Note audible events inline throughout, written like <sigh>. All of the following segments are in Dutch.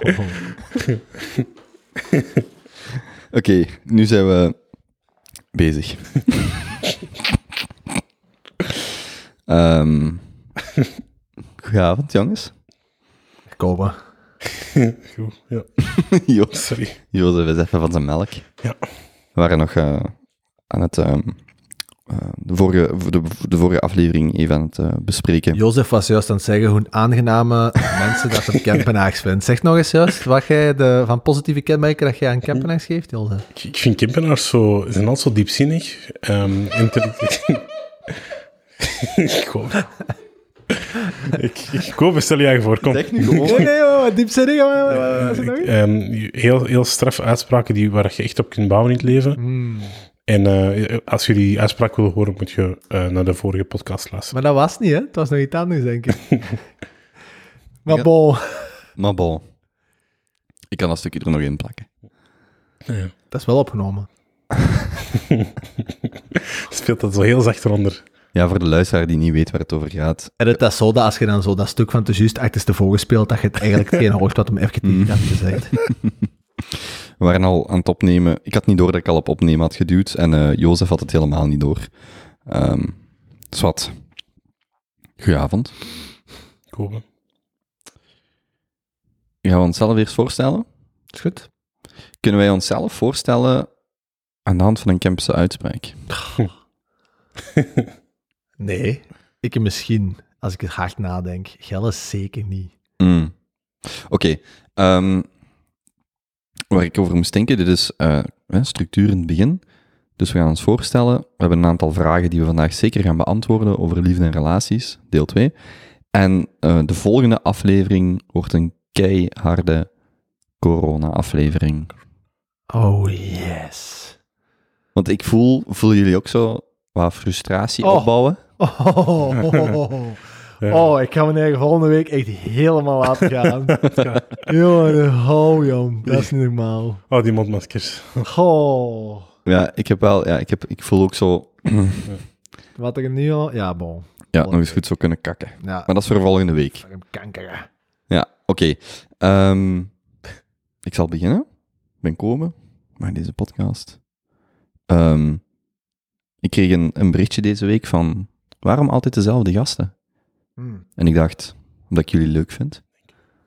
<laughs> Oké, nu zijn we bezig. <laughs> Ehm goedenavond, jongens. Kopen. Goed, ja. <laughs> Jo- Sorry. Jozef is even van zijn melk. Ja. We waren nog eh, aan het... ehm, eh, de, vorige, de, de vorige aflevering even aan het eh, bespreken. Jozef was juist aan het zeggen hoe aangename <laughs> mensen dat op Kempenhaags vindt. Zeg nog eens juist wat jij de, van positieve kenmerken dat jij aan Kempenhaags geeft, Jozef. Ik, ik vind Kempenaars zo, zijn altijd zo diepzinnig. Um, <laughs> ik hoop. ik, ik hoop, stel je voor. Kom. Zeg nu gewoon. Nee, nee, joh, diepzinnig. Ik- ehm, heel, heel straf uitspraken die, waar je echt op kunt bouwen in het leven. Hmm. En eh, als je die uitspraak wil horen, moet je eh, naar de vorige podcast luisteren. Maar dat was niet, hè? Het was nog iets anders, denk ik. <laughs> maar Ja. bon, Maar bon. Ik kan dat stukje er nog in plakken. Ja. dat is wel opgenomen. <laughs> Speelt dat zo heel zacht eronder. Ja, voor de luisteraar die niet weet waar het over gaat. En het is zo dat als je dan zo dat stuk van te juist achterstevoren speelt, dat je het eigenlijk <laughs> geen hoort wat hem even niet had gezegd. We waren al aan het opnemen. Ik had niet door dat ik al op opnemen had geduwd. En eh Jozef had het helemaal niet door. Ehm zwart. Goedenavond. Kopen. Gaan we onszelf eerst voorstellen? Is goed? Kunnen wij onszelf voorstellen aan de hand van een Kempse uitspraak? <laughs> Nee. Ik misschien, als ik er hard nadenk. Gelle zeker niet. Mm. Oké. ehm, waar ik over moest denken, dit is hè, structuur in het begin. Dus we gaan ons voorstellen. We hebben een aantal vragen die we vandaag zeker gaan beantwoorden over liefde en relaties, deel 2. En eh, de volgende aflevering wordt een keiharde corona-aflevering. Oh, yes. Want ik voel, voelen jullie ook zo wat frustratie Oh. opbouwen? Oh, <laughs> <laughs> Ja. oh, ik ga me eigen volgende week echt helemaal laten <laughs> gaan. Jongen, hou jong. Dat is niet normaal. Oh, die mondmaskers. Oh, Ja, ik heb wel, ja, ik, heb, ik voel ook zo, <clears throat> wat er nu al... Ja, bon. ja, nog eens goed zo kunnen kakken. Ja, Maar dat is voor volgende week. fucking kanker. Ja, oké. Ehm, ik zal beginnen. Ik ben komen bij deze podcast. Ehm, ik kreeg een, een berichtje deze week van waarom altijd dezelfde gasten? Hm. En ik dacht, omdat ik jullie leuk vind.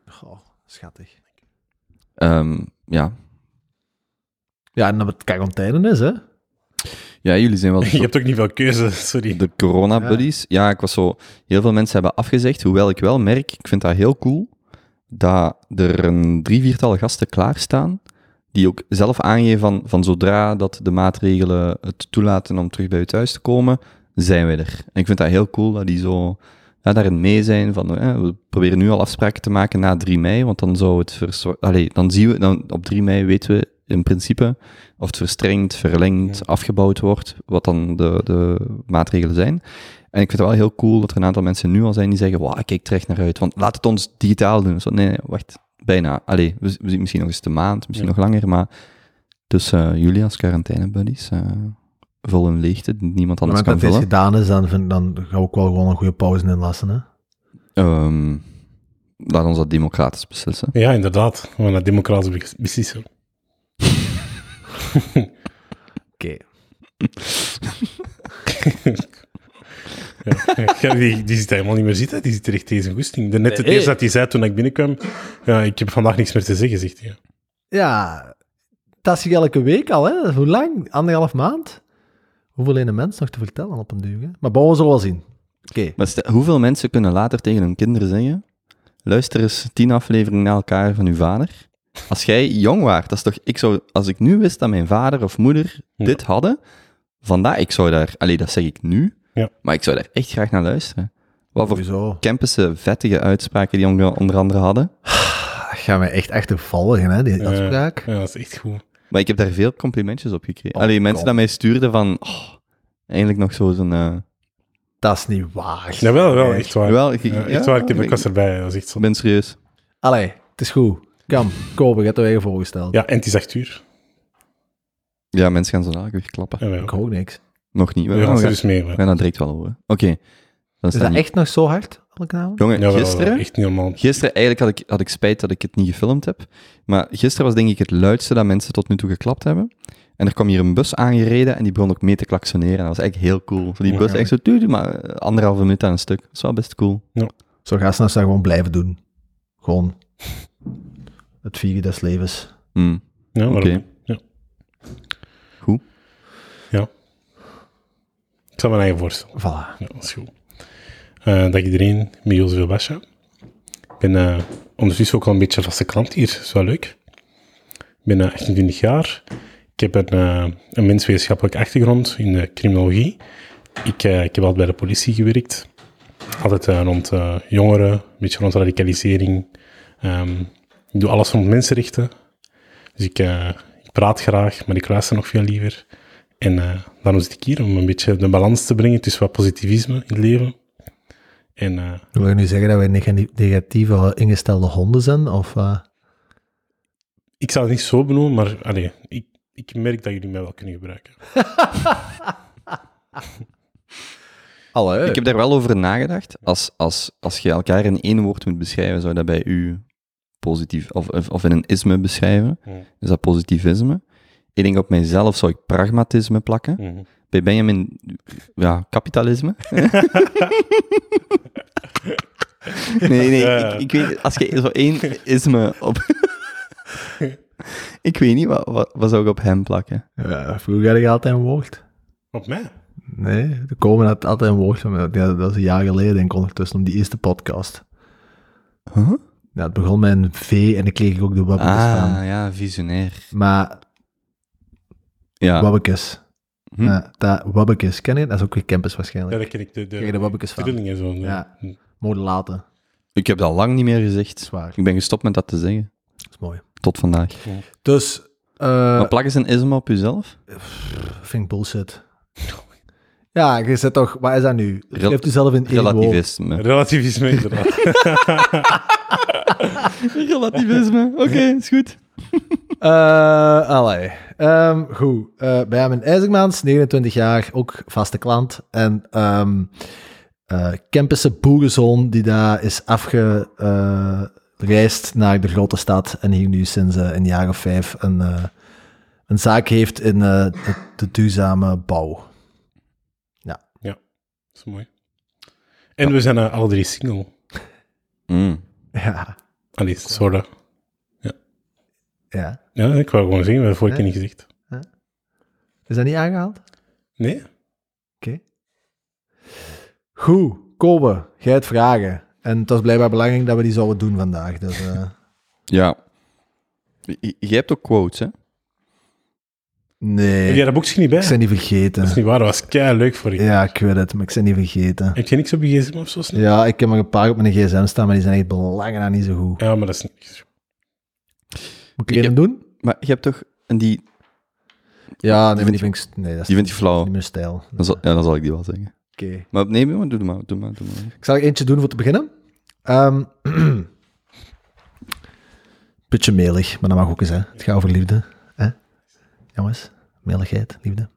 Goh, schattig. Ehm, ja. Ja, en dat het quarantaine is, hè? ja, jullie zijn wel <laughs> Je hebt ook niet veel keuze, sorry. de corona-buddies. Ja. ik was zo... Heel veel mensen hebben afgezegd, hoewel ik wel merk, ik vind dat heel cool, dat er een drie, viertal gasten klaarstaan, die ook zelf aangeven van, van zodra dat de maatregelen het toelaten om terug bij u thuis te komen, zijn wij er. En ik vind dat heel cool dat die zo ja, daarin mee zijn van, eh, we proberen nu al afspraken te maken na 3 mei, want dan zou het Allee, dan zien we, dan op 3 mei weten we in principe of het verstrengd, verlengd, Ja. afgebouwd wordt, wat dan de, de maatregelen zijn. En ik vind het wel heel cool dat er een aantal mensen nu al zijn die zeggen, wauw, ik kijk er echt naar uit, want laat het ons digitaal doen. Zo, nee, nee, wacht, bijna. Allee, we, we zien misschien nog eens de maand, misschien Ja. nog langer, maar dus eh, jullie als quarantaine-buddies, eh vul een leegte die niemand het anders kan dat dit vullen. gedaan is, dan, vind, dan ga ik wel gewoon een goede pauze inlassen, hè? Ehm, laat ons dat democratisch beslissen. Ja, inderdaad. We gaan naar democratisch be- beslissen. Oké. <laughs> Ja. Ja, die, die zit helemaal niet meer zitten. Die zit er echt tegen zijn goesting. De net het Nee. eerste dat hij zei toen ik binnenkwam, ja, ik heb vandaag niks meer te zeggen, zegt hij. Ja, dat is elke week al, hè? Hoe lang? Anderhalf maand? Hoeveel een mens nog te vertellen op een duur, hè? Maar bouwen zullen we wel zien. Oké. Maar stel- hoeveel mensen kunnen later tegen hun kinderen zeggen, luister eens tien afleveringen na elkaar van uw vader. Als jij jong waart, dat is toch, ik zou, als ik nu wist dat mijn vader of moeder Ja. dit hadden, vandaar, ik zou daar, allee, dat zeg ik nu, Ja. maar ik zou daar echt graag naar luisteren. Wat voor Sowieso. Campus'e vettige uitspraken die onder, onder andere hadden. Gaan we echt achtervallen, hè, die Ja. afspraak. Ja, dat is echt goed. Maar ik heb daar veel complimentjes op gekregen. Oh, Allee, mensen dat mij stuurden van, oh, eindelijk nog zo zo'n... eh, Dat is niet waar. Jawel, wel, echt waar. Wel, ik- Ja, echt ja, waar, ik, heb, ik was erbij. Dat is echt zo. ik ben serieus. Allee, het is goed. Kom, kopen, gaat er weer voorgesteld. Ja, en het is acht uur. Ja, mensen gaan zo dadelijk weer klappen. Ja, wel. Ik hoor niks. Nog niet. We We gaan we dus mee. gaan dat direct wel horen. Oké. Dan Is staan dat die- echt nog zo hard? Jongen, Ja, gisteren... echt niet normaal. Gisteren, eigenlijk had ik, had ik spijt dat ik het niet gefilmd heb. Maar gisteren was denk ik het luidste dat mensen tot nu toe geklapt hebben. En er kwam hier een bus aangereden en die begon ook mee te klaksoneren. Dat was eigenlijk heel cool. Zo die bus Ja. echt zo, tuut, maar eh, anderhalve minuut aan een stuk. Dat is wel best cool. Zo gasten dat ze dat gewoon blijven doen. Gewoon het vieren des levens. Hmm. Ja, Oké. Ja. Goed. Ja. Ik zal mijn eigen voorstellen. Voilà. Ja, dat is goed. Eh dag iedereen, Miguel Vilbascha. Ik ben eh, ondertussen ook al een beetje vaste klant hier. Dat is wel leuk. Ik ben eh, 28 jaar. Ik heb een, eh, een menswetenschappelijke achtergrond in de criminologie. Ik, eh, ik heb altijd bij de politie gewerkt. Altijd eh, rond eh, jongeren, een beetje rond radicalisering. Ehm, ik doe alles rond mensenrechten. Dus ik, eh, ik praat graag, maar ik luister nog veel liever. En eh, daarom zit ik hier, om een beetje de balans te brengen tussen wat positivisme in het leven. En eh, Wil je nu zeggen dat wij neg- negatieve ingestelde honden zijn? Of, eh? ik zal het niet zo benoemen, maar allee, ik, ik merk dat jullie mij wel kunnen gebruiken. <laughs> Allee. Ik heb daar wel over nagedacht. Als, als, als je elkaar in één woord moet beschrijven, zou dat bij u positief, of, of, in een isme beschrijven. Mhm. Is dat positivisme? Ik denk op mijzelf zou ik pragmatisme plakken. Mhm. Bij Benjamin, ja, kapitalisme. <laughs> nee, nee, Ja. ik, ik weet, als je zo één isme op... <laughs> ik weet niet, wat, wat, wat zou ik op hem plakken? Ja, vroeger had ik altijd een woord. Op mij? Nee, er komen had altijd een woord van mij. Ja, dat is een jaar geleden, denk ik, ondertussen, om die eerste podcast. Huh? Ja, het begon met een V en dan kreeg ik ook de wabbekes Ah, van. ja, visionair. Maar Ja. wabbekes. Hm. Ja, dat wabbekes, ken je? Dat is ook weer campus Ja, waarschijnlijk. dat ken ik. De, de, je de wabbekes van? trillingen zo. Ja. Hm. Mode laten. Ik heb dat al lang niet meer gezegd. Zwaar. Ik ben gestopt met dat te zeggen. Dat is mooi. Tot vandaag. Dus, eh maar plak eens een isme op jezelf. vind ik bullshit. Ja, je zit toch... Wat is dat nu? Rel- Geef jezelf in woord. Relativisme. Relativisme, inderdaad. <laughs> Relativisme, oké, is goed. Eh allee. Ehm, goed. Eh Benjamin IJzermans, 29 jaar, ook vaste klant. En ehm eh Kempische boerenzoon die daar is afgereisd naar de grote stad en hier nu sinds eh, een jaar of vijf een, eh, een zaak heeft in eh, de, de duurzame bouw. Dat is mooi. En we zijn eh, alle drie single. Mm. Ja. Allee, sorry. Ja. Ja, ik wou gewoon zeggen, we hebben het vorige keer Nee. niet gezegd. Is dat niet aangehaald? Nee? Oké. Goed. Kobe, jij het vragen. En het was blijkbaar belangrijk dat we die zouden doen vandaag. Dus, eh, <laughs> Ja. Jij hebt ook quotes, hè? nee. Heb jij dat boekje niet bij? Ik ben die vergeten. Dat is niet waar, dat was kei leuk voor je. Ja, ik weet het, maar ik ben die vergeten. Heb je niks op je gsm of zo? snel? Ja, ik heb er een paar op mijn gsm staan, maar die zijn echt belangen aan niet zo goed. Ja, maar dat is niet... Moet ik een doen? Maar je hebt toch... En die, Ja, nee, die vind ik... Nee, dat is die vind je flauw. niet meer stijl. Dan zal, ja, dan zal ik die wel zeggen. Oké. Maar nee, maar doe maar, doe maar, doe maar. Ik zal er eentje doen voor te beginnen. Ehm <clears throat> beetje melig, maar dat mag ook eens, hè. Het gaat over liefde. Hè? Jongens, meligheid, liefde.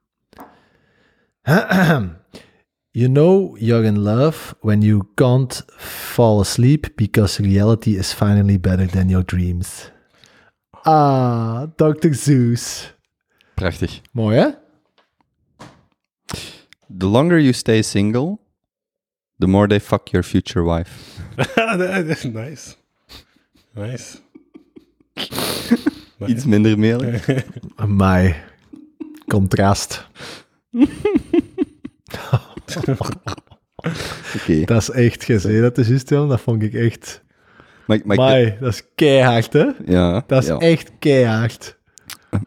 <clears throat> You know you're in love when you can't fall asleep because reality is finally better than your dreams. Ah, Dr. Zeus. Prachtig. Mooi, hè? The longer you stay single, the more they fuck your future wife. <laughs> Nice. Nice. <laughs> Iets minder melig. <laughs> Amai. Contrast. Oké. Dat is echt gezien, dat is juist. Dat vond ik echt... Maar, maar, Amai, dat is keihard, hè? ja, Dat is ja. echt keihard.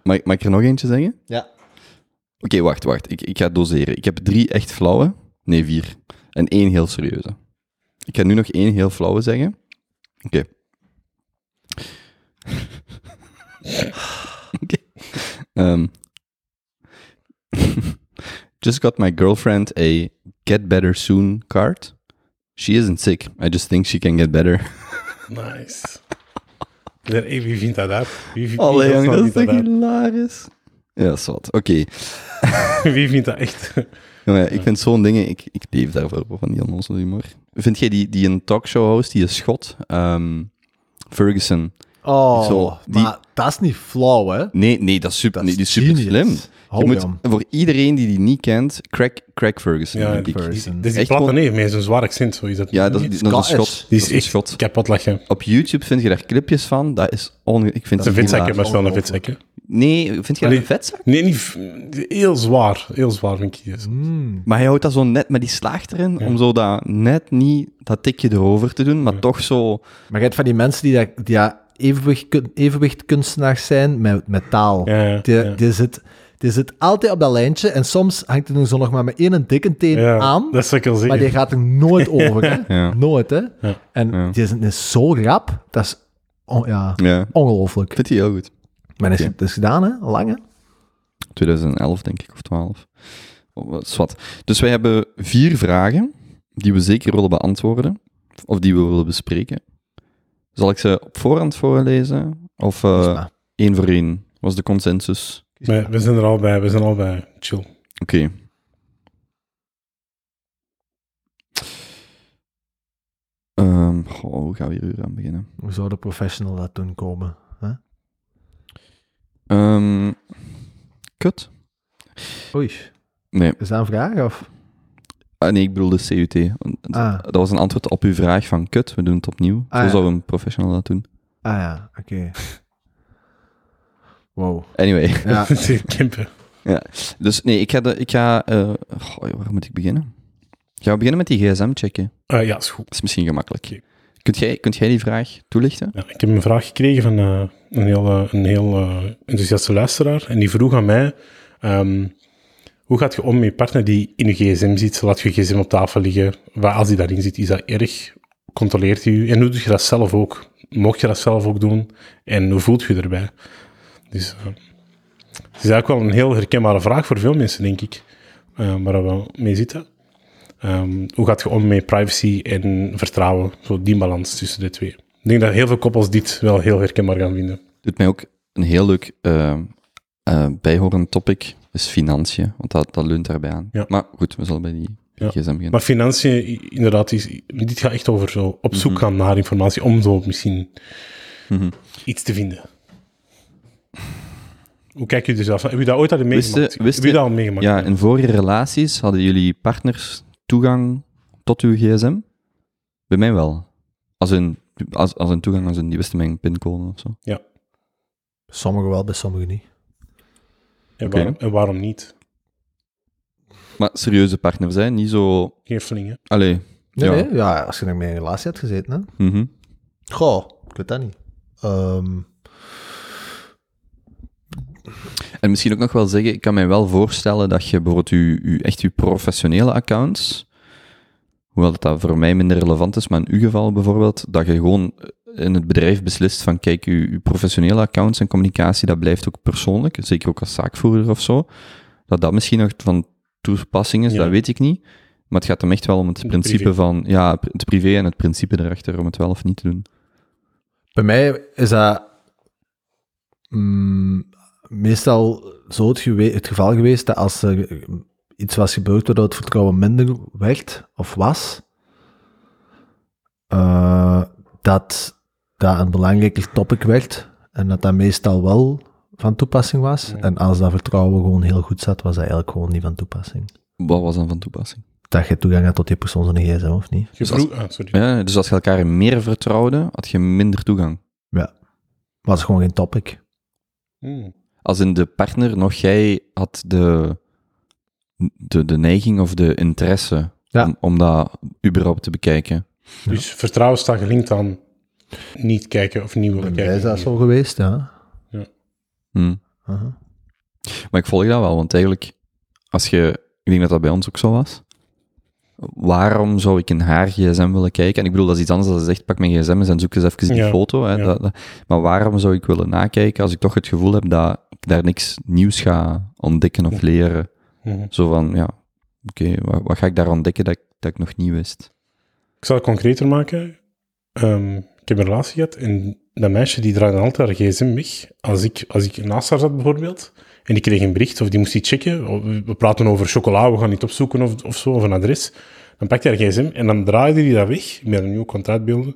Mag, mag ik er nog eentje zeggen? Ja. Oké, wacht, wacht. Ik, ik ga doseren. Ik heb drie echt flauwe. Nee, vier. En één heel serieuze. Ik ga nu nog één heel flauwe zeggen. Oké. <laughs> Oké. Ehm. <laughs> just got my girlfriend a get better soon card. She isn't sick. I just think she can get better. <laughs> Nice. Ja, hey, wie vindt dat uit? Wie, wie, Allee, jong, dat is toch hilarisch? Ja, dat is wat. Oké. <laughs> wie vindt dat echt? <laughs> Jongen, ik vind zo'n dingen, ik, ik leef daarvoor, van die onnozele humor. vind jij die, die een talkshow host, die is schot, ehm, Ferguson. Oh, Zo, die- maar dat is niet flauw, hè? Nee, nee, dat is super, Dat nee, die is super genius. slim. Je moet, voor iedereen die die niet kent, Craig, Craig Ferguson, Ja, denk ik. Ferguson. Die, dus die Echt platte gewoon- nee, met zo'n zwaar accent, zo is dat. Ja, dat, is- die, dat is een schot. die Dat is echt schot. kapot lachen. Op YouTube vind je daar clipjes van. Dat is on... Ik vind Dat is een dat vetzakje, maar is wel een vetzakje. Nee, vind je dat een vetzak? Nee, niet... Heel zwaar. Heel zwaar, vind ik. die. Mm. Maar hij houdt dat zo net met die slaag erin, om zo dat net niet dat tikje erover te doen, maar toch zo... Maar je hebt van die mensen die, dat, die dat evenwicht, kun- evenwichtkunstenaars zijn met, met taal. Ja, ja, die, ja. die, zit, die zit altijd op dat lijntje en soms hangt hij er zo nog maar met één dikke teen Ja, aan, dat zou ik wel maar die gaat er nooit <laughs> over. Hè? Ja. Nooit, hè? Ja. En Ja. die is, is zo rap, dat is on- ja, ongelooflijk. vind die heel goed. Maar is, het is gedaan, hè? Lang, hè? 2011, denk ik, of 12. Oh, wat is wat. Dus wij hebben vier vragen die we zeker willen beantwoorden, of die we willen bespreken. Zal ik ze op voorhand voorlezen? Of eh één voor één? Was de consensus? Nee, maar. we zijn er al bij. We zijn al bij. Chill. Oké. Ehm, goh, hoe gaan we hier aan beginnen? Hoe zou de professional dat doen komen? Hè? Ehm, kut? Oei, Nee. is dat een vraag? Of? Ah, nee, ik bedoelde CUT. Want Ah. Dat was een antwoord op uw vraag van kut, we doen het opnieuw. Ah, Zo ja. zou een professional dat doen. Ah ja, oké. Wow. Anyway. <laughs> Ja, <laughs> Kempen. Dus nee, ik ga... De, ik ga eh, goh, waar moet ik beginnen? Gaan we beginnen met die gsm checken? Ah, ja, is goed. Dat is misschien gemakkelijk. Kunt, jij, kunt jij die vraag toelichten? Ja, ik heb een vraag gekregen van eh, een heel, eh, een heel enthousiaste luisteraar. En die vroeg aan mij: ehm, hoe gaat je om met je partner die in je gsm zit? Laat je gsm op tafel liggen. Waar, als die daarin zit, is dat erg? Controleert hij u? En hoe doe je dat zelf ook? Mocht je dat zelf ook doen? En hoe voelt je je erbij? Dus eh, het is eigenlijk wel een heel herkenbare vraag voor veel mensen, denk ik. eh, waar we mee zitten. Ehm, hoe gaat je om met privacy en vertrouwen? Zo die balans tussen de twee. Ik denk dat heel veel koppels dit wel heel herkenbaar gaan vinden. Doet mij ook een heel leuk eh, bijhorend topic, is financiën, want dat, dat leunt daarbij aan. Ja. Maar goed, we zullen bij die Ja. gsm beginnen. Maar financiën, inderdaad, is, dit gaat echt over zo op zoek Mhm. gaan naar informatie om zo misschien Mhm. iets te vinden. Hoe kijk je er zelf aan? Heb je dat ooit al meegemaakt? Wist je- wist Heb je dat al meegemaakt? Ja, in vorige relaties hadden jullie partners toegang tot uw gsm? Bij mij wel. Als een, als, als een toegang, als een, die wisten mijn pincode of zo. sommigen wel, bij sommigen niet. en, oké. waarom, en waarom niet? Maar serieuze partners, hè? Niet zo... Geen flingen. Allee. Nee, ja. nee, ja, als je nog mee in een relatie had gezeten, hè? Mhm. Goh, ik weet dat niet. Ehm, En misschien ook nog wel zeggen, ik kan mij wel voorstellen dat je bijvoorbeeld je, je, echt je professionele accounts, hoewel dat, dat voor mij minder relevant is, maar in uw geval bijvoorbeeld, dat je gewoon in het bedrijf beslist van, kijk, je, je professionele accounts en communicatie, dat blijft ook persoonlijk, zeker ook als zaakvoerder of zo, dat dat misschien nog van toepassing is, Ja. dat weet ik niet. Maar het gaat hem echt wel om het principe privé. van, ja, het privé en het principe erachter om het wel of niet te doen. bij mij is dat mm, meestal zo het, gewe- het geval geweest dat als er iets was gebeurd waardoor het vertrouwen minder werd of was, eh, dat dat een belangrijker topic werd en dat dat meestal wel van toepassing was. Ja. En als dat vertrouwen gewoon heel goed zat, was dat eigenlijk gewoon niet van toepassing. Wat was dan van toepassing? Dat je toegang had tot die persoon zijn gsm, of niet? Dus als- ah, sorry. Ja, dus als je elkaar meer vertrouwde, had je minder toegang. Was gewoon geen topic. Hmm. Als in de partner nog jij had de, de, de neiging of de interesse Ja. om, om dat überhaupt te bekijken. Dus vertrouwen staat gelinkt aan niet kijken of niet willen Bij mij is kijken. dat zo geweest, ja. Hm. Aha. Maar ik volg dat wel, want eigenlijk, als je, ik denk dat dat bij ons ook zo was. Waarom zou ik in haar gsm willen kijken? En ik bedoel, dat is iets anders dan ze zegt, pak mijn gsm eens en zoek eens even die Ja, foto. Hè, ja. dat, dat- maar waarom zou ik willen nakijken als ik toch het gevoel heb dat daar niks nieuws ga ontdekken of leren? Zo van, ja, oké, wat, wat ga ik daar ontdekken dat ik, dat ik nog niet wist? Ik zal het concreter maken. Ehm, ik heb een relatie gehad en dat meisje die draaide altijd haar gsm weg. Als ik, als ik naast haar zat bijvoorbeeld, en die kreeg een bericht of die moest iets checken, we praten over chocola, we gaan niet opzoeken of, of zo, of een adres, Dan pakt hij haar gsm en dan draaide hij dat weg. Ik ben een nieuw contract beelden.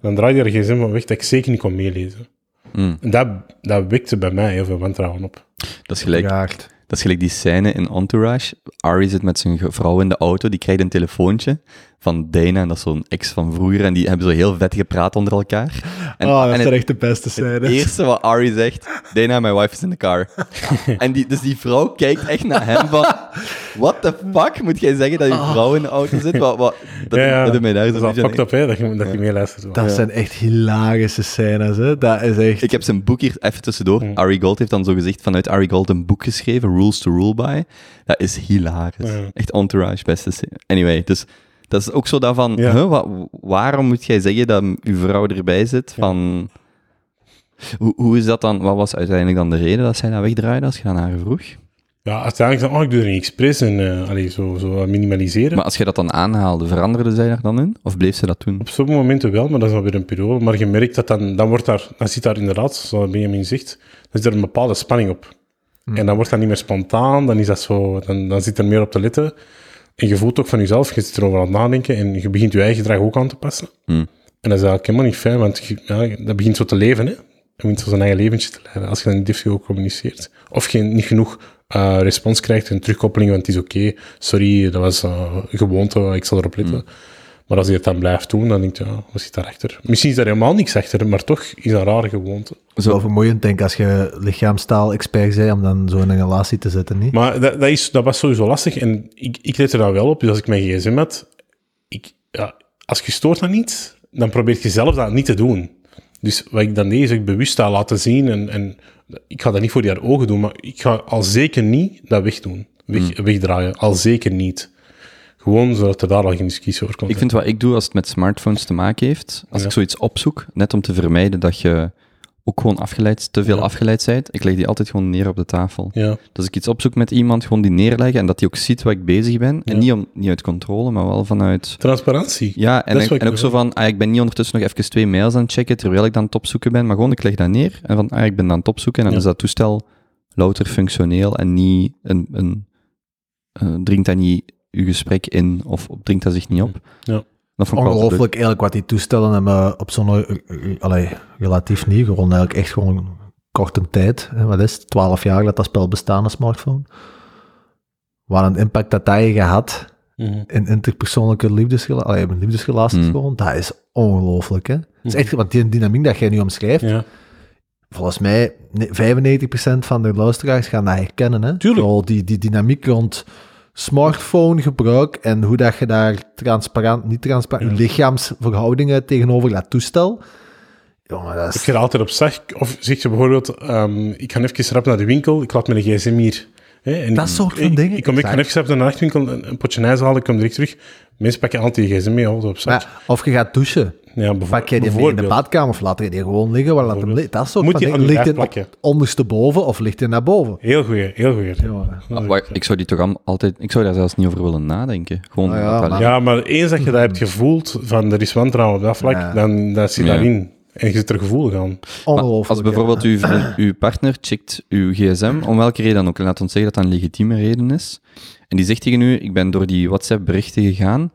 Dan draaide hij haar gsm van weg dat ik zeker niet kon meelezen. En dat, dat wekte bij mij heel veel wantrouwen op. Dat is gelijk, dat is gelijk die scène in Entourage. Ari zit met zijn vrouw in de auto, die krijgt een telefoontje van Dana, en dat is zo'n ex van vroeger, en die hebben zo heel vet gepraat onder elkaar. En, oh, dat en is het, echt de beste het scène. eerste wat Ari zegt, Dana, my wife is in the car. en die, dus die vrouw kijkt echt naar hem van, what the fuck moet jij zeggen dat je vrouw in de auto zit? Wat, wat, dat, ja, ja. dat doet mij daar dat zo is fucked up, hè, dat je, dat je meeluistert. Dat zijn echt hilarische scènes, hè. Dat is echt... Ik heb zijn boek hier even tussendoor. Ari Gold heeft dan zo gezegd vanuit Ari Gold een boek geschreven, Rules to Rule By. Dat is hilarisch. Echt entourage, beste serie. Anyway, dus dat is ook zo dat van, Ja. huh, waarom moet jij zeggen dat uw vrouw erbij zit? Van, hoe, hoe is dat dan, wat was uiteindelijk dan de reden dat zij dat wegdraaide als je dan haar vroeg? Ja, uiteindelijk dan, oh, ik doe er niet expres en uh, allee, zo, zo wat minimaliseren. Maar als je dat dan aanhaalde, veranderde zij daar dan in? Of bleef ze dat doen? Op sommige momenten wel, maar dat is alweer een periode. Maar je merkt dat dan, dan wordt daar, dan zit daar inderdaad, zoals Benjamin zegt, dan zit er een bepaalde spanning op. En dan wordt dat niet meer spontaan, dan is dat zo, dan, dan zit er meer op te letten. En je voelt ook van jezelf, je zit erover aan het nadenken en je begint je eigen gedrag ook aan te passen. Hmm. En dat is eigenlijk helemaal niet fijn, want je, ja, dat begint zo te leven, hè. Je begint zo zijn eigen leventje te leiden, als je dan niet ook communiceert. Of je niet genoeg uh, respons krijgt en terugkoppeling, want het is oké, sorry, dat was uh, gewoonte, ik zal erop letten. Maar als je het dan blijft doen, dan denk je, ja, wat zit daarachter? Misschien is daar helemaal niks achter, maar toch is dat een rare gewoonte. Zo vermoeiend, denk ik, als je lichaamstaal-expert bent, om dan zo in een relatie te zitten, niet? Maar dat, dat, is, dat was sowieso lastig en ik, ik let er dan wel op. Dus als ik mijn gsm had, ik, ja, als je stoort aan iets, dan probeer je zelf dat niet te doen. Dus wat ik dan deed, is ik bewust dat laten zien en, en ik ga dat niet voor die haar ogen doen, maar ik ga al zeker niet dat wegdoen, weg, wegdraaien. Al zeker niet. Gewoon zodat er daar al geen discussie over komt. Ik vind wat ik doe als het met smartphones te maken heeft, als Ja. ik zoiets opzoek, net om te vermijden dat je ook gewoon afgeleid, te veel Ja. afgeleid bent, ik leg die altijd gewoon neer op de tafel. Ja, Dus als ik iets opzoek met iemand, gewoon die neerleggen en dat die ook ziet waar ik bezig ben. En niet, om, niet uit controle, maar wel vanuit... transparantie. Ja, en, en ook zo van, ah, ik ben niet ondertussen nog even twee mails aan het checken terwijl ik dan aan het opzoeken ben, maar gewoon ik leg dat neer en van, ah, ik ben aan het opzoeken en dan is dat toestel louter functioneel en niet een... een eh, dringt dat niet uw gesprek in of dringt dat zich niet op. Ja. Dat vond ik wel leuk. Ongelooflijk eigenlijk wat die toestellen hebben op zo'n, eh, eh, allee, relatief niet, gewoon eigenlijk echt gewoon korte tijd. Hè, wat is het? 12 jaar dat dat spel bestaat, een smartphone. Wat een impact dat je gehad Mhm. in interpersoonlijke liefdesrela allee, liefdesrelaties Mm. gewoon, dat is ongelooflijk. Hè? Dat is echt, want die dynamiek dat jij nu omschrijft, Ja. volgens mij ne- 95% van de luisteraars gaan dat herkennen. Hè? Tuurlijk. Zo die, die dynamiek rond smartphone gebruik en hoe dat je daar transparant, niet transparant, je lichaamsverhoudingen tegenover dat toestel. Jongen, dat Ik is... ga er altijd op zeg, of zeg je bijvoorbeeld, ehm, ik ga even rap naar de winkel, ik laat mijn gsm hier. Hè, en Dat soort van ik, dingen, Ik kom ik exact. even rap naar de nachtwinkel, een, een potje ijs halen, ik kom direct terug. Mensen pakken altijd je gsm mee, altijd op zak. Maar, of je gaat douchen. ja, Pak jij die mee in de badkamer of laat je die gewoon liggen? Waar laat hem liggen? Dat soort Moet van dingen. je Ligt hij ondersteboven of ligt hij naar boven? Heel goed, heel goed. Ja. Ah, maar ik zou die toch al- altijd... Ik zou daar zelfs niet over willen nadenken. Gewoon... Ah ja, maar- Ja, maar eens dat je dat hebt gevoeld, van er is wantrouwen op dat vlak, Ja. dan dat zit Ja. daarin. En je zit er gevoelig aan. Ongelooflijk. als bijvoorbeeld uw, vriend- uw partner checkt uw gsm, om welke reden dan ook, en laat ons zeggen dat dat een legitieme reden is, en die zegt tegen u, ik ben door die WhatsApp-berichten gegaan,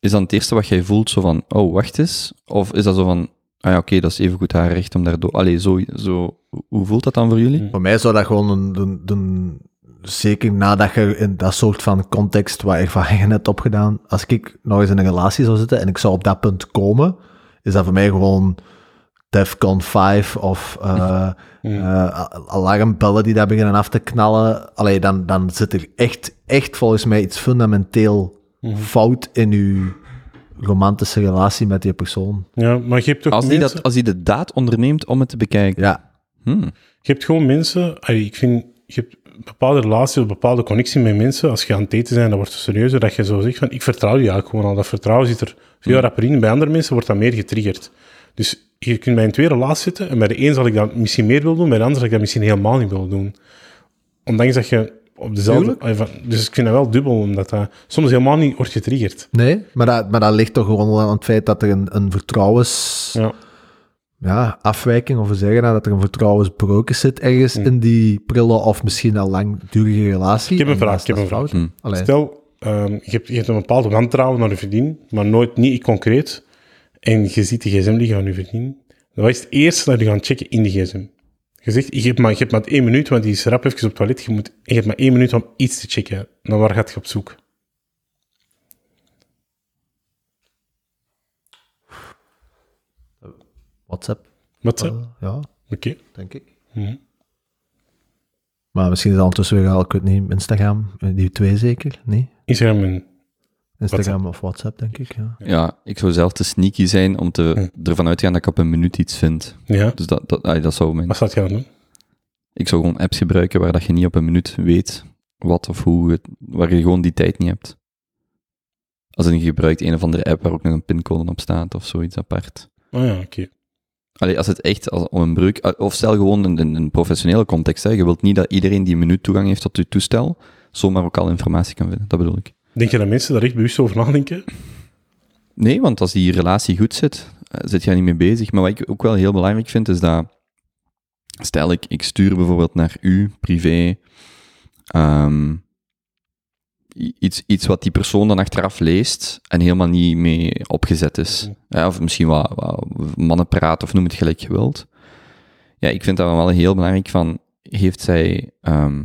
is dan het eerste wat jij voelt zo van, oh, wacht eens? Of is dat zo van, ah ja, oké, dat is evengoed haar recht om daardoor... Allee, zo, zo, hoe voelt dat dan voor jullie? Voor mij zou dat gewoon een, een, een- zeker nadat je in dat soort van context waar ervaringen <laughs> hebt opgedaan, als ik nog eens in een relatie zou zitten en ik zou op dat punt komen, is dat voor mij gewoon Defcon 5 of eh, eh, a- alarmbellen die daar beginnen af te knallen. Allee, dan, dan zit er echt, echt volgens mij iets fundamenteel fout in uw romantische relatie met die persoon. Ja, maar je hebt toch Als die, dat, als die de daad onderneemt om het te bekijken. Ja, Hmm. Je hebt gewoon mensen, allee, ik vind, je hebt bepaalde relaties of bepaalde connectie met mensen. Als je aan het eten bent, dan wordt het serieuzer. Dat je zo zegt van, ik vertrouw je eigenlijk gewoon al. Dat vertrouwen zit er veel rapper in. Bij andere mensen wordt dat meer getriggerd. Dus je kunt bij een twee relaties zitten en bij de een zal ik dat misschien meer willen doen, bij de ander zal ik dat misschien helemaal niet willen doen. Ondanks dat je op dezelfde... Van- Dus ik vind dat wel dubbel, omdat dat soms helemaal niet wordt getriggerd. nee, maar dat, maar dat ligt toch gewoon aan het feit dat er een, een vertrouwens... Ja. ja, afwijking, of we zeggen dat, er een vertrouwensbroken zit ergens in die prille of misschien al langdurige relatie. Ik heb een En vraag, ik heb een vraag. Allee. Stel, ehm, je, hebt, je hebt een bepaald wantrouwen naar je vriendin, maar nooit niet concreet, en je ziet de gsm liggen van je vriendin, dan is het eerste dat je gaat checken in de gsm. Je zegt, je hebt maar, je hebt maar één minuut, want die is rap even op het toilet, je, moet, je hebt maar één minuut om iets te checken. Dan waar gaat je op zoek? WhatsApp. Eh, ja, Oké. denk ik. Mhm. Maar misschien is het ondertussen weer al, ik weet niet, Instagram, eh, die twee zeker? Nee? Instagram en Instagram of WhatsApp, denk ik, ja. Ja, ik zou zelf te sneaky zijn om te, ervan uit te gaan dat ik op een minuut iets vind. ja. Dus dat, dat, ah, dat zou mijn... Wat zou je gaan doen? Ik zou gewoon apps gebruiken waar dat je niet op een minuut weet wat of hoe, het, waar je gewoon die tijd niet hebt. Als in je gebruikt een of andere app waar ook nog een pincode op staat of zoiets apart. Oh ja, oké. Allee, als het echt als, om een breuk... eh, Of stel gewoon in een, een professionele context. Hè. Je wilt niet dat iedereen die een minuut toegang heeft tot je toestel, zomaar ook al informatie kan vinden. Dat bedoel ik. Denk je dat mensen daar echt bewust over nadenken? Nee, want als die relatie goed zit, eh, zit je niet mee bezig. Maar wat ik ook wel heel belangrijk vind, is dat... Stel, ik, ik stuur bijvoorbeeld naar u, privé, ehm, iets, iets wat die persoon dan achteraf leest en helemaal niet mee opgezet is. Ja, of misschien wat, wat mannenpraat, of noem het gelijk je wilt. Ja, ik vind dat wel heel belangrijk van, heeft zij... ehm,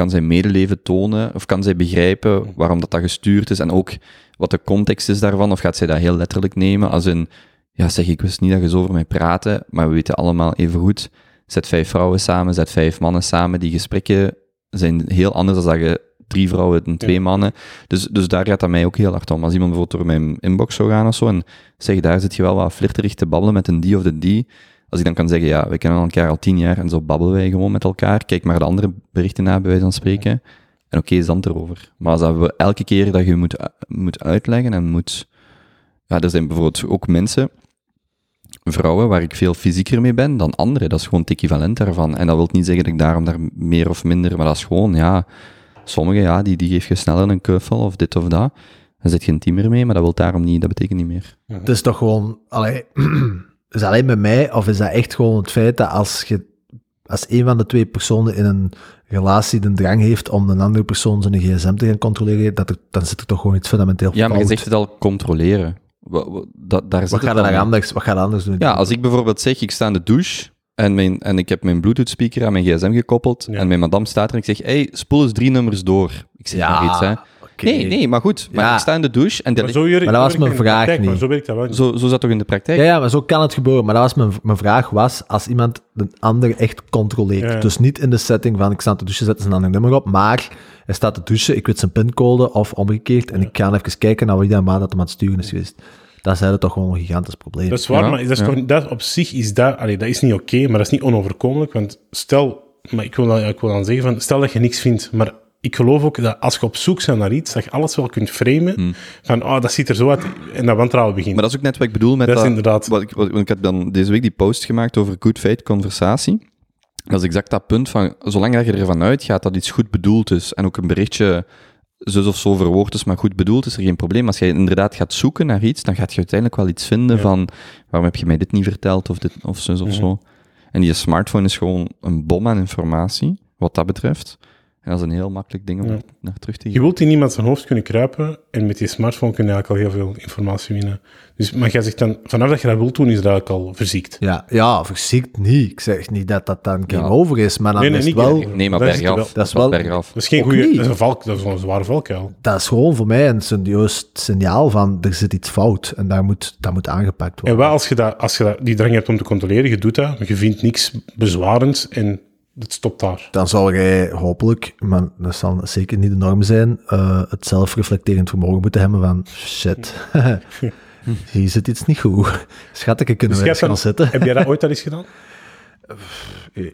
kan zij medeleven tonen, of kan zij begrijpen waarom dat, dat gestuurd is, en ook wat de context is daarvan, of gaat zij dat heel letterlijk nemen, als in, ja zeg, ik wist niet dat je zo over mij praatte, maar we weten allemaal even goed, zet vijf vrouwen samen, zet vijf mannen samen, die gesprekken zijn heel anders dan dat je drie vrouwen en twee Ja. mannen, dus, dus daar gaat dat mij ook heel hard om. Als iemand bijvoorbeeld door mijn inbox zou gaan of zo, en zeg, daar zit je wel wat flirterig te babbelen met een die of de die, als ik dan kan zeggen, ja, we kennen elkaar al tien jaar en zo babbelen wij gewoon met elkaar. Kijk maar de andere berichten na, bij wijze van spreken. En oké, is dan het erover. Maar als dat we elke keer dat je moet, moet uitleggen en moet... Ja, er zijn bijvoorbeeld ook mensen, vrouwen, waar ik veel fysieker mee ben dan anderen. Dat is gewoon het equivalent daarvan. En dat wil niet zeggen dat ik daarom daar meer of minder... Maar dat is gewoon, ja... Sommigen, ja, die, die geef je sneller een knuffel of dit of dat. Dan zit je intiemer mee, maar dat wil daarom niet... Dat betekent niet meer. Het is toch gewoon, allee, <clears throat> is alleen bij mij, of is dat echt gewoon het feit dat als je, als een van de twee personen in een relatie de drang heeft om een andere persoon zijn gsm te gaan controleren, dat er, dan zit er toch gewoon iets fundamenteel Ja, maar je zegt het al, controleren. Dat, daar Wat het gaat dan anders, wat gaat er anders doen? Ja, als ik bijvoorbeeld zeg, ik sta in de douche en, mijn, en ik heb mijn bluetooth speaker aan mijn gsm gekoppeld Ja. en mijn madame staat er en ik zeg, hey, spoel eens drie nummers door. Ik zeg maar iets, hè. Nee, nee, maar goed. Maar Ja. ik sta in de douche en dat Maar, zo, hier- Maar dat was mijn het in de vraag praktijk, Maar niet. zo werkt dat wel niet. zo, zo zat toch in de praktijk? Ja, ja, maar zo kan het gebeuren. Maar dat was mijn, mijn vraag was, als iemand de ander echt controleert. Ja. Dus niet in de setting van, ik sta te douchen, zet een ander nummer op, maar hij staat te douchen, ik weet zijn pincode, of omgekeerd, en ik ga even kijken naar wie dat maar dat hem aan het sturen is geweest. Dat is toch gewoon een gigantisch probleem. Dat is waar, Ja, maar dat, is ja. toch, dat op zich is dat, allee, dat is niet oké, maar dat is niet onoverkomelijk. Want stel, maar ik wil, dan, ik wil dan zeggen van, stel dat je niks vindt, maar ik geloof ook dat als je op zoek bent naar iets, dat je alles wel kunt framen. Van, oh, dat ziet er zo uit, en dat wantrouwen begint. Maar dat is ook net wat ik bedoel met Dat is dat... inderdaad- Wat ik, wat, ik had dan deze week die post gemaakt over good faith conversatie. Dat is exact dat punt van, zolang dat je ervan uitgaat dat iets goed bedoeld is, en ook een berichtje zus of zo verwoord is, maar goed bedoeld, is er geen probleem. Als je inderdaad gaat zoeken naar iets, dan gaat je uiteindelijk wel iets vinden Ja. van, waarom heb je mij dit niet verteld, of, dit, of zus of zo. En die smartphone is gewoon een bom aan informatie, wat dat betreft. En dat is een heel makkelijk ding om Ja. naar, terug te Je gaan. wilt in iemand zijn hoofd kunnen kruipen en met je smartphone kun je eigenlijk al heel veel informatie winnen. Dus, maar jij zegt dan, vanaf dat je dat wilt doen, is dat eigenlijk al verziekt. Ja, ja, verziekt niet. Ik zeg niet dat dat dan game Ja. over is, maar dan Nee, nee, is het wel... Nee, maar Dat is het bergaf. wel. Dat is wel- bergaf. Dat is geen goede, dat is een valk, dat is een zware valkuil. Dat is gewoon voor mij een serieus signaal van, er zit iets fout, en daar moet, dat moet aangepakt En worden. wel als je, dat, als je dat, die drang hebt om te controleren, je doet dat, maar je vindt niks bezwarends en het stopt daar. dan zal jij hopelijk, maar dat zal zeker niet de norm zijn, eh, het zelfreflecterend vermogen moeten hebben van shit, <laughs> hier zit iets niet goed. Schatje, kunnen Dus we eens hebt gaan zitten? Heb jij dat ooit al eens gedaan?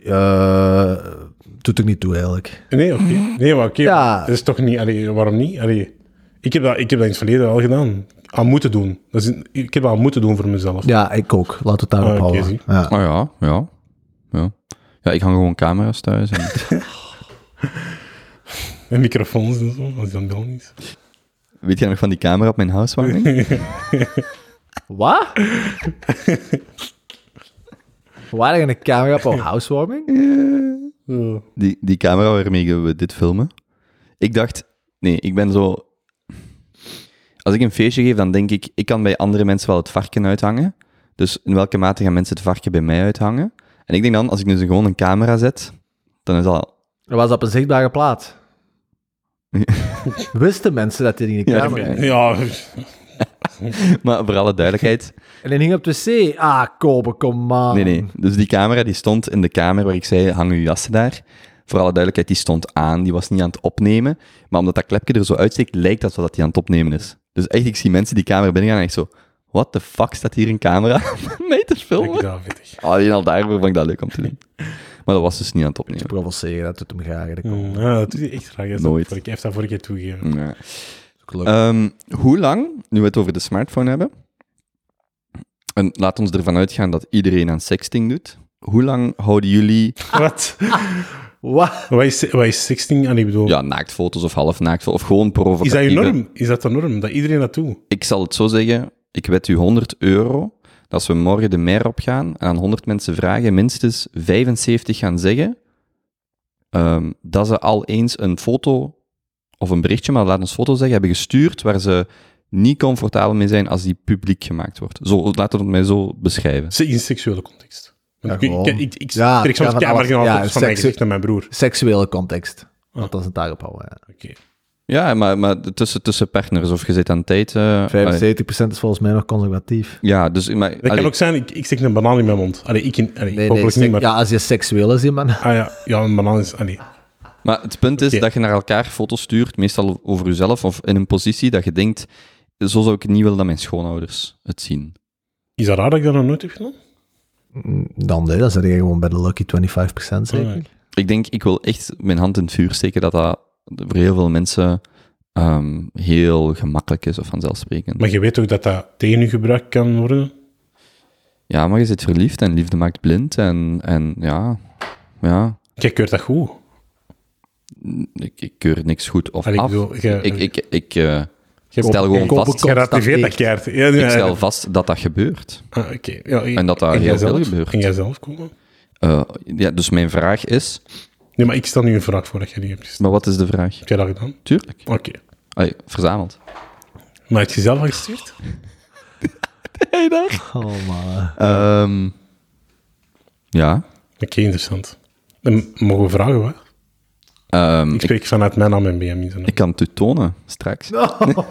Eh, doet er niet toe eigenlijk. Nee, oké. Nee, maar oké. Ja. Dat is toch niet... Allee, waarom niet? Allee, ik, heb dat, ik heb dat in het verleden al gedaan. Aan moeten doen. Dat is, ik heb dat aan moeten doen voor mezelf. Ja, ik ook. Laat het daarop Ah, houden. Ja. Oh ja, ja. Ja, ja ik hang gewoon camera's thuis. En... <laughs> En microfoons en zo, als dat dan is. Weet jij nog van die camera op mijn housewarming? <laughs> Wat? Waar je een camera op een housewarming? <laughs> Die, die camera waarmee we dit filmen. Ik dacht, nee, ik ben zo... Als ik een feestje geef, dan denk ik, ik kan bij andere mensen wel het varken uithangen. Dus in welke mate gaan mensen het varken bij mij uithangen? En ik denk dan, als ik nu zo gewoon een camera zet, dan is dat... Dat was op een zichtbare plaats. <laughs> Wisten mensen dat hij in de Ja, kamer oké. Ja, <laughs> Maar voor alle duidelijkheid, En hij hing op de C. Ah, Kobe, kom maar. nee, nee. Dus die camera die stond in de kamer waar ik zei, hang uw jassen daar. Voor alle duidelijkheid, die stond aan, die was niet aan het opnemen. Maar omdat dat klepje er zo uitsteekt, lijkt dat wel dat hij aan het opnemen is. Dus echt, ik zie mensen die kamer binnen gaan en echt zo... What the fuck, staat hier een camera <laughs> mee te ik filmen? Alleen al daarvoor vond ik dat leuk om te doen. Maar dat was dus niet aan het opnemen. Provoceren, dat doet hem graag. Dat komt Mm, Ja, dat doet hij echt graag. Nooit. vorige- Hij heeft dat vorige keer toegegeven. Ja. ook leuk. Ehm, hoe lang, nu we het over de smartphone hebben, en laat ons ervan uitgaan dat iedereen aan sexting doet, hoe lang houden jullie <laughs> Wat? Wat? Wat is, wat is sexting? Ah, ik bedoel, ja, naaktfoto's of half naaktfoto's, of gewoon provocatieve... is dat je norm? Is dat de norm? Dat iedereen dat doet? Ik zal het zo zeggen, ik wed u 100 euro dat als we morgen de mer opgaan en aan 100 mensen vragen, minstens 75 gaan zeggen ehm, dat ze al eens een foto of een berichtje, maar laat ons foto zeggen, hebben gestuurd waar ze niet comfortabel mee zijn als die publiek gemaakt wordt. Zo, laten we het mij zo beschrijven. In seksuele context. Want Ja, ik, ik, ik, ik Ja, trek soms van alles- camera ja, van mijn seksu- gezicht naar mijn broer. Seksuele context. Laat ons het daarop houden. Ja. Oké. Ja, maar, maar tussen, tussen partners of je zit aan tijd... eh, allee, 75% is volgens mij nog conservatief. ja, dus... Maar, Dat kan ook zijn, ik, ik steek een banaan in mijn mond. Allee, ik in, allee, Nee, nee, hopelijk sek- niet, maar... ja, als je seksueel is, man. Ah ja, ja, een banaan is... Allee. Maar het punt is dat je naar elkaar foto's stuurt, meestal over jezelf of in een positie dat je denkt, zo zou ik niet willen dat mijn schoonouders het zien. Is dat raar dat ik dat nog nooit heb gedaan? Dan nee, dan zit je gewoon bij de lucky 25% zeker. Ik denk, ik wil echt mijn hand in het vuur steken dat dat voor heel veel mensen ehm, heel gemakkelijk is of vanzelfsprekend. Maar je weet ook dat dat tegen je gebruikt kan worden? Ja, maar je zit verliefd en liefde maakt blind en, en ja, ja, Jij keurt dat goed. ik, ik keur niks goed of Allee, ik af. bedoel, ik ik, ik eh, stel gewoon vast, koop- Je relativeert dat constateert. keert. Ja, ja, ik stel vast dat dat gebeurt. Ah, oké. Ja, En dat dat heel veel gebeurt. En jij zelf komen? Eh, ja, dus mijn vraag is, Nee, maar ik stel nu een vraag voor dat jij die hebt gesteld. maar wat is de vraag? Heb jij dat gedaan? Tuurlijk. Oké. Allee, verzameld. Maar heb je zelf al gestuurd? <laughs> Hey daar. Oh man. Ehm, ja. Oké, interessant. Dan mogen we vragen, wat? Ehm, Ik ik, spreek vanuit mijn naam en BMI. zo. ik kan het u tonen, straks.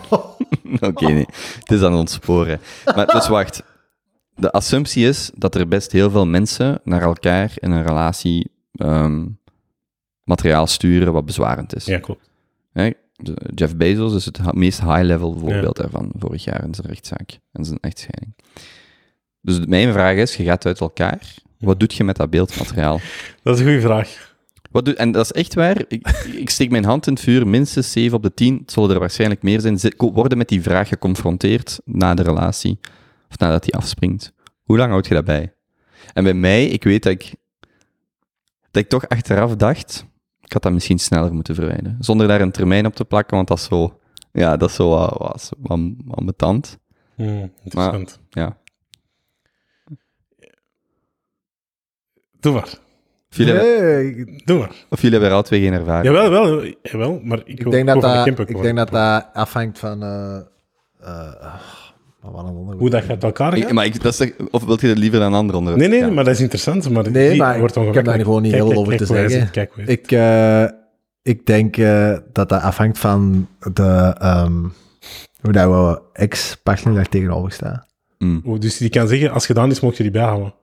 <laughs> Oké, nee. Het is aan het ontsporen. Maar dus wacht. De assumptie is dat er best heel veel mensen naar elkaar in een relatie ehm, materiaal sturen wat bezwarend is. Ja, klopt. Jeff Bezos is het meest high-level voorbeeld daarvan, vorig jaar in zijn rechtszaak en zijn echtscheiding. Dus mijn vraag is, je gaat uit elkaar, wat doet je met dat beeldmateriaal? <laughs> Dat is een goede vraag. Wat doe, en dat is echt waar, ik, <laughs> ik steek mijn hand in het vuur, minstens 7 op de 10, het zullen er waarschijnlijk meer zijn, worden met die vraag geconfronteerd na de relatie, of nadat die afspringt. Hoe lang houd je dat bij? En bij mij, ik weet dat ik, dat ik toch achteraf dacht, ik had dat misschien sneller moeten verwijderen. Zonder daar een termijn op te plakken, want dat is zo, ja, dat is zo wat, wat, wat ambetant. Hmm, interessant. Ja. Doe maar. Of jullie, hebben, Nee, ik- Doe maar. of jullie hebben er al twee geen ervaring. Jawel, wel, jawel, maar ik, ik denk dat dat, ik denk dat dat afhangt van... eh eh, een Hoe dat gaat elkaar Ik- gaat? maar ik, dat of wilt je het liever dan een ander onder Nee, nee, Ja. maar dat is interessant. Maar Nee, die maar wordt ik heb daar gewoon niet Kijk, heel kijk, over kijk te zeggen. Kijk. Ik, eh, ik denk eh, dat dat afhangt van de, ehm, hoe dat we ex-partner daar tegenover staan. Mm. Oh, Dus die kan zeggen, als gedaan is, mocht je die bijhouden.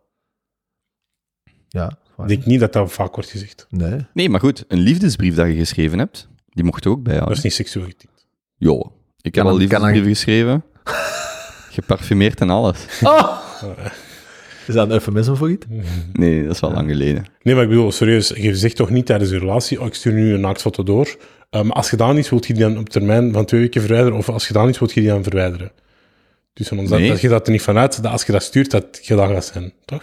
Ja, Ik denk niet dat dat vaak wordt gezegd. nee. Nee, maar goed, een liefdesbrief dat je geschreven hebt, die mocht je ook Dat bijhouden. is niet seksueel getint. Jo, ik heb Kan al liefdesbrieven geschreven. Geparfumeerd en alles. <laughs> Is dat een eufemisme voor iets? Nee, dat is wel lang geleden. Nee, maar ik bedoel, serieus, je zegt toch niet tijdens je relatie, oh, ik stuur nu een naaktfoto door. Maar als gedaan is, wilt je die dan op termijn van twee weken verwijderen, of als gedaan is, wilt je die dan verwijderen. Dus van ons dat, Nee. dat je dat er niet vanuit, dat als je dat stuurt, dat het gedaan gaat zijn, toch?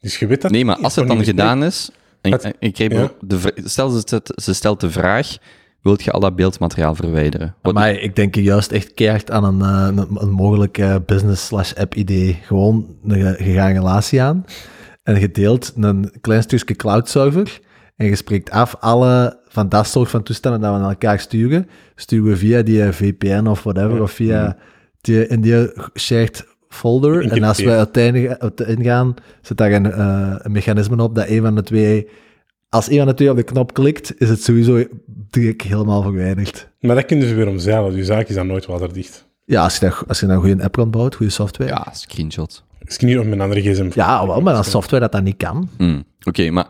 Dus je weet dat Nee, maar als het dan gedaan is... En, Het- en ik ja. de, stel, ze, ze stelt de vraag, wilt je al dat beeldmateriaal verwijderen? Wat, Maar ik denk juist echt keihard aan een, eh, een, een mogelijk eh, business slash app idee. Gewoon, een- je gaat een relatie aan en je deelt een klein stukje cloud server en je spreekt af alle van dat soort van toestanden dat we naar elkaar sturen, sturen we via die VPN of whatever, Ja. of via die, in die shared folder. En als we uiteindelijk uiteindelijk gaan, zit daar een, eh, een mechanisme op dat een van de twee, als een van de twee op de knop klikt, is het sowieso direct helemaal verwijderd. Maar dat kunnen ze weer omzeilen. Dus zaak is dan nooit waterdicht. Ja, als je, dat, als je een goede app kan bouwen, goede software. Ja, screenshot. Niet op mijn andere gsm. Ja, wel, maar als software dat dat niet kan. Hmm, Oké, maar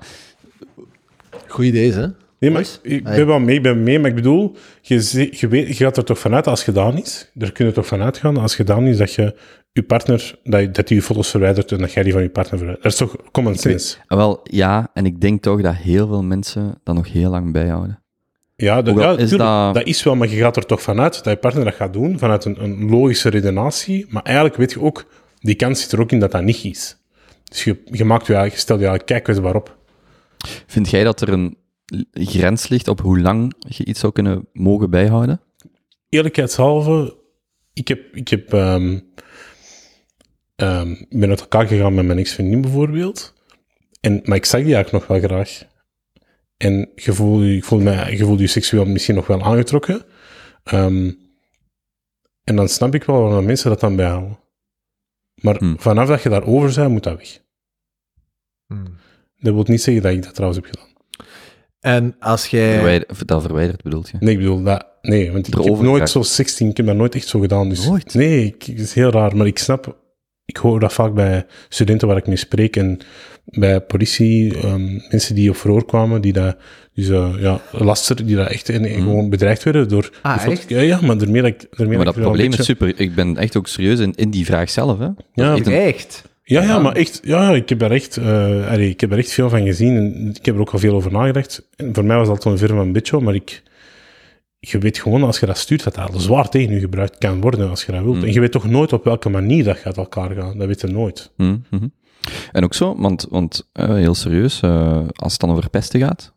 Goed idee, hè? Nee, maar ik Hey. ben wel mee, ik ben mee, maar ik bedoel, je, je, weet, je gaat er toch vanuit als gedaan is, daar kun je toch vanuit gaan als gedaan is dat je je partner, dat, je- dat die je foto's verwijdert en dat jij die van je partner verwijdert. Dat is toch common sense? ah, wel, ja, en ik denk toch dat heel veel mensen dat nog heel lang bijhouden. Ja, is tuurlijk, dat- dat... is wel, maar je gaat er toch vanuit dat je partner dat gaat doen, vanuit een, een logische redenatie, maar eigenlijk weet je ook, die kans zit er ook in dat dat niet is. Dus je, je, maakt je, je stelt je eigenlijk kijkwijs op. Vind jij dat er een grens ligt op hoe lang je iets zou kunnen mogen bijhouden? eerlijkheidshalve, ik heb, ik heb, ehm, ehm, ik ben uit elkaar gegaan met mijn ex-vriendin bijvoorbeeld. En, maar ik zag die eigenlijk nog wel graag. En je voelde je, voelde mij, je voelde je seksueel misschien nog wel aangetrokken. Ehm, en dan snap ik wel waarom mensen dat dan bijhouden. Maar Hmm. vanaf dat je daarover bent, moet dat weg. Dat wil niet zeggen dat ik dat trouwens heb gedaan. En als jij... Verwijder, dat verwijderd bedoelt je? Nee, ik bedoel dat. Nee, want ik heb nooit zo 16, ik heb dat nooit echt zo gedaan. Dus Nooit? Nee, ik, het is heel raar, maar ik snap. Ik hoor dat vaak bij studenten waar ik mee spreek en bij politie, ehm, mensen die op verhoor kwamen, die dat, dus, eh, ja, laster, die dat echt en, en gewoon bedreigd werden door. Ah, echt? Ja, ja, maar daarmee dat ik. Daarmee Maar ik dat probleem is super. Ik ben echt ook serieus in, in die vraag zelf. Hè. Dat is Ja, echt een- Echt? Ja, ja, maar echt, ja, ik heb daar echt, eh, allee, ik heb er echt veel van gezien en ik heb er ook al veel over nagedacht. En voor mij was dat altijd een Bitcho, maar ik, je weet gewoon als je dat stuurt, dat dat zwaar tegen je gebruikt kan worden als je dat wilt. En je weet toch nooit op welke manier dat gaat elkaar gaan. Dat weet je nooit. Mhm, mhm. En ook zo, want, want eh, heel serieus, eh, als het dan over pesten gaat,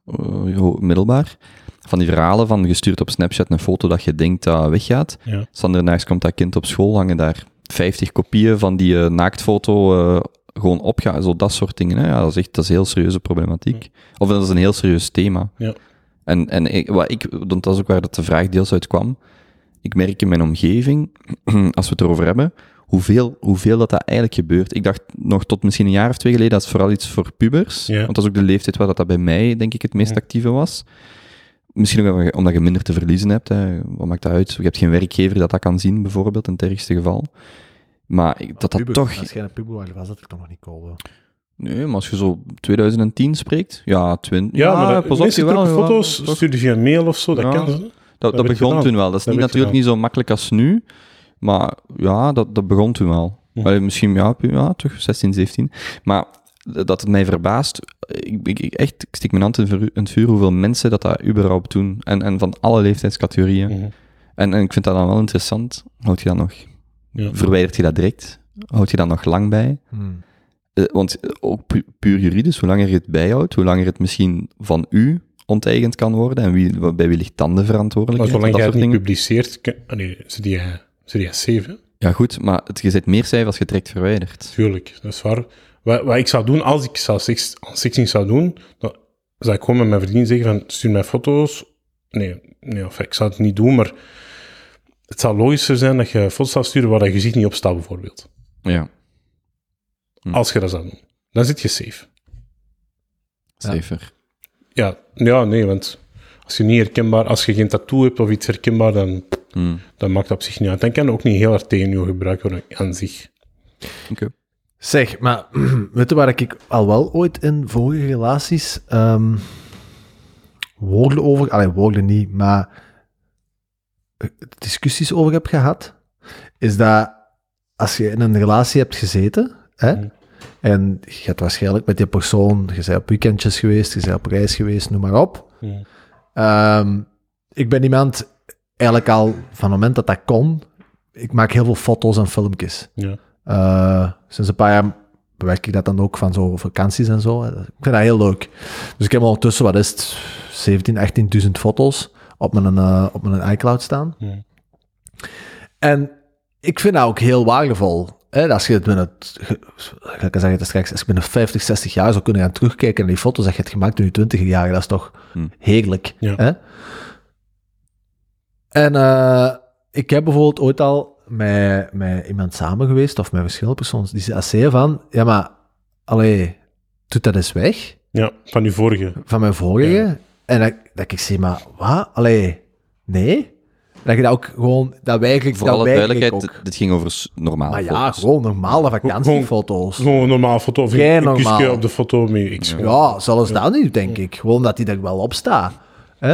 middelbaar, van die verhalen van gestuurd op Snapchat een foto dat je denkt dat weggaat, Ja. Sandernaars komt dat kind op school, hangen daar 50 kopieën van die eh, naaktfoto eh, gewoon opgaan, zo dat soort dingen. Hè? Ja, dat is echt dat is een heel serieuze problematiek. Of dat is een heel serieus thema. Ja. En, en ik, wat ik, want dat is ook waar dat de vraag deels uit kwam. Ik merk in mijn omgeving, <clears throat> als we het erover hebben, hoeveel, hoeveel dat, dat eigenlijk gebeurt. Ik dacht nog tot misschien een jaar of twee geleden, dat is vooral iets voor pubers. Ja. Want dat is ook de leeftijd waar dat, dat bij mij, denk ik, het meest actieve was. Misschien ook omdat je- je minder te verliezen hebt. Hè. Wat maakt dat uit? Je hebt geen werkgever dat dat kan zien, bijvoorbeeld, in het ergste geval. Maar dat dat Puber. toch... Als jij een puber was, dat er toch nog niet komen. Nee, maar als je zo 2010 spreekt, ja, twin, Ja, maar pas op, jawel, foto's, stuurde via mail of zo, dat Ja. kan ze. Dat, dat, begon gedaan. toen wel. Dat is Dat niet, natuurlijk gedaan. niet zo makkelijk als nu, maar ja, dat, dat begon toen wel. Hm. Allee, misschien, ja, ja, toch 16, 17. Maar dat het mij verbaast, ik, ik, echt, ik steek mijn hand in, het vuur- in het vuur hoeveel mensen dat dat überhaupt doen. En, en van alle leeftijdscategorieën. Mhm. En, en ik vind dat dan wel interessant. Houd je dat nog? Ja. Verwijdert je dat direct? Houd je dat nog lang bij? Hmm. Eh, want eh, ook pu- puur juridisch, hoe langer je het bijhoudt, hoe langer het misschien van u onteigend kan worden. En wie, bij wie ligt dan de Maar verantwoordelijkheid? zolang Dat jij het niet dingen. publiceert, kan, allee, zit die, zit die safe, hè? Ja, goed, maar het, je zit meer cijfers als je het direct verwijdert. Tuurlijk, dat is waar. Wat, wat ik zou doen, als ik zou seks, als sexting zou doen, dan zou ik gewoon met mijn vriendin zeggen van, stuur mij foto's. Nee, nee of, ik zou het niet doen, maar het zou logischer zijn dat je foto's zou sturen waar dat je gezicht niet op staat, bijvoorbeeld. Ja, Hm. Als je dat zou doen. Dan zit je safe. safer. Ja, ja, nee, want als je niet herkenbaar, als je geen tattoo hebt of iets herkenbaar, dan, Hm, dan maakt dat op zich niet uit. Dan kan ook niet heel hard tegen je gebruikt worden aan zich. Oké. Zeg, maar <clears throat> weet je waar ik al wel ooit in vorige relaties ehm, woorden over, alleen woorden niet, maar eh, discussies over heb gehad, is dat als je in een relatie hebt gezeten, hè, Mhm. en je hebt waarschijnlijk met die persoon, je bent op weekendjes geweest, je bent op reis geweest, noem maar op. Mhm. Ehm, ik ben iemand, eigenlijk al van het moment dat dat kon, ik maak heel veel foto's en filmpjes. Ja. Eh, sinds een paar jaar bewerk ik dat dan ook van zo vakanties en zo. Ik vind dat heel leuk. Dus ik heb ondertussen, wat is het, 17, 18.000 foto's op mijn, eh, op mijn iCloud staan. Ja. En ik vind dat ook heel waardevol. hè, als je het binnen, ik kan zeggen het straks, als je binnen 50, 60 jaar zou kunnen gaan terugkijken naar die foto's dat je hebt gemaakt in je 20 jaar, dat is toch Hm. heerlijk. Ja. Hè? En eh, ik heb bijvoorbeeld ooit al met, met iemand samen geweest, of met verschillende personen, die zei- zei van, ja maar, allee, doet dat eens weg Ja, van uw vorige. van mijn vorige. Ja. En dat, dat ik zeg, maar wat? Allee, nee. Dat je dat ook gewoon, dat weiger ik, Voor dat alle duidelijkheid, ook. dit, ging over normale Maar ja, foto's. gewoon normale vakantiefoto's. Gewoon een normale foto. Of Geen een kusje normaal. op de foto je ex. Ja, zelfs dat niet, denk ik. Gewoon dat die er wel op staat. Hè?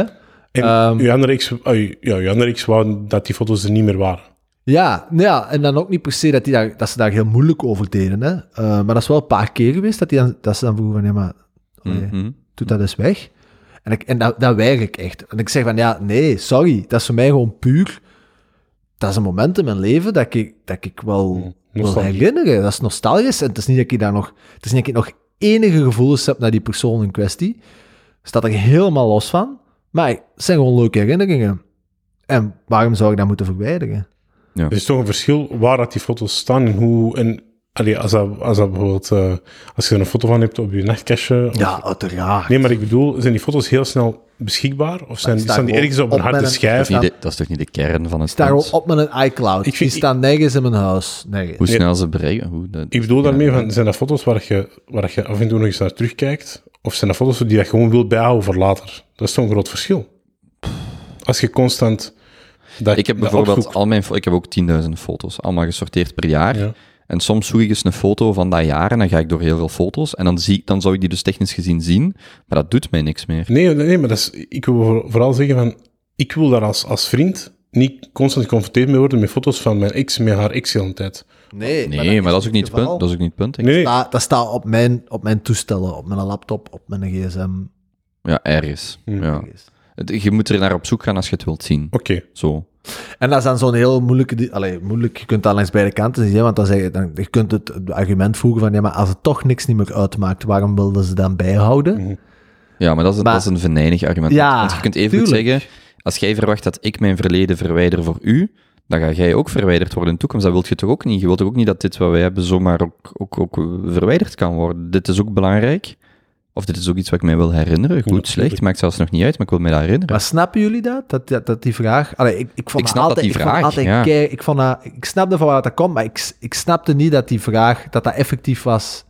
En Ehm, uw andere ex, uw- ja, uw andere ex wou dat die foto's er niet meer waren. Ja, nou ja, en dan ook niet per se dat, die daar, dat ze daar heel moeilijk over deden. Hè? Eh, maar dat is wel een paar keer geweest dat, die dan, dat ze dan vroegen van, ja, maar allee, Mhm. doe dat eens weg. En, ik, en dat, dat weiger ik echt. En ik zeg van, ja, nee, sorry. Dat is voor mij gewoon puur... Dat is een moment in mijn leven dat ik, dat ik wel wil nostalgie. herinneren. Dat is nostalgisch. En het is niet dat ik daar nog... Het is niet dat ik nog enige gevoelens heb naar die persoon in kwestie. Staat er helemaal los van. Maar het zijn gewoon leuke herinneringen. En waarom zou ik dat moeten verwijderen? Er is toch een verschil waar dat die foto's staan en hoe... En, allee, als, dat, als dat bijvoorbeeld... eh, als je er een foto van hebt op je nachtkastje... of- Ja, uiteraard. Nee, maar ik bedoel, zijn die foto's heel snel beschikbaar? Of zijn, staan die ergens op een harde schijf? Dat, is niet de, dat is toch niet de kern van het Ik sta gewoon punt? op met een iCloud. Ik vind- die staan nergens in mijn huis. Nergens. Hoe snel ze bereiken. Hoe, dat, Ik bedoel ja, daarmee, van, zijn dat foto's waar je, waar je af en toe nog eens naar terugkijkt? Of zijn dat foto's die je gewoon wilt bijhouden voor later? Dat is toch een groot verschil. Als je constant... Dat, Ik heb bijvoorbeeld al mijn, ik heb ook 10.000 foto's, allemaal gesorteerd per jaar. Ja. En soms zoek ik eens een foto van dat jaar en dan ga ik door heel veel foto's en dan, zie, dan zou ik die dus technisch gezien zien, maar dat doet mij niks meer. Nee, nee, maar dat is, ik wil voor- vooral zeggen van... Ik wil daar als, als vriend niet constant geconfronteerd mee worden met foto's van mijn ex, met haar ex de tijd. Nee, Nee, maar dat is ook niet het punt. Dat is ook niet het punt. Nee. Dat, dat staat op mijn, op mijn toestellen, op mijn laptop, op mijn gsm. Ja, ergens. Hm. Ja. Het- Je moet er naar op zoek gaan als je het wilt zien. Oké. Zo. En dat is dan zo'n heel moeilijke... Allee, moeilijk, je kunt dat langs beide kanten zien, hè, want dan zeg je, dan, je kunt het, argument voegen van, ja, maar als het toch niks niet meer uitmaakt, waarom wilden ze dan bijhouden? Mhm. Ja, maar dat is, Maar- dat is een venijnig argument. Ja, Want je kunt even goed zeggen, als jij verwacht dat ik mijn verleden verwijder voor u, dan ga jij ook verwijderd worden in de toekomst. Dat wil je toch ook niet? Je wilt toch ook niet dat dit wat wij hebben zomaar ook, ook, ook verwijderd kan worden? Dit is ook belangrijk. Of dit is ook iets wat ik mij wil herinneren. Goed, slecht, maakt zelfs nog niet uit, maar ik wil mij dat herinneren. Maar snappen jullie dat? Dat, dat, dat die vraag... Allee, ik, ik, vond Ik dat snap dat altijd, die ik vond vraag, altijd ja. kei- ik, vond dat, ik snapte van waar dat komt, maar ik, ik snapte niet dat die vraag, dat dat effectief was...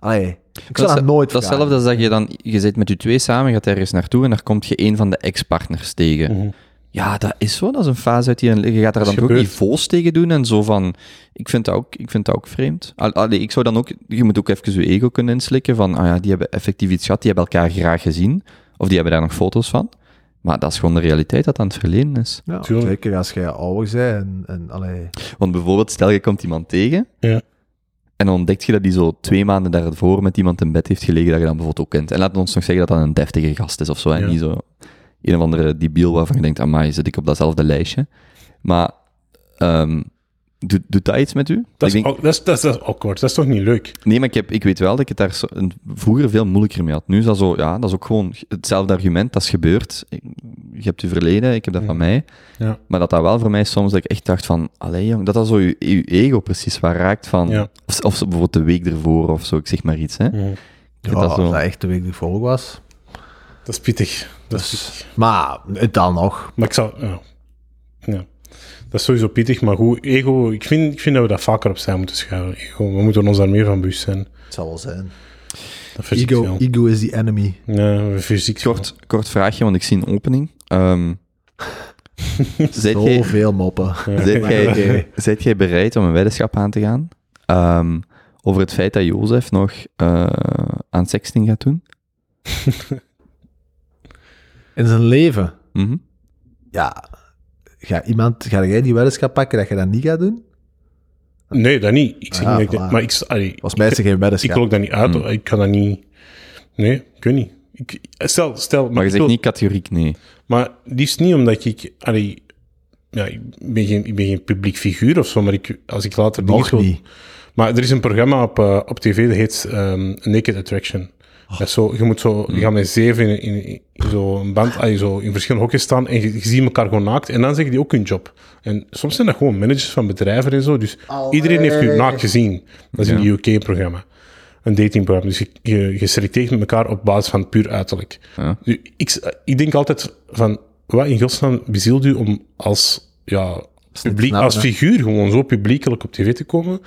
Allee, ik zou dat, is- nooit Dat hetzelfde als dat je dan, je zit met je twee samen, gaat ergens naartoe en daar komt je een van de ex-partners tegen. Mhm. Ja, dat is zo. Dat is een fase uit die... Je gaat daar dan ook niveaus tegen doen en zo van... Ik vind dat ook, ik vind dat ook vreemd. Allee, ik zou dan ook... Je moet ook even je ego kunnen inslikken van... Ah ja, die hebben effectief iets gehad, die hebben elkaar graag gezien. Of die hebben daar nog foto's van. Maar dat is gewoon de realiteit dat aan het verleden is. Ja, zeker als jij ouder bent en, en allee... Want bijvoorbeeld, stel je komt iemand tegen... Ja. En dan ontdekt je dat die zo twee maanden daarvoor met iemand in bed heeft gelegen dat je dan bijvoorbeeld ook kent. En laat ons nog zeggen dat dat een deftige gast is of zo. En Ja. niet zo een of andere debiel waarvan je denkt, amai, zit ik op datzelfde lijstje. Maar ehm, doet, doet dat iets met u? Dat, is, denk- ook- dat, is, dat, is, dat is awkward. Dat is toch niet leuk? nee, maar ik, heb, ik weet wel dat ik het daar zo, een- vroeger veel moeilijker mee had. Nu is dat zo, ja, dat is ook gewoon hetzelfde argument, dat is gebeurd. Ik- Je hebt je verleden, ik heb dat van mij. Ja. Maar dat dat wel voor mij soms dat ik echt dacht van, allee jong, dat dat zo je, je ego precies waar raakt van, Ja. of, of bijvoorbeeld de week ervoor of zo, ik zeg maar iets, hè. Ik Ja, vind dat als zo- dat echt de week ervoor was. Dat is pittig. Dat is Dus- pittig. Maar het dan nog. Maar ik zou... Ja. ja. Dat is sowieso pittig, maar goed, ego... Ik vind, ik vind dat we dat vaker opzij moeten schuiven. Ego, we moeten ons daar meer van bewust zijn. Het zal wel zijn. Ego, ego is the enemy. Ja, fysiek. Kort, kort vraagje, want ik zie een opening. Ehm <laughs> jij, Zoveel moppen. zijt, jij, bereid om een weddenschap aan te gaan? Ehm, over het feit dat Jozef nog eh, aan sexting gaat doen? <laughs> In zijn leven. Mhm. Ja. Ga, iemand, ga jij die weddenschap pakken dat je dat niet gaat doen? Nee, dat niet. Ik zeg Ah, niet ik-. Maar ik... allee, Was mij geen ik weddenschap. wil ook dat niet uit. Hmm. Ik kan dat niet... Nee, ik weet niet. Ik, stel, stel... Maar je ik zegt wil- niet categoriek nee. Maar liefst niet omdat ik... Allee, ja, ik, ben geen, ik ben geen publiek figuur of zo, maar ik, als ik later dingen Nog wil- niet. Maar er is een programma op, eh, op tv dat heet ehm, Naked Attraction. Zo, je moet zo, je gaat met zeven in, in, in zo'n band, ah, zo in verschillende hokjes staan en je, je ziet elkaar gewoon naakt en dan zeggen die ook hun job. En soms zijn dat gewoon managers van bedrijven en zo, dus iedereen heeft je naakt gezien. Dat is Ja. een UK-programma. Een datingprogramma. Dus je, je, je selecteert met elkaar op basis van puur uiterlijk. Ja. Nu, ik, ik denk altijd van, wat in godsnaam bezielt u om als, ja, publiek, als figuur gewoon zo publiekelijk op tv te komen?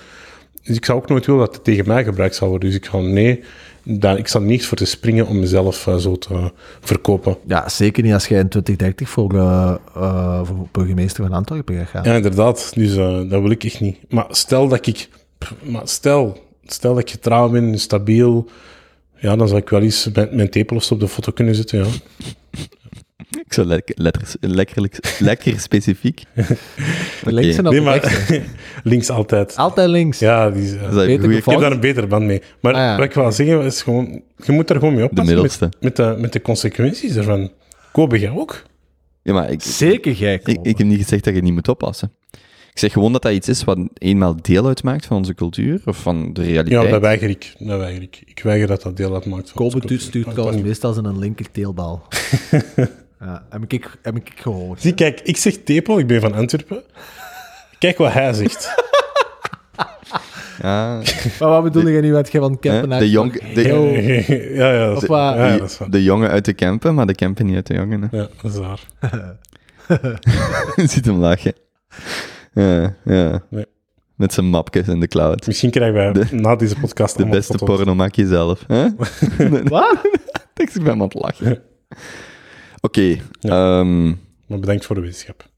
Dus ik zou ook nooit willen dat het tegen mij gebruikt zal worden. Dus ik ga, nee, daar, ik sta niet voor te springen om mezelf eh, zo te verkopen. Ja, zeker niet als jij in 2030 voor, eh, voor burgemeester van Antwerpen gaat gaan. Ja, inderdaad. Dus dat wil ik echt niet. Maar stel dat ik... Maar stel, stel dat ik getrouwd ben, stabiel... Ja, dan zou ik wel eens mijn, mijn tepel op de foto kunnen zetten, ja. Ik zou lekker, letter, lekker, lekker specifiek. <laughs> Links en Nee, maar <laughs> links altijd. Altijd links. Ja, die is, eh, is een Beter goeie- ik heb daar een betere band mee. Maar Ah, ja. wat ik wil zeggen is gewoon... Je moet daar gewoon mee oppassen. Met, met, de, met de consequenties ervan. Kobe, jij ook? Ja, maar ik, Zeker gek. ik, ik heb niet gezegd dat je niet moet oppassen. Ik zeg gewoon dat dat iets is wat eenmaal deel uitmaakt van onze cultuur, of van de Ja, realiteit. dat weiger ik. Dat weiger ik. Ik weiger dat dat deel uitmaakt van Kolbe onze cultuur. stuurt trouwens meestal zijn een linker teelbal. <laughs> ja, heb ik, heb ik gehoord. Zie, kijk, ik zeg tepel, ik ben van Antwerpen. Kijk wat hij zegt. <laughs> Ja, Maar wat bedoel je nu met je van Kempen hè, de, jong, de, <laughs> ja, ja, dat is, Of wat? ja, dat is waar. de jongen uit de Kempen, maar de Kempen niet uit de jongen. Hè. Ja, dat is waar. <laughs> Ziet hem lachen. Ja, ja. Nee. Met zijn mapjes in de cloud. Misschien krijgen wij De- na deze podcast De beste foto's. porno maak je zelf. Hè? Wat? Ik ben aan het lachen. Oké. ehm, Maar bedankt voor de wetenschap.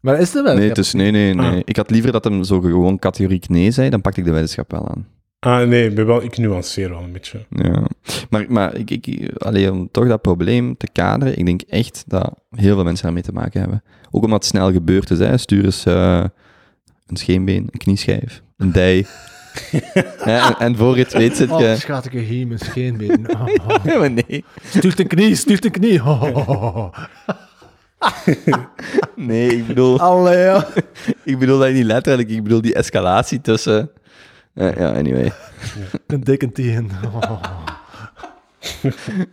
Maar is het wel? nee, dus, nee, nee, nee. Ah. Ik had liever dat hem zo gewoon categoriek nee zei, dan pakte ik de wetenschap wel aan. Ah, nee, ik, ben wel, ik nuanceer wel een beetje. Ja. Maar, maar ik, ik, allee, om toch dat probleem te kaderen, ik denk echt dat heel veel mensen daarmee te maken hebben. Ook omdat het snel gebeurd is. Hè. Stuur eens eh, een scheenbeen, een knieschijf, een dij. <laughs> Ja, en, en voor je het weet zit je... Oh, schat, ik hier mijn scheenbeen. Oh, <laughs> oh. Ja, maar nee. Stuurt een knie, stuurt een knie. Oh, oh, <laughs> oh. Nee, ik bedoel, Allee, ja. ik bedoel dat niet letterlijk. Ik bedoel die escalatie tussen... Ja, ja, anyway. Een dikke tien. Oh.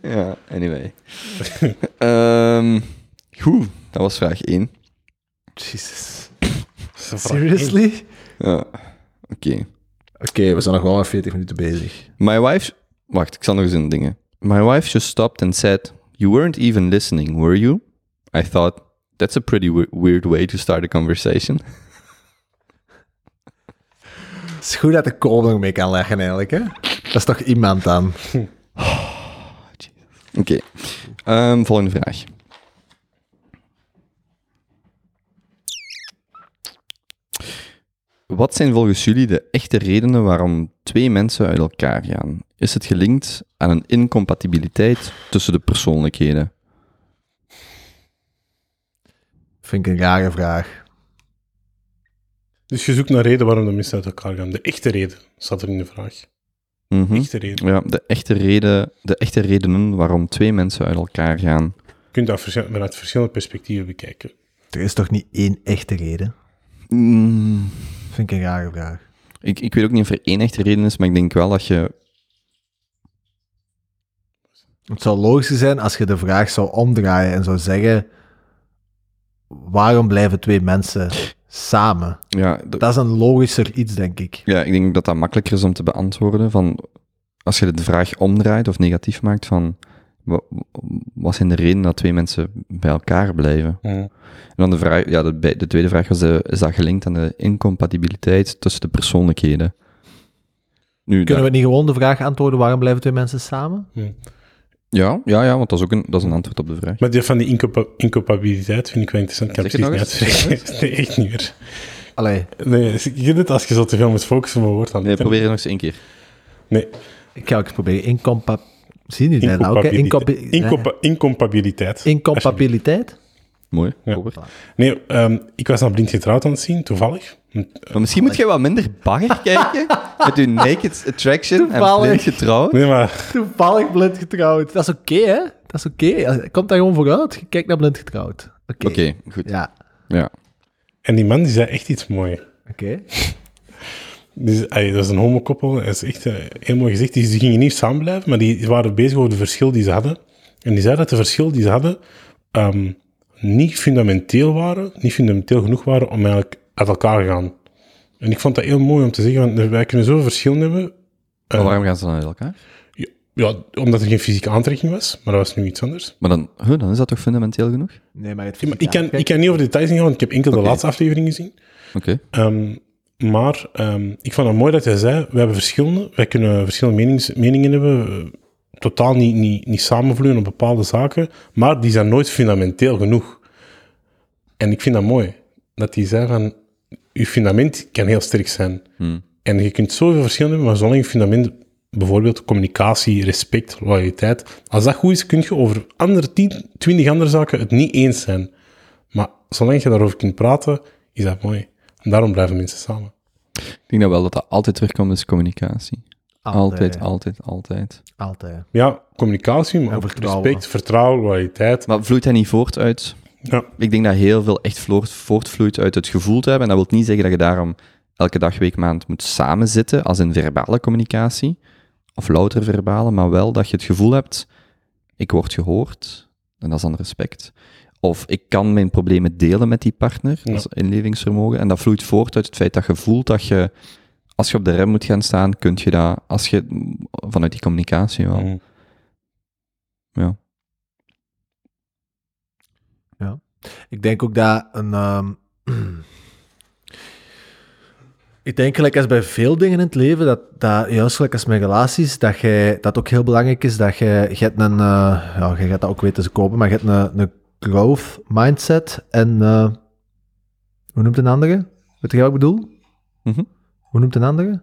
Ja, anyway. Ehm, goed, dat was vraag 1. Jesus. Seriously? Ja, oké. Oké, we zijn nog wel maar 40 minuten bezig. My wife... Wacht, ik zal nog eens in dingen. My wife just stopped and said, You weren't even listening, were you? I thought, that's a pretty we- weird way to start a conversation. <laughs> Het is goed dat de kool nog mee kan leggen, eigenlijk, hè? Dat is toch iemand dan? Oké, Ehm, volgende vraag. Wat zijn volgens jullie de echte redenen waarom twee mensen uit elkaar gaan? Is het gelinkt aan een incompatibiliteit tussen de persoonlijkheden? Vind ik een rare vraag. Dus je zoekt naar reden waarom de mensen uit elkaar gaan. De echte reden staat er in de vraag. Mhm. Echte reden. Ja, de echte, reden, de echte redenen waarom twee mensen uit elkaar gaan. Je kunt dat vanuit verschillende perspectieven bekijken. Er is toch niet één echte reden? Mm, Vind ik een rare vraag. ik, ik weet ook niet of er één echte reden is, maar ik denk wel dat je... Het zou logischer zijn als je de vraag zou omdraaien en zou zeggen: waarom blijven twee mensen samen? Ja, Dat is een logischer iets, denk ik. ja, ik denk dat dat makkelijker is om te beantwoorden. Van, als je de vraag omdraait of negatief maakt van... wa- Wat zijn de redenen dat twee mensen bij elkaar blijven? En dan de, vraag, ja, de, de tweede vraag was, de, is dat gelinkt aan de incompatibiliteit tussen de persoonlijkheden? Nu, Kunnen daar- we niet gewoon de vraag antwoorden: waarom blijven twee mensen samen? ja, ja, ja, want dat is ook een, dat is een antwoord op de vraag. Maar die van die incompa- incompatibiliteit vind ik wel interessant. Ik kan Zeg het precies niet uitleggen. <laughs> Nee, echt niet meer. Allee, Nee, je weet het als je zo te veel moet focussen op een woord. Dan Nee, probeer het nog eens één keer. Nee, ik ga ook eens proberen. Incompa... Zie je dat ook? hè? incompatibiliteit. Incompa- Incompa- incompatibiliteit. Incompatibiliteit? Mooi, Ja. Nee, ehm, ik was naar Blind Getrouwd aan het zien, toevallig. Maar misschien moet je wat minder bagger <laughs> kijken met je naked attraction en Toevallig. blind getrouwd. Nee, maar Toevallig blind getrouwd. Dat is oké, hè? Dat is oké. Komt daar gewoon vooruit. Je kijkt naar blind getrouwd. Oké. Oké, goed. Ja, Ja. En die man die zei echt iets moois. oké. Dus, allee, dat is een homokoppel. Dat is echt eh, heel mooi gezegd. Die, die gingen niet samen blijven, maar die waren bezig over de verschil die ze hadden. En die zeiden dat de verschil die ze hadden ehm, niet fundamenteel waren, niet fundamenteel genoeg waren om eigenlijk uit elkaar te gaan. En ik vond dat heel mooi om te zeggen, want wij kunnen zoveel verschillen hebben. Maar waarom gaan ze dan uit elkaar? Ja, omdat er geen fysieke aantrekking was, maar dat was nu iets anders. Maar dan, huh, dan is dat toch fundamenteel genoeg? Nee, maar het Ja, maar ik, kan, ik kan niet over details ingaan, want ik heb enkel de laatste aflevering gezien. Oké. Ehm, maar ehm, ik vond het mooi dat hij zei, we hebben verschillende, wij kunnen verschillende menings, meningen hebben, eh, totaal niet, niet, niet samenvloeien op bepaalde zaken, maar die zijn nooit fundamenteel genoeg. En ik vind dat mooi, dat hij zei van, je fundament kan heel sterk zijn. Hmm. En je kunt zoveel verschillen hebben, maar zolang je fundament, bijvoorbeeld communicatie, respect, loyaliteit, als dat goed is, kun je over andere 10, 20 andere zaken het niet eens zijn. Maar zolang je daarover kunt praten, is dat mooi. En daarom blijven mensen samen. Ik denk dat wel dat dat altijd terugkomt, is communicatie. Altijd, altijd, altijd. Altijd. Ja, communicatie, maar En ook vertrouwen. respect, vertrouwen, loyaliteit. Maar vloeit hij niet voort uit... Ja. Ik denk dat heel veel echt voort- voortvloeit uit het gevoel te hebben. En dat wil niet zeggen dat je daarom elke dag, week, maand moet samenzitten, als in verbale communicatie. Of louter verbale, maar wel dat je het gevoel hebt, ik word gehoord. En dat is dan respect. Of ik kan mijn problemen delen met die partner. Dat is inlevingsvermogen. En dat vloeit voort uit het feit dat je voelt dat je, als je op de rem moet gaan staan, kun je dat, als je, vanuit die communicatie wel. Mm. Ja. Ik denk ook dat een. ehm, <clears throat> ik denk gelijk als bij veel dingen in het leven, dat, dat juist gelijk als met relaties, dat jij, dat ook heel belangrijk is dat je, je hebt een, eh, ja, je gaat dat ook weten te kopen, maar je hebt een, een growth mindset en, eh, hoe noemt een andere? Weet je wat ik bedoel? Mhm. Hoe noemt een andere?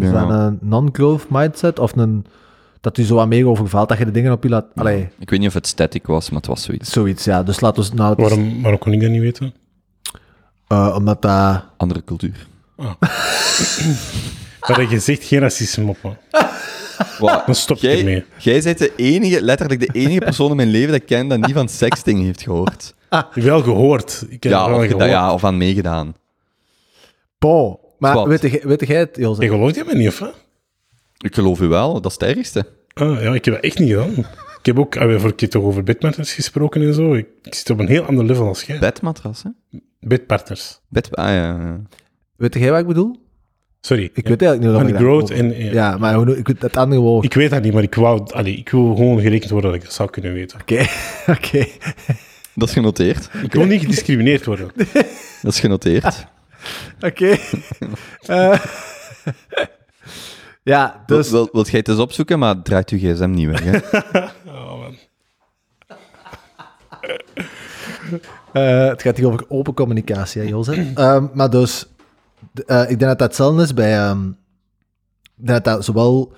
Is Ja. dat een non-growth mindset of een, dat u zo wat meer overvalt, dat je de dingen op je laat, allee, Ik weet niet of het static was, maar het was zoiets. zoiets, ja. Dus laten we, nou, het is, Waarom, waarom kon ik dat niet weten? eh, omdat dat... Andere cultuur. <clears throat> Dat had je zegt geen racisme moppen. <laughs> Wow. Dan stop ik Jij, ermee. jij bent de enige, letterlijk de enige persoon in mijn leven dat ik ken dat niet van sexting heeft gehoord. <laughs> Wel gehoord. Ik heb Ja, wel of, gehoord. ja, of aan meegedaan. Po. Maar Wat? weet, jij- weet jij het, Jozef? Je gelooft je me niet, of wat? Ik geloof u wel, dat is het ergste. Ah, ja, ik heb dat echt niet gedaan. Ik heb ook, ah, voor keer toch over bedpartners gesproken en zo. Ik, ik zit op een heel ander level als jij. Bedmatras, hè? Bedpartners. Bed, ah ja, ja. Weet jij wat ik bedoel? Sorry. Ik Ja. weet eigenlijk niet growth en... ja. Ja, maar hoe noem- ik weet het andere woord. Ik weet dat niet, maar ik, wou, allee, ik wil gewoon gerekend worden dat ik dat zou kunnen weten. Oké, <laughs> oké. Dat is genoteerd. Ik wil niet gediscrimineerd worden. <laughs> Dat is genoteerd. Oké. <laughs> Eh, ja, Dus... Wil, wil, wilt jij het eens opzoeken, maar draait uw gsm niet weg, hè? Oh, man. eh, het gaat hier over open communicatie, hè, Jozef. <clears throat> Ehm, maar dus, eh, ik denk dat dat hetzelfde is bij... ehm, ik denk dat dat zowel...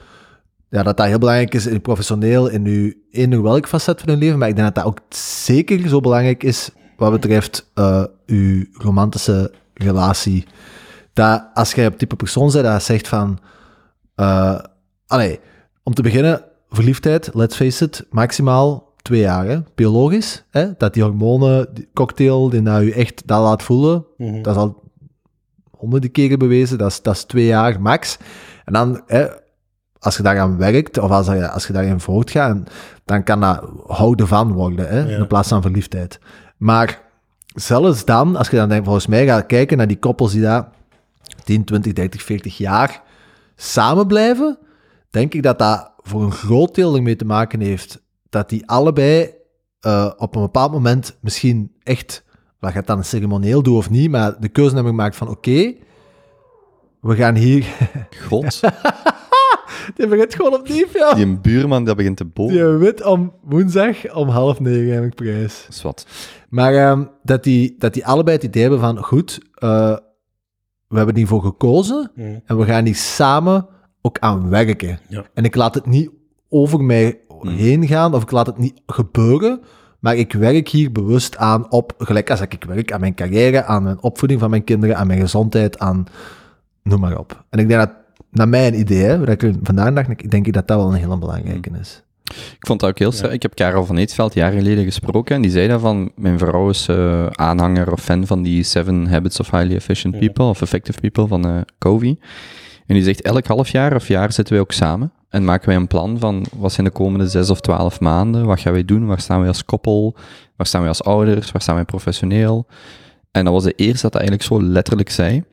Ja, dat dat heel belangrijk is in professioneel, in uw, in uw welk facet van uw leven, maar ik denk dat dat ook zeker zo belangrijk is wat betreft eh, uw romantische relatie. Dat als jij op type persoon bent dat zegt van... eh allee, om te beginnen, verliefdheid, let's face it, maximaal twee jaar, hè, biologisch. Hè, dat die hormonen, die cocktail, die nou je echt dat laat voelen, Mhm. dat is al honderden keren bewezen, dat is, dat is twee jaar max. En dan, hè, als je daaraan werkt, of als, je- als je daarin voortgaat, dan kan dat houden van worden, hè, Ja. in plaats van verliefdheid. Maar zelfs dan, als je dan denk, volgens mij gaat kijken naar die koppels die daar 10, 20, 30, 40 jaar samen blijven, denk ik dat dat voor een groot deel ermee te maken heeft dat die allebei eh, op een bepaald moment misschien echt, wat gaat dan ceremonieel doen of niet, maar de keuze hebben gemaakt van oké, we gaan hier... <laughs> God, <laughs> Die begint gewoon opnieuw, ja. die een buurman dat begint te boven. Die wit om woensdag om half negen heb ik prijs. Dat is wat. Maar ehm, dat, die, dat die allebei het idee hebben van, goed, eh, we hebben hiervoor gekozen Mhm. en we gaan hier samen ook aan werken. Ja. En ik laat het niet over mij heen gaan of ik laat het niet gebeuren, maar ik werk hier bewust aan op, gelijk als ik werk aan mijn carrière, aan mijn opvoeding van mijn kinderen, aan mijn gezondheid, aan noem maar op. En ik denk dat, naar mijn idee, hè, wat ik vandaag dacht, ik denk dat dat wel een hele belangrijke is. Ik vond dat ook heel sterk. Ik heb Karel van Eetveld jaren geleden gesproken en die zei dan van, mijn vrouw is eh, aanhanger of fan van die Seven Habits of Highly Efficient People, of Effective People van eh Covey. En die zegt, elk half jaar of jaar zitten wij ook samen en maken wij een plan van wat zijn de komende zes of twaalf maanden, wat gaan wij doen, waar staan wij als koppel, waar staan wij als ouders, waar staan wij professioneel. En dat was de eerste dat dat eigenlijk zo letterlijk zei.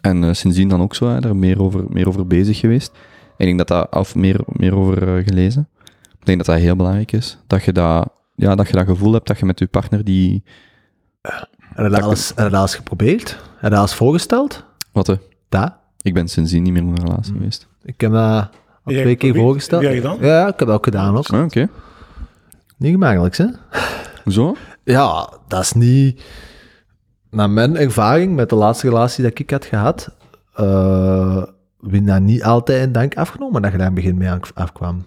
En eh, sindsdien dan ook zo, hè, er meer over, meer over bezig geweest. En ik denk dat dat, of meer, meer over eh, gelezen. Ik denk dat dat heel belangrijk is. Dat je dat, ja, dat je dat gevoel hebt dat je met je partner die, Heb je dat alles, heb je dat alles geprobeerd? Dat alles voorgesteld? wat hè? Dat? Ik ben sindsdien niet meer in een relatie geweest. Ik heb dat al twee keer voorgesteld. Heb jij gedaan? Ja, ik heb dat ook gedaan ook. Ah, Oké. Niet gemakkelijk, hè? Hoezo? Ja, dat is niet... Naar mijn ervaring met de laatste relatie dat ik had gehad, eh win dat niet altijd in dank afgenomen dat je daar in het begin mee aan- afkwam.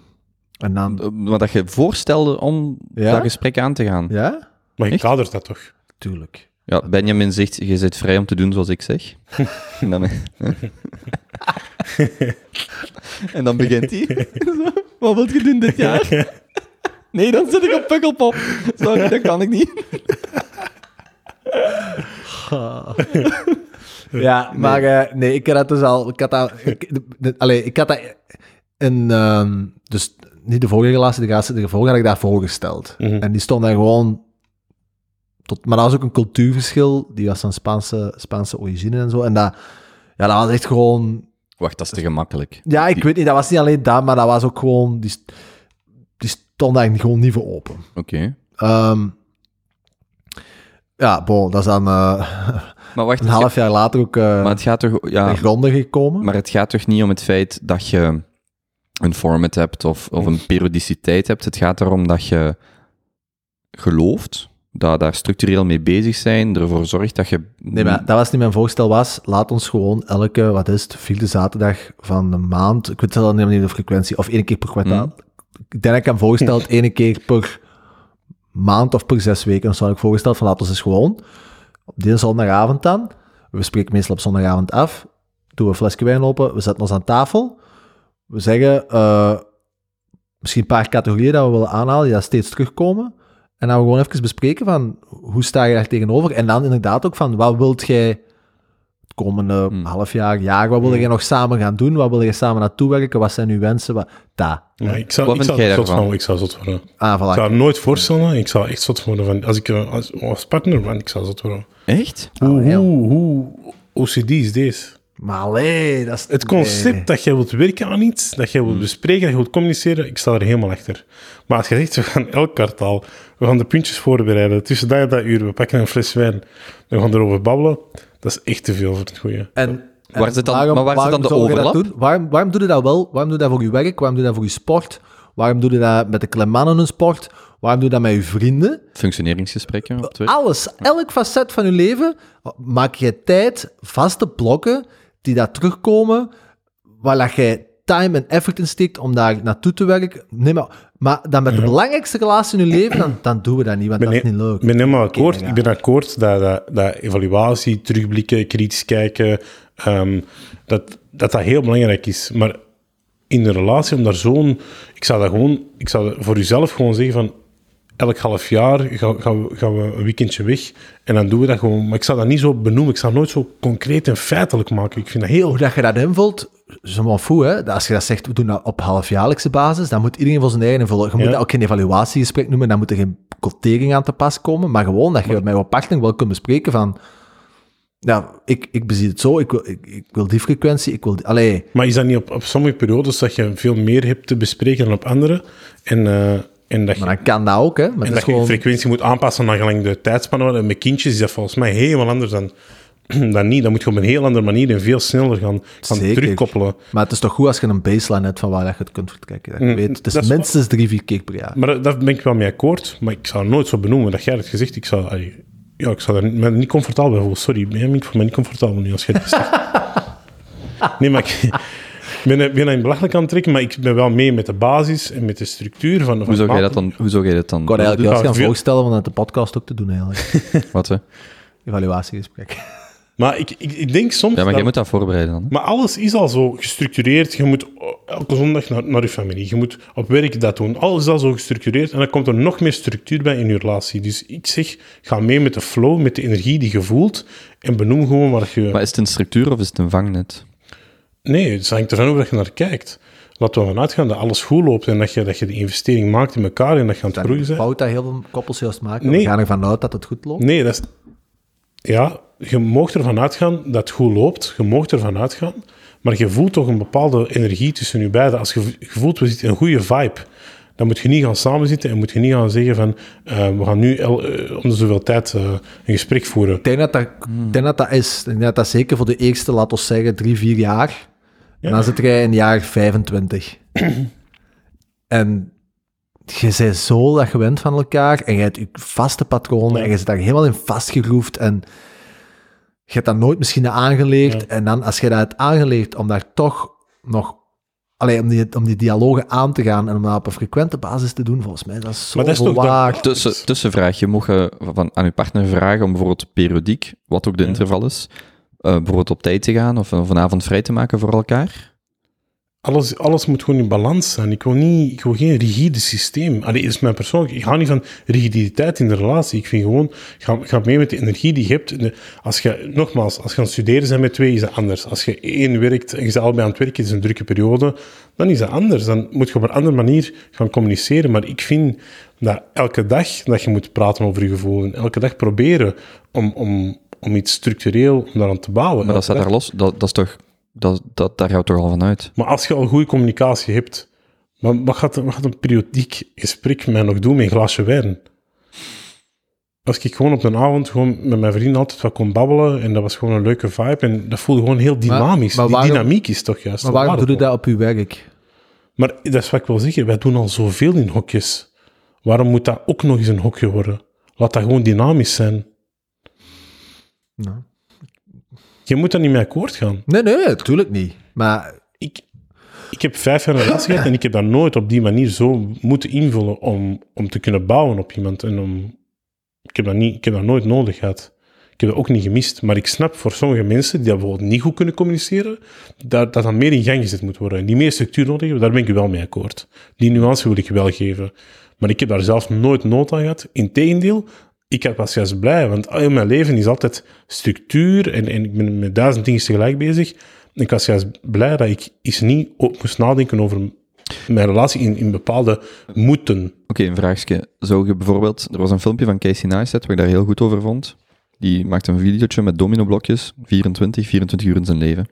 En dan... Eh, Maar dat je voorstelde om Ja? dat gesprek aan te gaan. Ja? Maar je kadert dat toch? Tuurlijk. Ja, Benjamin zegt, je bent vrij om te doen zoals ik zeg. <laughs> en, dan, en dan begint hij. Wat wil je doen dit jaar? Nee, dan zit ik op Pukkelpop. Sorry, dat kan ik niet. Ja, maar eh, nee, ik had dat dus al... Ik had dat... Ik, de- de- allee, ik had dat in... ehm, dus niet de vorige relatie, de relatie de vorige had ik daar voorgesteld. Mhm. En die stond daar gewoon... Tot, maar dat was ook een cultuurverschil. Die was van Spaanse, Spaanse origine en zo. En dat, ja, dat was echt gewoon... Wacht, dat is te gemakkelijk. Ja, ik weet niet, dat was niet alleen dat, maar dat was ook gewoon... Die, die stond eigenlijk gewoon niet voor open. Oké. Ehm, ja, bon, dat is dan eh, <laughs> Maar wacht, een half jaar later ook eh maar het gaat toch... Ja, gekomen. maar het gaat toch niet om het feit dat je een format hebt of, of een periodiciteit hebt. Het gaat erom dat je gelooft, dat daar structureel mee bezig zijn, ervoor zorgt dat je... Nee, maar dat was niet mijn voorstel was. Laat ons gewoon elke, wat is het, vierde zaterdag van de maand, ik weet zelf niet meer de frequentie, of één keer per kwartaal. Mhm. Ik denk dat ik hem voorgesteld <laughs> één keer per maand of per zes weken. Dan zou ik voorgesteld van laten we eens gewoon op die zondagavond dan, we spreken meestal op zondagavond af, doen we een flesje wijn open, we zetten ons aan tafel, we zeggen eh, misschien een paar categorieën dat we willen aanhalen, die steeds terugkomen. En dan we gewoon even bespreken van hoe sta je daar tegenover? En dan inderdaad ook van wat wilt jij het komende Hmm. half jaar, jaar, wat wil Hmm. je nog samen gaan doen? Wat wil je samen naartoe werken? Wat zijn uw wensen? Wat, dat. Maar ik zou, Wat ik zou jij zot daarvan? van, ik zou zot worden. Ah, Ik voilà. zou het nooit voorstellen. Ik zou echt zot worden van, als ik eh, als, als partner ben, ik zou zot worden. Echt? Hoe, heel. hoe, hoe OCD is deze? Maar allee, dat is... Het concept nee. dat jij wilt werken aan iets, dat jij wilt bespreken, dat je wilt communiceren, ik sta er helemaal achter. Maar als je zegt, we gaan elk kwartaal, we gaan de puntjes voorbereiden, tussen dat en dat uur, we pakken een fles wijn, we gaan erover babbelen, dat is echt te veel voor het goede. En, en Waar zit dan- maar waar zit dan de overlap? doen? Waarom, waarom doe je dat wel? Waarom doe je dat voor je werk? Waarom doe je dat voor je sport? Waarom doe je dat met de klein in een sport? Waarom doe je dat met je vrienden? Functioneringsgesprekken op werk? Alles, elk facet van je leven, maak je tijd, vaste blokken, die daar terugkomen, waar dat jij time en effort in steekt om daar naartoe te werken. Nee, maar, maar dan met de belangrijkste relatie in je leven, dan, dan doen we dat niet, want dat is niet leuk. Ik ben helemaal akkoord. ja. Ik ben akkoord dat, dat, dat evaluatie, terugblikken, kritisch kijken, ehm, dat, dat dat heel belangrijk is. Maar in een relatie, om daar zo'n... Ik zou dat gewoon... Ik zou dat voor jezelf gewoon zeggen van... Elk half jaar gaan, gaan, we, gaan we een weekendje weg en dan doen we dat gewoon. Maar ik zou dat niet zo benoemen. Ik zou het nooit zo concreet en feitelijk maken. Ik vind dat heel... Hoe dat je dat invult, is me fou, hè. Dat Als je dat zegt, we doen dat op halfjaarlijkse basis, dan moet iedereen voor zijn eigen invullen. Je moet Ja. dat ook geen evaluatiegesprek noemen, dan moet er geen quotering aan te pas komen, maar gewoon dat je met je partner wel kunt bespreken van, ja, ik, ik bezie het zo, ik wil, ik, ik wil die frequentie, ik wil die, allee, Maar is dat niet op, op sommige periodes dat je veel meer hebt te bespreken dan op andere? En, eh, en dat je... maar dan kan dat ook, hè. Maar En dat je frequentie moet aanpassen naar gelang de tijdspannen. En met kindjes is dat volgens mij helemaal anders dan, <clears throat> dan niet. Dan moet je op een heel andere manier en veel sneller gaan, gaan Zeker. terugkoppelen. maar het is toch goed als je een baseline hebt van waar je het kunt vertrekken. Dat je Mm, weet, het is minstens drie, vier keer per jaar. Maar daar ben ik wel mee akkoord. Maar ik zou nooit zo benoemen dat jij het gezegd. Ik zou, allee, ja, ik zou er me niet comfortabel bij voelen. Sorry, ik voel me niet comfortabel nu als je het zegt. <laughs> nee, maar ik ben, ik ben dat in belachelijk aan het trekken. Maar ik ben wel mee met de basis en met de structuur van... van Hoe zou jij dat dan, hoe zou jij dat dan Ik kon eigenlijk juist gaan veel- voorstellen om dat de podcast ook te doen, eigenlijk. <laughs> Wat, hè? Evaluatiegesprek. Maar ik, ik, ik denk soms... Ja, maar dat- jij moet dat voorbereiden dan. hè? Maar alles is al zo gestructureerd. Je moet elke zondag naar, naar je familie. Je moet op werk dat doen. Alles is al zo gestructureerd. En dan komt er nog meer structuur bij in je relatie. Dus ik zeg, ga mee met de flow, met de energie die je voelt. En benoem gewoon waar je... Maar is het een structuur of is het een vangnet? Nee, het hangt ervan over dat je naar kijkt. Laten we vanuit gaan dat alles goed loopt en dat je, dat je de investering maakt in elkaar en dat je aan het groeien bent. Fout dat heel veel koppels juist maken. Nee. We gaan ervan uit dat het goed loopt. Nee, dat is... Ja, je mag ervan uitgaan dat het goed loopt. Je mag ervan uitgaan. Maar je voelt toch een bepaalde energie tussen je beiden. Als je, je voelt, we zitten in een goede vibe. Dan moet je niet gaan samenzitten en moet je niet gaan zeggen van... eh, we gaan nu el- eh, om de zoveel tijd eh, een gesprek voeren. Ik denk dat dat, ik denk dat, dat is. Ik denk dat dat zeker voor de eerste, laten we zeggen, drie, vier jaar. En dan zit jij in jaar <clears throat> 25. en je bent zo dat gewend van elkaar en je hebt je vaste patronen Ja. en je zit daar helemaal in vastgegroefd en je hebt dat nooit misschien aangeleerd. Ja. En dan, als je dat hebt aangeleerd om daar toch nog... Allee, om die, om die dialogen aan te gaan en om dat op een frequente basis te doen, volgens mij, dat is zo Maar dat is toch waar. Tussen, tussenvraag, je mocht je van, aan je partner vragen om bijvoorbeeld periodiek, wat ook de interval is, eh, bijvoorbeeld op tijd te gaan of, of een avond vrij te maken voor elkaar. Alles, alles moet gewoon in balans zijn. Ik wil, niet, ik wil geen rigide systeem. Allee, is mijn persoonlijk. Ik hou niet van rigiditeit in de relatie. Ik vind gewoon, ga, ga mee met de energie die je hebt. Als je, nogmaals, als je aan het studeren bent met twee, is dat anders. Als je één werkt en je bent allebei aan het werken, is een drukke periode, dan is dat anders. Dan moet je op een andere manier gaan communiceren. Maar ik vind dat elke dag dat je moet praten over je gevoel. En elke dag proberen om, om, om iets structureel om daaraan te bouwen. Maar dat staat daar los, dat, dat is toch, dat, dat, daar gaat toch al van uit. Maar als je al goede communicatie hebt, maar wat gaat, wat gaat een periodiek gesprek mij nog doen met een glaasje wijn? Als ik gewoon op een avond gewoon met mijn vrienden altijd wat kon babbelen en dat was gewoon een leuke vibe en dat voelde gewoon heel dynamisch. maar Die waarom- dynamiek is toch juist Maar waarom doe je dat op je werk? Maar dat is wat ik wil zeggen, wij doen al zoveel in hokjes. Waarom moet dat ook nog eens een hokje worden? Laat dat gewoon dynamisch zijn. Nou. Je moet daar niet mee akkoord gaan. Nee, nee, natuurlijk niet. Maar ik, ik heb vijf jaar een relatie gehad en ik heb dat nooit op die manier zo moeten invullen om, om te kunnen bouwen op iemand. En om, ik, heb dat niet, ik heb dat nooit nodig gehad. Ik heb dat ook niet gemist. Maar ik snap voor sommige mensen die dat bijvoorbeeld niet goed kunnen communiceren, dat dat dan meer in gang gezet moet worden. En die meer structuur nodig hebben, daar ben ik wel mee akkoord. Die nuance wil ik wel geven. Maar ik heb daar zelf nooit nood aan gehad. Integendeel, ik was juist blij, want al mijn leven is altijd structuur en, en ik ben met duizend dingen tegelijk bezig. En ik was juist blij dat ik eens niet moest nadenken over mijn relatie in, in bepaalde moeten. Oké, een vraagje. Zou je bijvoorbeeld, er was een filmpje van Casey Neistat waar ik daar heel goed over vond. Die maakt een videootje met dominoblokjes, 24, 24 uur in zijn leven.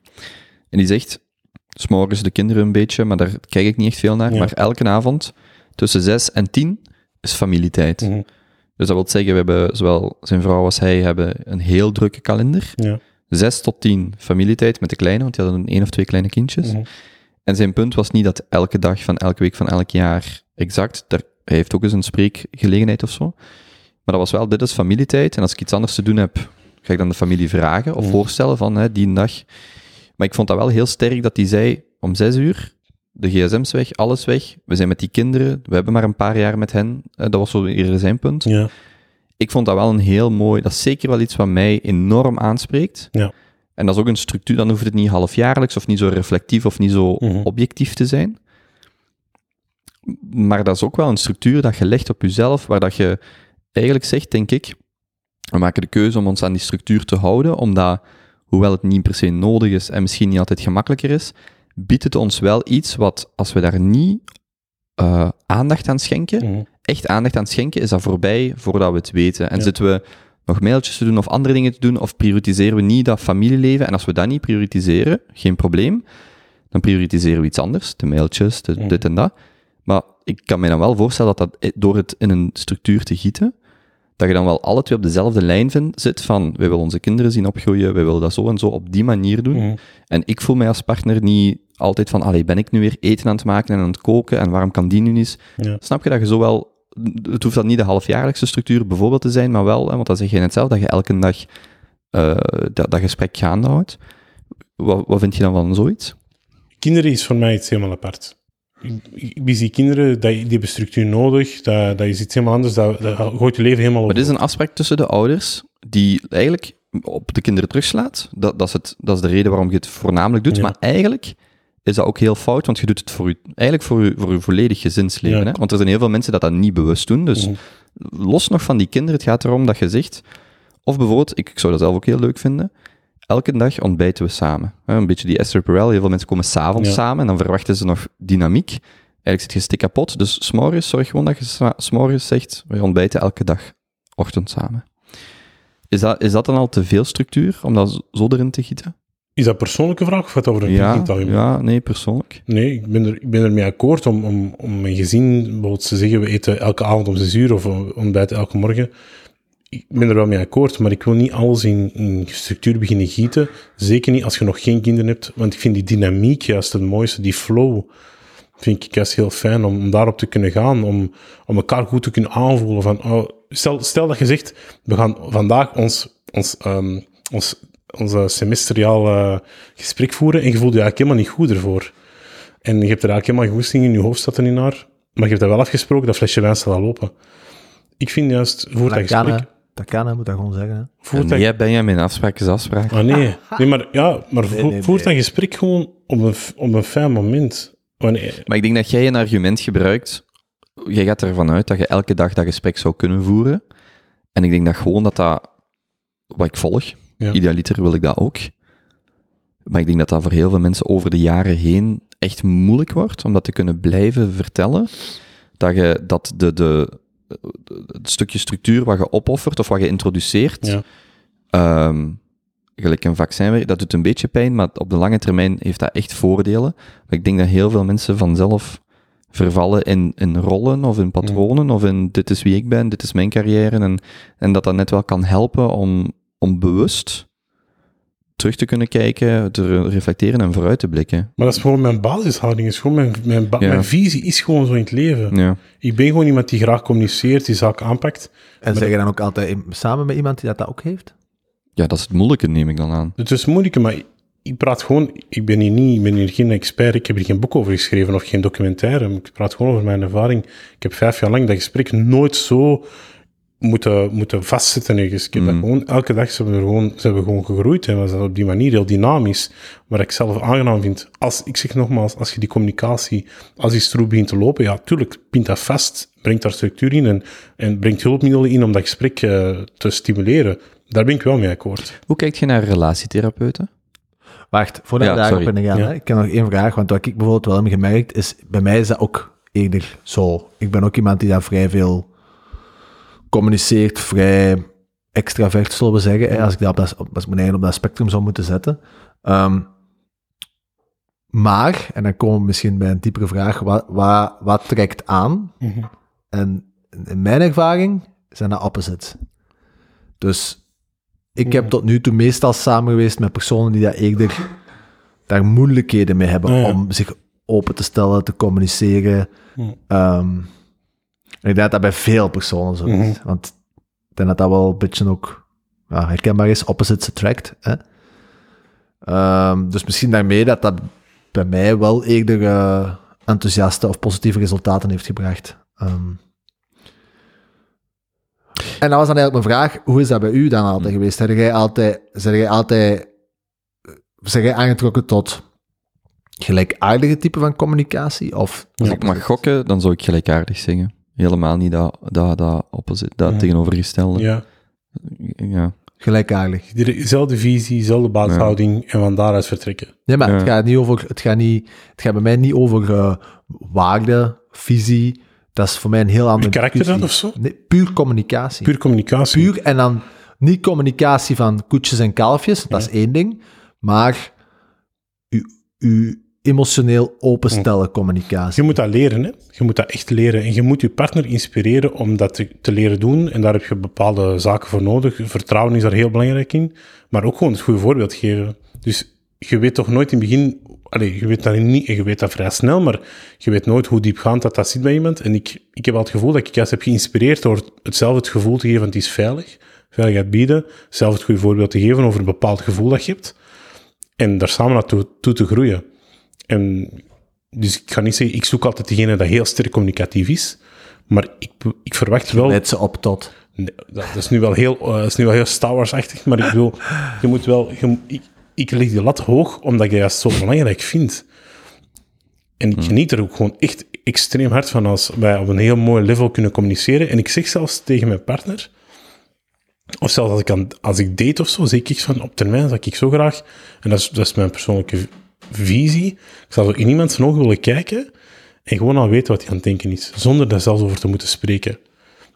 En die zegt, s'morgens de kinderen een beetje, maar daar kijk ik niet echt veel naar, Ja. maar elke avond tussen 6 en 10 is familietijd. Mhm. Dus dat wil zeggen, we hebben, zowel zijn vrouw als hij, hebben een heel drukke kalender. Ja. 6 tot 10 familietijd met de kleine, want die hadden één of twee kleine kindjes. Mhm. En zijn punt was niet dat elke dag van elke week van elk jaar exact, daar, hij heeft ook eens een spreekgelegenheid of zo. Maar dat was wel, dit is familietijd. En als ik iets anders te doen heb, ga ik dan de familie vragen of Mhm. voorstellen van hè, die dag. Maar ik vond dat wel heel sterk dat hij zei, om zes uur, de gsm's weg, alles weg. We zijn met die kinderen, we hebben maar een paar jaar met hen. Eh, dat was zo eerder zijn punt. Ja. Ik vond dat wel een heel mooi, dat is zeker wel iets wat mij enorm aanspreekt. Ja. En dat is ook een structuur, dan hoeft het niet halfjaarlijks of niet zo reflectief of niet zo Mhm. objectief te zijn. Maar dat is ook wel een structuur dat je legt op jezelf, waar dat je eigenlijk zegt, denk ik, we maken de keuze om ons aan die structuur te houden, omdat, hoewel het niet per se nodig is en misschien niet altijd gemakkelijker is, biedt het ons wel iets wat, als we daar niet eh, aandacht aan schenken, Mhm. echt aandacht aan schenken, is dat voorbij voordat we het weten. En Ja. zitten we nog mailtjes te doen of andere dingen te doen, of prioritiseren we niet dat familieleven. En als we dat niet prioritiseren, geen probleem, dan prioritiseren we iets anders, de mailtjes, de, Mhm. dit en dat. Maar ik kan me dan wel voorstellen dat dat eh, door het in een structuur te gieten, dat je dan wel alle twee op dezelfde lijn vindt, zit van, wij willen onze kinderen zien opgroeien, wij willen dat zo en zo op die manier doen. Mhm. En ik voel mij als partner niet altijd van, allee, ben ik nu weer eten aan het maken en aan het koken en waarom kan die nu niet? Ja. Snap je dat je zo wel, het hoeft dan niet de halfjaarlijkse structuur bijvoorbeeld te zijn, maar wel, hè, want dan zeg je net zelf, dat je elke dag eh, dat, dat gesprek gaande houdt. Wat, wat vind je dan van zoiets? Kinderen is voor mij iets helemaal apart. Ik, ik zie kinderen, dat, die hebben structuur nodig, dat, dat is iets helemaal anders, dat, dat gooit je leven helemaal Maar op. dit is een afspraak tussen de ouders die eigenlijk op de kinderen terugslaat. Dat, dat, is, het, dat is de reden waarom je het voornamelijk doet. Ja. Maar eigenlijk is dat ook heel fout, want je doet het voor je, eigenlijk voor je, voor je volledig gezinsleven. Ja. Hè? Want er zijn heel veel mensen dat dat niet bewust doen. Dus Mhm. los nog van die kinderen, het gaat erom dat je zegt, of bijvoorbeeld, ik, ik zou dat zelf ook heel leuk vinden, elke dag ontbijten we samen. Hè, Een beetje die Esther Perel, heel veel mensen komen s'avonds Ja. samen en dan verwachten ze nog dynamiek. Eigenlijk zit je stik kapot, dus s'morgens zorg gewoon dat je s'morgens zegt, we ontbijten elke dag, ochtend samen. Is dat, is dat dan al te veel structuur, om dat zo erin te gieten? Is dat een persoonlijke vraag of gaat het over een Ja, ja, nee, persoonlijk. Nee, ik ben, er, ik ben ermee akkoord om, om, om mijn gezin bijvoorbeeld te zeggen, we eten elke avond om zes uur of ontbijten elke morgen. Ik ben er wel mee akkoord, maar ik wil niet alles in, in structuur beginnen gieten. Zeker niet als je nog geen kinderen hebt, want ik vind die dynamiek juist het mooiste, die flow, vind ik juist heel fijn om, om daarop te kunnen gaan, om, om elkaar goed te kunnen aanvoelen. Van, oh, stel, stel dat je zegt, we gaan vandaag ons, ons, ehm, ons, onze semestriaal eh, gesprek voeren en je voelt je eigenlijk helemaal niet goed ervoor. En je hebt er eigenlijk helemaal geen goesting in je hoofd staat er niet naar, maar je hebt dat wel afgesproken, dat flesje wijn staat al lopen. Ik vind juist, voert dat, Dat kan, hè. gesprek... Dat kan, hè. Moet dat gewoon zeggen, hè. Voert dat, Nee, Benjamin, afspraak is afspraak. Ah nee, <laughs> nee maar, ja, maar nee, voert nee. dat gesprek gewoon op een, op een fijn moment. Wanneer, Maar ik denk dat jij een argument gebruikt. Jij gaat ervan uit dat je elke dag dat gesprek zou kunnen voeren. En ik denk dat gewoon dat dat, wat ik volg, Ja. idealiter wil ik dat ook. Maar ik denk dat dat voor heel veel mensen over de jaren heen echt moeilijk wordt om dat te kunnen blijven vertellen. Dat je dat de, de, het stukje structuur wat je opoffert of wat je introduceert, Ja. Ehm, gelijk een vaccinwerk, dat doet een beetje pijn, maar op de lange termijn heeft dat echt voordelen. Maar ik denk dat heel veel mensen vanzelf vervallen in, in rollen of in patronen of in dit is wie ik ben, dit is mijn carrière. En, en dat dat net wel kan helpen om, om bewust terug te kunnen kijken, te reflecteren en vooruit te blikken. maar dat is gewoon mijn basishouding. Is gewoon mijn, mijn, ba- Ja. mijn visie is gewoon zo in het leven. Ja. Ik ben gewoon iemand die graag communiceert, die zaken aanpakt. En zeg je dan ook altijd samen met iemand die dat, dat ook heeft? ja, dat is het moeilijke, neem ik dan aan. Het is moeilijk, maar ik, ik praat gewoon... Ik ben hier niet, ik ben hier geen expert, ik heb hier geen boek over geschreven of geen documentaire. Ik praat gewoon over mijn ervaring. Ik heb vijf jaar lang dat gesprek nooit zo moeten, moeten vastzitten ergens. Ik Mm. gewoon, elke dag zijn we, er gewoon, zijn we gewoon gegroeid en was dat op die manier heel dynamisch. Wat ik zelf aangenaam vind. Als, ik zeg nogmaals, als je die communicatie, als die stroep begint te lopen, ja, tuurlijk, pint dat vast, brengt daar structuur in en, en brengt hulpmiddelen in om dat gesprek eh, te stimuleren. Daar ben ik wel mee akkoord. Hoe kijk je naar relatietherapeuten? Wacht, voordat Ja, we daarop in gaan, Ja. ik heb nog één vraag, want wat ik bijvoorbeeld wel heb gemerkt, is, bij mij is dat ook eerder zo. Ik ben ook iemand die daar vrij veel communiceert, vrij extravert, zullen we zeggen, hè, als ik dat op als ik mijn eigen op dat spectrum zou moeten zetten. Ehm, maar, en dan komen we misschien bij een diepere vraag, wat, wat, wat trekt aan? En in mijn ervaring zijn dat opposites. Dus ik heb tot nu toe meestal samen geweest met personen die daar eerder daar moeilijkheden mee hebben ja. om zich open te stellen, te communiceren. Ja. Ehm, en ik denk dat dat bij veel personen zo is. Mhm. Want ik denk dat dat wel een beetje ook ja, herkenbaar is, opposites attract. Hè? Ehm, dus misschien daarmee dat dat bij mij wel eerder eh, enthousiaste of positieve resultaten heeft gebracht. Ehm, en dat was dan eigenlijk mijn vraag, hoe is dat bij u dan altijd geweest? Zijn jij altijd, zijn jij altijd zijn jij aangetrokken tot gelijkaardige type van communicatie? Of Als ik mag gokken, dan zou ik gelijkaardig zeggen. Helemaal niet dat, dat, dat, opposite, dat Ja. tegenovergestelde. Ja. ja. gelijkaardig? Dezelfde visie, dezelfde basishouding en van daaruit vertrekken. Nee, maar Ja. het gaat niet over, het gaat niet, het gaat bij mij niet over eh, waarde, visie. Dat is voor mij een heel andere Karakter dan of zo? Nee, puur communicatie. Puur communicatie. Puur en dan niet communicatie van koetjes en kalfjes, dat is één ding, maar u, u emotioneel openstellen communicatie. Je moet dat leren, hè. Je moet dat echt leren. En je moet je partner inspireren om dat te, te leren doen. En daar heb je bepaalde zaken voor nodig. Vertrouwen is daar heel belangrijk in. Maar ook gewoon het goede voorbeeld geven. Dus je weet toch nooit in het begin... Allee, je weet dat niet, en je weet dat vrij snel, maar je weet nooit hoe diepgaand dat, dat zit bij iemand. En ik, ik heb al het gevoel dat ik juist heb geïnspireerd door hetzelfde het gevoel te geven, het is veilig. Veiligheid bieden. Zelf het goede voorbeeld te geven over een bepaald gevoel dat je hebt. En daar samen naartoe toe te groeien. En dus ik ga niet zeggen, ik zoek altijd degene dat heel sterk communicatief is. Maar ik, ik verwacht wel... Let ze op tot. Nee, dat, dat is nu wel heel, eh, dat is nu wel heel Star Wars-achtig, maar ik wil, je moet wel, je, ik, ik leg die lat hoog, omdat ik dat zo belangrijk vind. En ik geniet er ook gewoon echt extreem hard van als wij op een heel mooi level kunnen communiceren. En ik zeg zelfs tegen mijn partner, Of zelfs als ik, aan, als ik date of zo, zie ik van op termijn dat ik zo graag, en dat is, dat is mijn persoonlijke visie, ik zou zo in iemand zijn ogen willen kijken en gewoon al weten wat hij aan het denken is, zonder daar zelfs over te moeten spreken.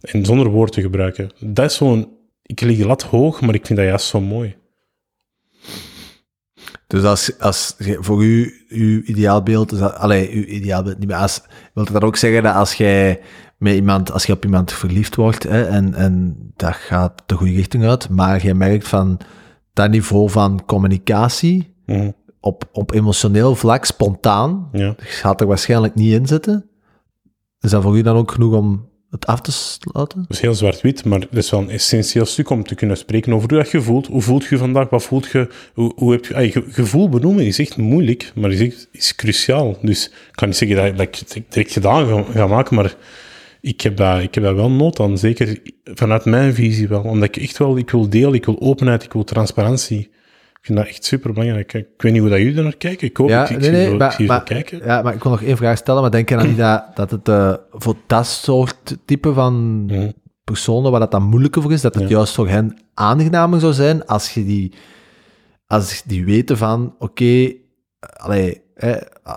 En zonder woord te gebruiken. Dat is zo'n, ik leg de lat hoog, maar ik vind dat juist zo mooi. Dus als, als voor u, uw ideaalbeeld dat, allee, uw ideaalbeeld niet meer, als, wil dat ook zeggen dat als jij met iemand, als je op iemand verliefd wordt, hè, en, en dat gaat de goede richting uit, maar je merkt van dat niveau van communicatie Mhm. Op, op emotioneel vlak, spontaan, Ja. je gaat er waarschijnlijk niet in zitten. Is dat voor u dan ook genoeg om het af te sluiten? Dat is heel zwart-wit, maar dat is wel een essentieel stuk om te kunnen spreken over hoe dat je voelt. Hoe voelt je vandaag? Wat voelt je? Hoe, hoe heb je... gevoel benoemen is echt moeilijk, maar is, echt, is cruciaal. Dus ik kan niet zeggen dat, dat ik het direct gedaan ga, ga maken, maar ik heb, dat, ik heb daar wel nood aan. Zeker vanuit mijn visie wel. Omdat ik echt wel... Ik wil deel, ik wil openheid, ik wil transparantie. Ik vind dat echt super belangrijk. Ik weet niet hoe dat jullie er naar kijken. Ik hoop, ik, ik zo- ik zie je zo kijken. ja, maar ik wil nog één vraag stellen, maar denk je dan niet dat, dat het eh, voor dat soort type van personen waar dat dan moeilijker voor is, dat het Ja. juist voor hen aangenamer zou zijn als je die, als die weten van, oké, allee, ah,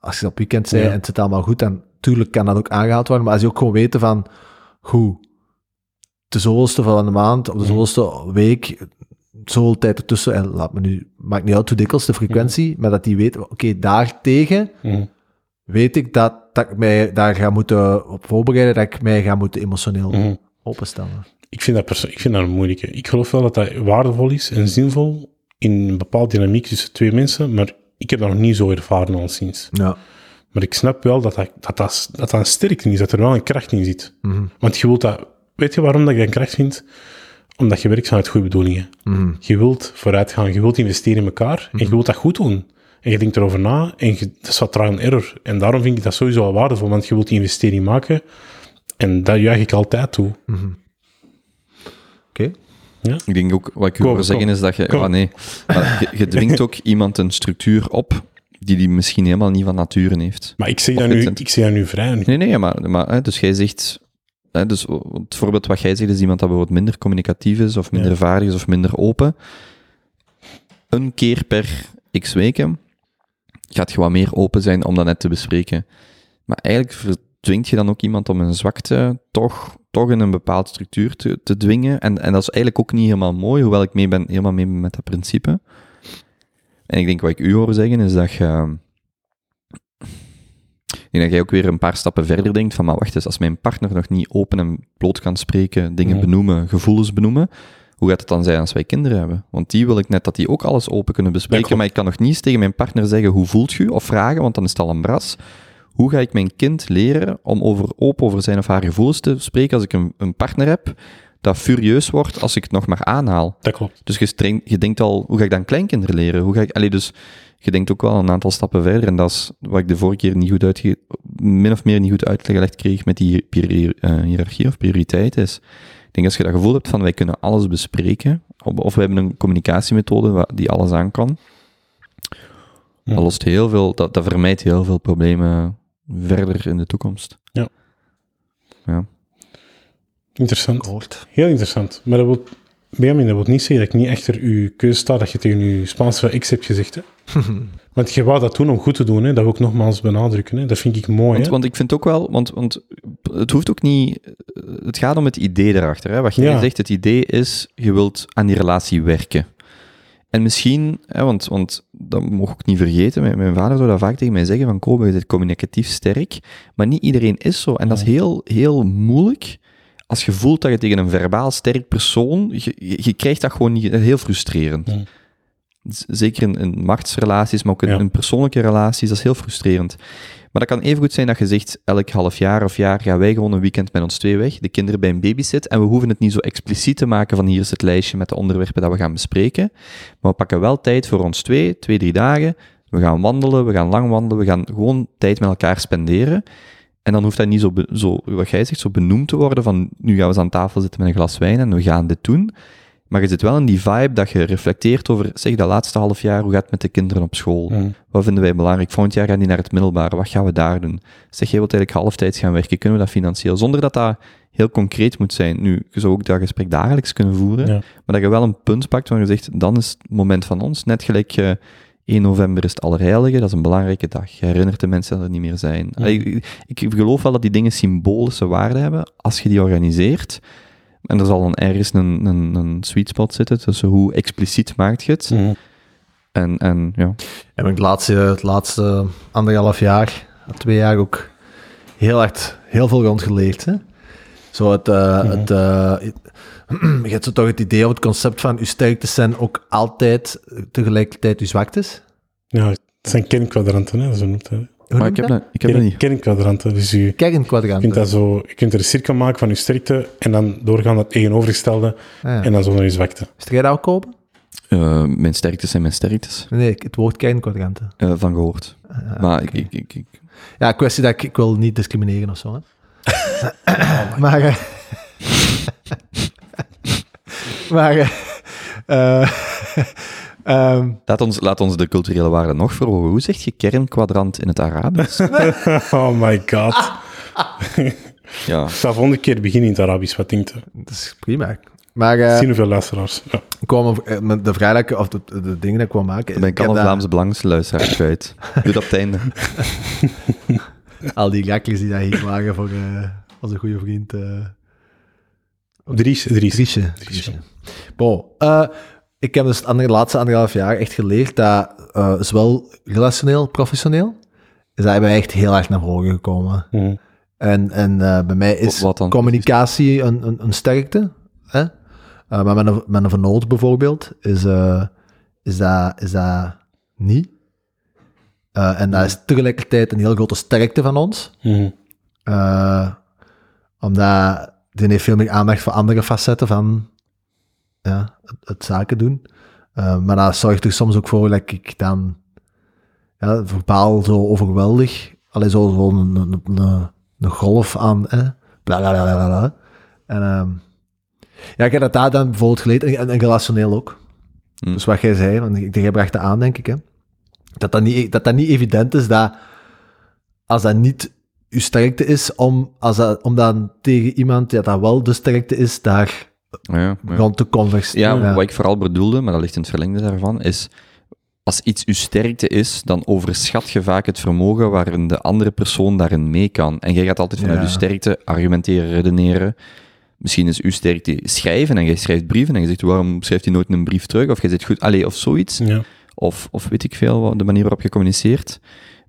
als je op weekend Ja. en het zit allemaal goed, dan tuurlijk kan dat ook aangehaald worden, maar als je ook gewoon weten van, goed, de zoveelste van de maand, of de zoveelste week, zoveel tijd ertussen, en laat me nu, maakt niet uit hoe dikwijls de frequentie, maar dat die weten, oké, daartegen Mhm. weet ik dat, dat ik mij daar ga moeten op voorbereiden, dat ik mij ga moeten emotioneel Mhm. openstellen. Ik vind dat, ik vind dat een moeilijke. Ik geloof wel dat dat waardevol is en zinvol in een bepaalde dynamiek tussen twee mensen, maar ik heb dat nog niet zo ervaren al sinds. Ja. Maar ik snap wel dat dat, dat, dat, dat, dat een sterkte is, dat er wel een kracht in zit. Mhm. Want je wilt dat... Weet je waarom dat je een kracht vindt? Omdat je werkt vanuit goede bedoelingen. Mhm. Je wilt vooruit gaan, je wilt investeren in elkaar en je wilt dat goed doen. En je denkt erover na en je, dat is wat trial and error. En daarom vind ik dat sowieso wel waardevol, want je wilt die investering maken en dat juich ik altijd toe. Oké. Ik denk ook, wat ik Kom, wil zeggen is dat je... Ah, nee. Maar je, je dwingt ook <laughs> iemand een structuur op die die misschien helemaal niet van nature heeft. Maar ik zeg Of dat nu, ik zeg dat nu vrij. Nee, nee, maar, maar dus jij zegt... Hè, dus het voorbeeld wat jij zegt is iemand dat bijvoorbeeld minder communicatief is, of minder Ja. vaardig is, of minder open. Een keer per x weken gaat je wat meer open zijn om dat net te bespreken. Maar eigenlijk verdwingt je dan ook iemand om een zwakte toch, toch in een bepaalde structuur te, te dwingen. En, en dat is eigenlijk ook niet helemaal mooi, hoewel ik mee ben, helemaal mee ben met dat principe. En ik denk wat ik u hoor zeggen is dat je... Ik denk dat jij ook weer een paar stappen verder denkt van, maar wacht eens, als mijn partner nog niet open en bloot kan spreken, dingen benoemen, gevoelens benoemen, hoe gaat het dan zijn als wij kinderen hebben? Want die wil ik net dat die ook alles open kunnen bespreken, maar ik kan nog niet eens tegen mijn partner zeggen, hoe voelt je? Of vragen, want dan is het al een bras. Hoe ga ik mijn kind leren om over, open over zijn of haar gevoelens te spreken als ik een, een partner heb dat furieus wordt als ik het nog maar aanhaal? Dat klopt. Dus je, streng, je denkt al, hoe ga ik dan kleinkinderen leren? Hoe ga ik, allee, dus je denkt ook wel een aantal stappen verder. En dat is wat ik de vorige keer niet goed uitge, min of meer niet goed uitgelegd kreeg met die eh, hiërarchie of prioriteit is. Ik denk als je dat gevoel hebt van wij kunnen alles bespreken, of, of we hebben een communicatiemethode die alles aan kan, Ja. dat lost heel veel, dat, dat vermijdt heel veel problemen verder in de toekomst. Interessant. Gehoord. Heel interessant. Maar dat wil, Benjamin, dat wil niet zeggen dat ik niet achter uw keuze sta dat je tegen je Spaanse ex hebt gezegd. Hè? <laughs> Want je wou dat doen om goed te doen, hè? dat wil ik nogmaals benadrukken. Hè? Dat vind ik mooi. Want, hè? want ik vind ook wel, want, want het hoeft ook niet, het gaat om het idee erachter. Hè? Wat jij Ja. zegt, het idee is, je wilt aan die relatie werken. En misschien, hè, want, want dat mocht ik niet vergeten, mijn, mijn vader zou dat vaak tegen mij zeggen, van Kobe, je bent communicatief sterk, maar niet iedereen is zo. En dat is heel, heel moeilijk als je voelt dat je tegen een verbaal sterk persoon, je, je, je krijgt dat gewoon niet, heel frustrerend. Ja. Z- Zeker in, in machtsrelaties, maar ook in, Ja. in persoonlijke relaties, dat is heel frustrerend. Maar dat kan even goed zijn dat je zegt, elk half jaar of jaar gaan wij gewoon een weekend met ons twee weg, de kinderen bij een babysit, en we hoeven het niet zo expliciet te maken van hier is het lijstje met de onderwerpen dat we gaan bespreken, maar we pakken wel tijd voor ons twee, twee, drie dagen, we gaan wandelen, we gaan lang wandelen, we gaan gewoon tijd met elkaar spenderen. En dan hoeft dat niet zo, zo, wat jij zegt, zo benoemd te worden van nu gaan we eens aan tafel zitten met een glas wijn en we gaan dit doen. Maar je zit wel in die vibe dat je reflecteert over, zeg, dat laatste half jaar, hoe gaat het met de kinderen op school? Mhm. Wat vinden wij belangrijk? Volgend jaar gaan die naar het middelbaar. Wat gaan we daar doen? Zeg, jij wilt eigenlijk halftijds gaan werken. Kunnen we dat financieel? Zonder dat dat heel concreet moet zijn. Nu, je zou ook dat gesprek dagelijks kunnen voeren. Ja. Maar dat je wel een punt pakt waar je zegt, dan is het moment van ons. Net gelijk 1 november is het Allerheilige, dat is een belangrijke dag. Je herinnert de mensen dat er niet meer zijn. Ja. Ik, ik geloof wel dat die dingen symbolische waarde hebben als je die organiseert. En er zal dan ergens een, een, een sweet spot zitten tussen hoe expliciet maakt je het. Mhm. En, en ja, heb ik het laatste, het laatste anderhalf jaar, twee jaar ook heel hard, heel veel rondgeleerd. Hè? Zo het, eh, het, eh, <clears throat> je hebt zo toch het idee of het concept van je sterktes zijn ook altijd tegelijkertijd je zwaktes. Ja, het zijn kernkwadranten, hè, zo noemt hij. Maar ik heb, dat? dat, ik heb dat Kern, niet. kernkwadranten. Dus je, je Kernkwadranten. kunt dat zo, je kunt er een cirkel maken van je sterkte en dan doorgaan naar het tegenovergestelde Ah, ja. en dan zo naar je zwakte. Is jij dat ook kopen? Eh, mijn sterktes zijn mijn sterktes. Nee, het woord kernkwadranten. Eh, van gehoord. Ah, maar ik, ik, ik, ik- Ja, kwestie dat ik, ik wil niet discrimineren of zo. Hè. <laughs> maar. eh, <laughs> maar. <laughs> ehm, laat, ons, laat ons de culturele waarde nog verhogen. Hoe zeg je kernkwadrant in het Arabisch? <laughs> Oh my god. ja. Ik zal volgende keer beginnen in het Arabisch, wat denkt u? dat is prima. Maar eh, Zien hoeveel luisteraars. Ja. kwam met de vraag dat ik- of de, de dingen dat ik wil maken. Dan ben ik al een Vlaamse belangenluisteraar kwijt. Doe dat op het einde. <laughs> Al die gakjes die daar hier waren voor eh, onze goede vriend. eh Dries, Dries. Driesje. Driesje. Bon, eh, ik heb dus het andere, laatste anderhalf jaar echt geleerd dat eh, zowel relationeel, professioneel, is dat bij mij echt heel erg naar voren gekomen. Mhm. En, en eh, bij mij is Wat dan? communicatie een, een, een sterkte. Hè? Eh, maar met een, met een vernoot bijvoorbeeld is, eh, is, dat, is dat niet. Eh, en dat is tegelijkertijd een heel grote sterkte van ons. Mhm. Eh, omdat die heeft veel meer aandacht voor andere facetten van ja, het, het zaken doen. Eh, maar dat zorgt er soms ook voor dat ik dan ja, verbaal zo overweldig. Alleen zo, zo een, een, een, een golf aan. Eh, bla, bla, bla, bla, bla. En ehm, ja, ik heb dat daar dan bijvoorbeeld geleerd. En, en, en relationeel ook. Hm. Dus wat jij zei, want ik- jij bracht dat aan, denk ik. Hè, dat, dat, niet, dat dat niet evident is dat als dat niet uw sterkte is, om, als dat, om dan tegen iemand ja, dat wel de sterkte is, daar Ja, ja. rond te converseren. Ja, wat ik vooral bedoelde, maar dat ligt in het verlengde daarvan, is als iets uw sterkte is, dan overschat je vaak het vermogen waarin de andere persoon daarin mee kan. En jij gaat altijd vanuit Ja. je sterkte argumenteren, redeneren. Misschien is uw sterkte schrijven en jij schrijft brieven en je zegt waarom schrijft hij nooit een brief terug of jij zit goed, allee, of zoiets. Ja. Of, of weet ik veel, de manier waarop je communiceert.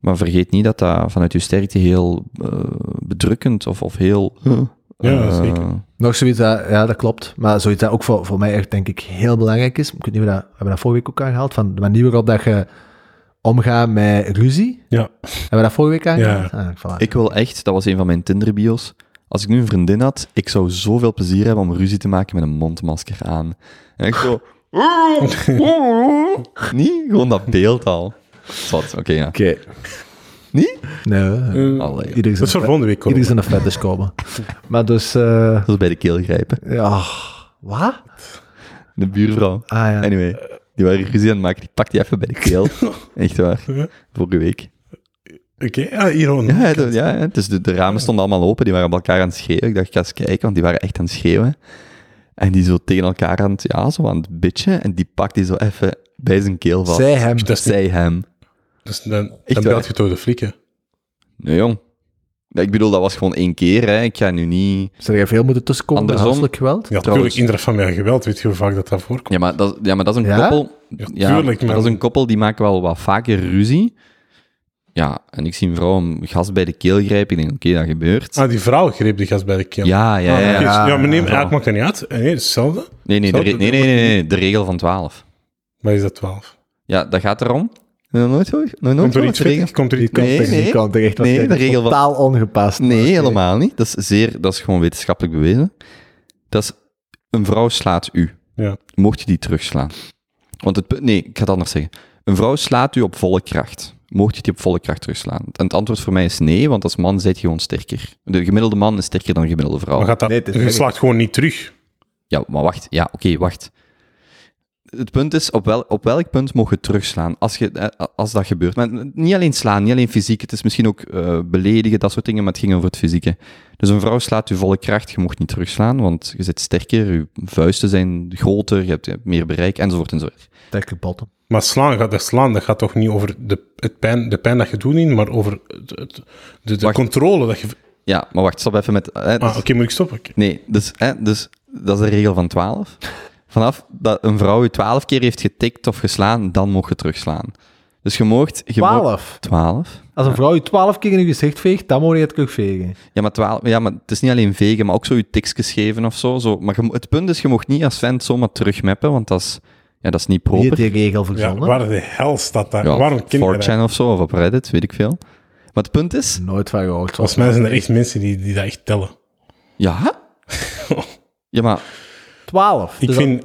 Maar vergeet niet dat dat vanuit je sterkte heel eh, bedrukkend of, of heel... Ja, eh, zeker. Nog zoiets, dat, ja, dat klopt. Maar zoiets dat ook voor, voor mij echt, denk ik, heel belangrijk is. Ik weet niet, of we dat, we hebben dat vorige week ook aangehaald, van de manier waarop dat je omgaat met ruzie. Ja. Hebben we dat vorige week aangehaald? Ah, voilà. Ik wil echt, dat was een van mijn Tinder-bio's. Als ik nu een vriendin had, ik zou zoveel plezier hebben om ruzie te maken met een mondmasker aan. En ik zo... <laughs> Niet? Gewoon dat beeld al. Wat, oké, ja. Oké. Niet? Nee, Eh, Allee, ieder is dat is voor een, volgende week. hoor. ieder is een fetish komen. <laughs> maar dus, eh, Dat is bij de keel grijpen. ja, wat? De buurvrouw. Ah ja. Anyway, die waren ruzie aan het maken, die pakte die even bij de keel. <laughs> Echt waar. Vorige week. Oké, ja, hier. Ja, ja, de- ja, ja, dus de, de ramen stonden allemaal open, die waren op elkaar aan het schreeuwen. Ik dacht, ik ga eens kijken, want die waren echt aan het schreeuwen. En die zo tegen elkaar aan het, ja, zo aan het bitchen. En die pakt die zo even bij zijn keel vast. Zij hem. Zij hem. Dus dan, dan belt je toch de flikken. Nee, jong. Ja, Ik bedoel, dat was gewoon één keer, hè. Ik ga nu niet... Zou jij veel moeten tussenkomen Andersom. huiselijk geweld? Ja, natuurlijk, intrafamiliaal geweld, weet je hoe vaak dat, dat voorkomt? Ja, maar dat, ja, maar dat is een Ja? koppel... Ja, Ja, tuurlijk, maar maar- dat is een koppel die maken wel wat vaker ruzie. Ja, en ik zie een vrouw een gast bij de keel grijpen. Ik denk, oké, dat gebeurt. Ah, die vrouw greep de gast bij de keel. ja, ja, Ah, ja. oké, ja. ja, maar nee, ja. eigenlijk maakt dat niet uit. Nee, het is hetzelfde. Nee, nee, nee, nee, nee, nee, de regel van 12. Maar is dat 12? Ja, dat gaat erom. Nog nooit zo? Nog nooit Komt er iets? Komt er iets Nee, nee. Nee, de regel van- Totaal ongepast. Nee, helemaal niet. Dat is, zeer, dat is gewoon wetenschappelijk bewezen. Dat is, een vrouw slaat u. Ja. Mocht je die terugslaan? Want het, punt- nee, ik ga het anders zeggen. Een vrouw slaat u op volle kracht. Mocht je die op volle kracht terugslaan? En het antwoord voor mij is nee, want als man zijt je gewoon sterker. De gemiddelde man is sterker dan de gemiddelde vrouw. Maar gaat dat, Nee, je slaagt gewoon niet terug. Ja, maar wacht. Ja, oké, wacht. Het punt is, op, wel, op welk punt mogen je terugslaan als, je, eh, als dat gebeurt? Maar niet alleen slaan, niet alleen fysiek. Het is misschien ook eh, beledigen, dat soort dingen, maar het ging over het fysieke. Dus een vrouw slaat je volle kracht, je mocht niet terugslaan, want je zit sterker, je vuisten zijn groter, je hebt, je hebt meer bereik, enzovoort enzovoort. Sterke botten. Maar slaan, gaat, dat slaan dat gaat toch niet over de, het pijn, de pijn dat je doet, maar over de, de Wacht. controle dat je... Ja, maar wacht, stop even met... hè, Ah, oké, moet ik stoppen? Nee, dus, hè, dus dat is de regel van 12. Vanaf dat een vrouw je 12 keer heeft getikt of geslaan, dan mocht je terugslaan. Dus je moogt- 12. 12. Als een vrouw je 12 keer in je gezicht veegt, dan moet je het terugvegen. Ja, maar, 12, ja, maar het is niet alleen vegen, maar ook zo je tikjes geven of zo. zo. Maar je het punt is, je mocht niet als vent zomaar terugmappen, want dat is, ja, dat is niet Wie heeft proper. die regel Ja, verzonnen? waar de hel staat daar? Ja, Waarom dat? 4chan of zo, of op Reddit, weet ik veel. Maar het punt is... Nooit van gehoord. Volgens mij zijn er echt mensen die, die dat echt tellen. Ja? <laughs> Ja, maar 12. Ik Dus vind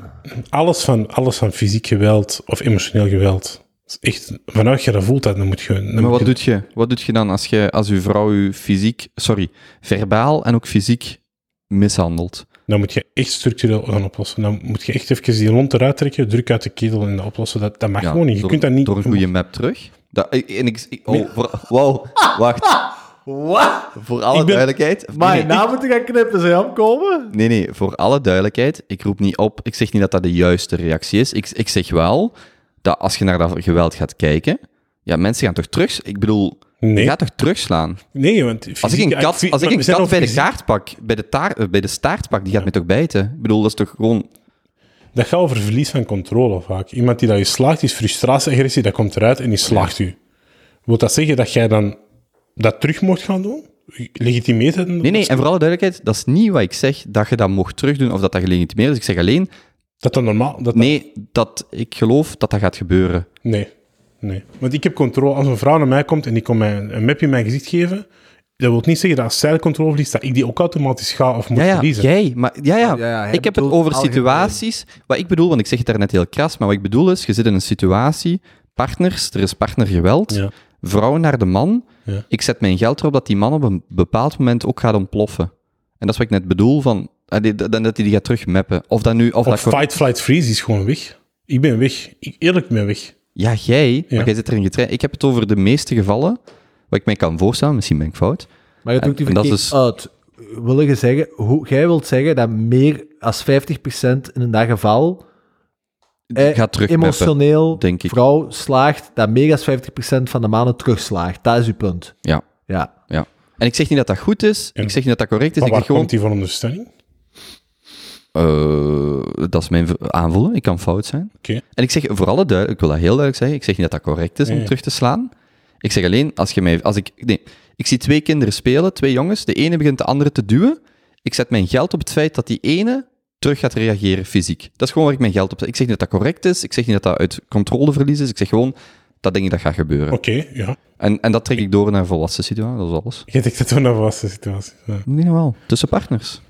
alles van, alles van fysiek geweld of emotioneel geweld... is Echt, vanuit je dat voelt, dat, dan moet je... Dan Maar moet wat je- doet je? Wat doet je dan als, je, als uw vrouw u fysiek, sorry, verbaal en ook fysiek mishandelt? Dan moet je echt structureel gaan oplossen. Dan moet je echt even die lont eruit trekken, druk uit de ketel en dat oplossen. Dat, dat mag Ja, gewoon niet. Je door, kunt dat niet... Door een goede map terug? Dat, en ik, ik- oh, wow, wacht. <laughs> Wat? Voor alle ben- duidelijkheid. Maar nee, je nee, naam moeten gaan knippen, ze hem komen? nee, nee, voor alle duidelijkheid. Ik roep niet op, ik zeg niet dat dat de juiste reactie is. Ik, ik zeg wel dat als je naar dat geweld gaat kijken, ja, mensen gaan toch terug... Ik bedoel, je gaat toch terugslaan? nee want Als ik een kat, als ik een zijn kat bij de kaart pak, bij de, taart, bij de staart pak, die gaat mij toch bijten? Ik bedoel, dat is toch gewoon... Dat gaat over verlies van controle vaak. Iemand die dat je slaagt, is frustratie-agressie, dat komt eruit en die slaagt u. Wil dat zeggen dat jij dan dat terug mocht gaan doen? Legitimeert het? Nee, nee, en voor alle duidelijkheid, dat is niet wat ik zeg, dat je dat mocht terugdoen of dat dat gelegitimeerd is. Ik zeg alleen, Dat dat normaal... Dat dat- nee, dat ik geloof dat dat gaat gebeuren. Nee, nee. Want ik heb controle. Als een vrouw naar mij komt en die komt mij een mapje in mijn gezicht geven, dat wil niet zeggen dat als zij de controle verliest, dat ik die ook automatisch ga of moet Ja, ja, verliezen. jij, maar ja, ja, Ja, ja, hij ik heb het over algemeen. situaties. Wat ik bedoel, want ik zeg het daar net heel kras, maar wat ik bedoel is, je zit in een situatie, partners, er is partnergeweld, Ja. Vrouw naar de man. Ja. Ik zet mijn geld erop dat die man op een bepaald moment ook gaat ontploffen. En dat is wat ik net bedoel, van, ah, dat hij die gaat terugmappen. Of dat nu, of Of dat fight, flight, freeze is gewoon weg. Ik ben weg. Ik, eerlijk ben weg. Ja, jij, Ja. maar jij zit erin getraind. Ik heb het over de meeste gevallen, wat ik mij kan voorstellen, misschien ben ik fout. Maar je doet die verkeerd is- uit. Wil je zeggen, hoe, jij wilt zeggen dat meer als 50% in dat geval eh, Ga terug emotioneel denk ik. vrouw slaagt, dat meer dan 50% van de mannen terugslaagt. Dat is uw punt. Ja, Ja. ja. En ik zeg niet dat dat goed is, Ja. ik zeg niet dat dat correct is, Maar ik waar zeg gewoon, komt die veronderstelling? eh, dat is mijn aanvoelen, ik kan fout zijn. Oké. En ik zeg voor alle duidelijk, ik wil dat heel duidelijk zeggen, ik zeg niet dat dat correct is om terug te slaan. Ik zeg alleen, als je mij, als ik, nee, ik zie twee kinderen spelen, twee jongens, de ene begint de andere te duwen. Ik zet mijn geld op het feit dat die ene terug gaat reageren fysiek. Dat is gewoon waar ik mijn geld op zet. Ik zeg niet dat dat correct is, ik zeg niet dat dat uit controleverlies is, ik zeg gewoon, dat denk ik dat gaat gebeuren. Oké, ja. En, en dat trek ik door naar een volwassen situatie, dat is alles. Je denkt dat toen een vaste situatie. Ja. Denk wel. Tussen partners.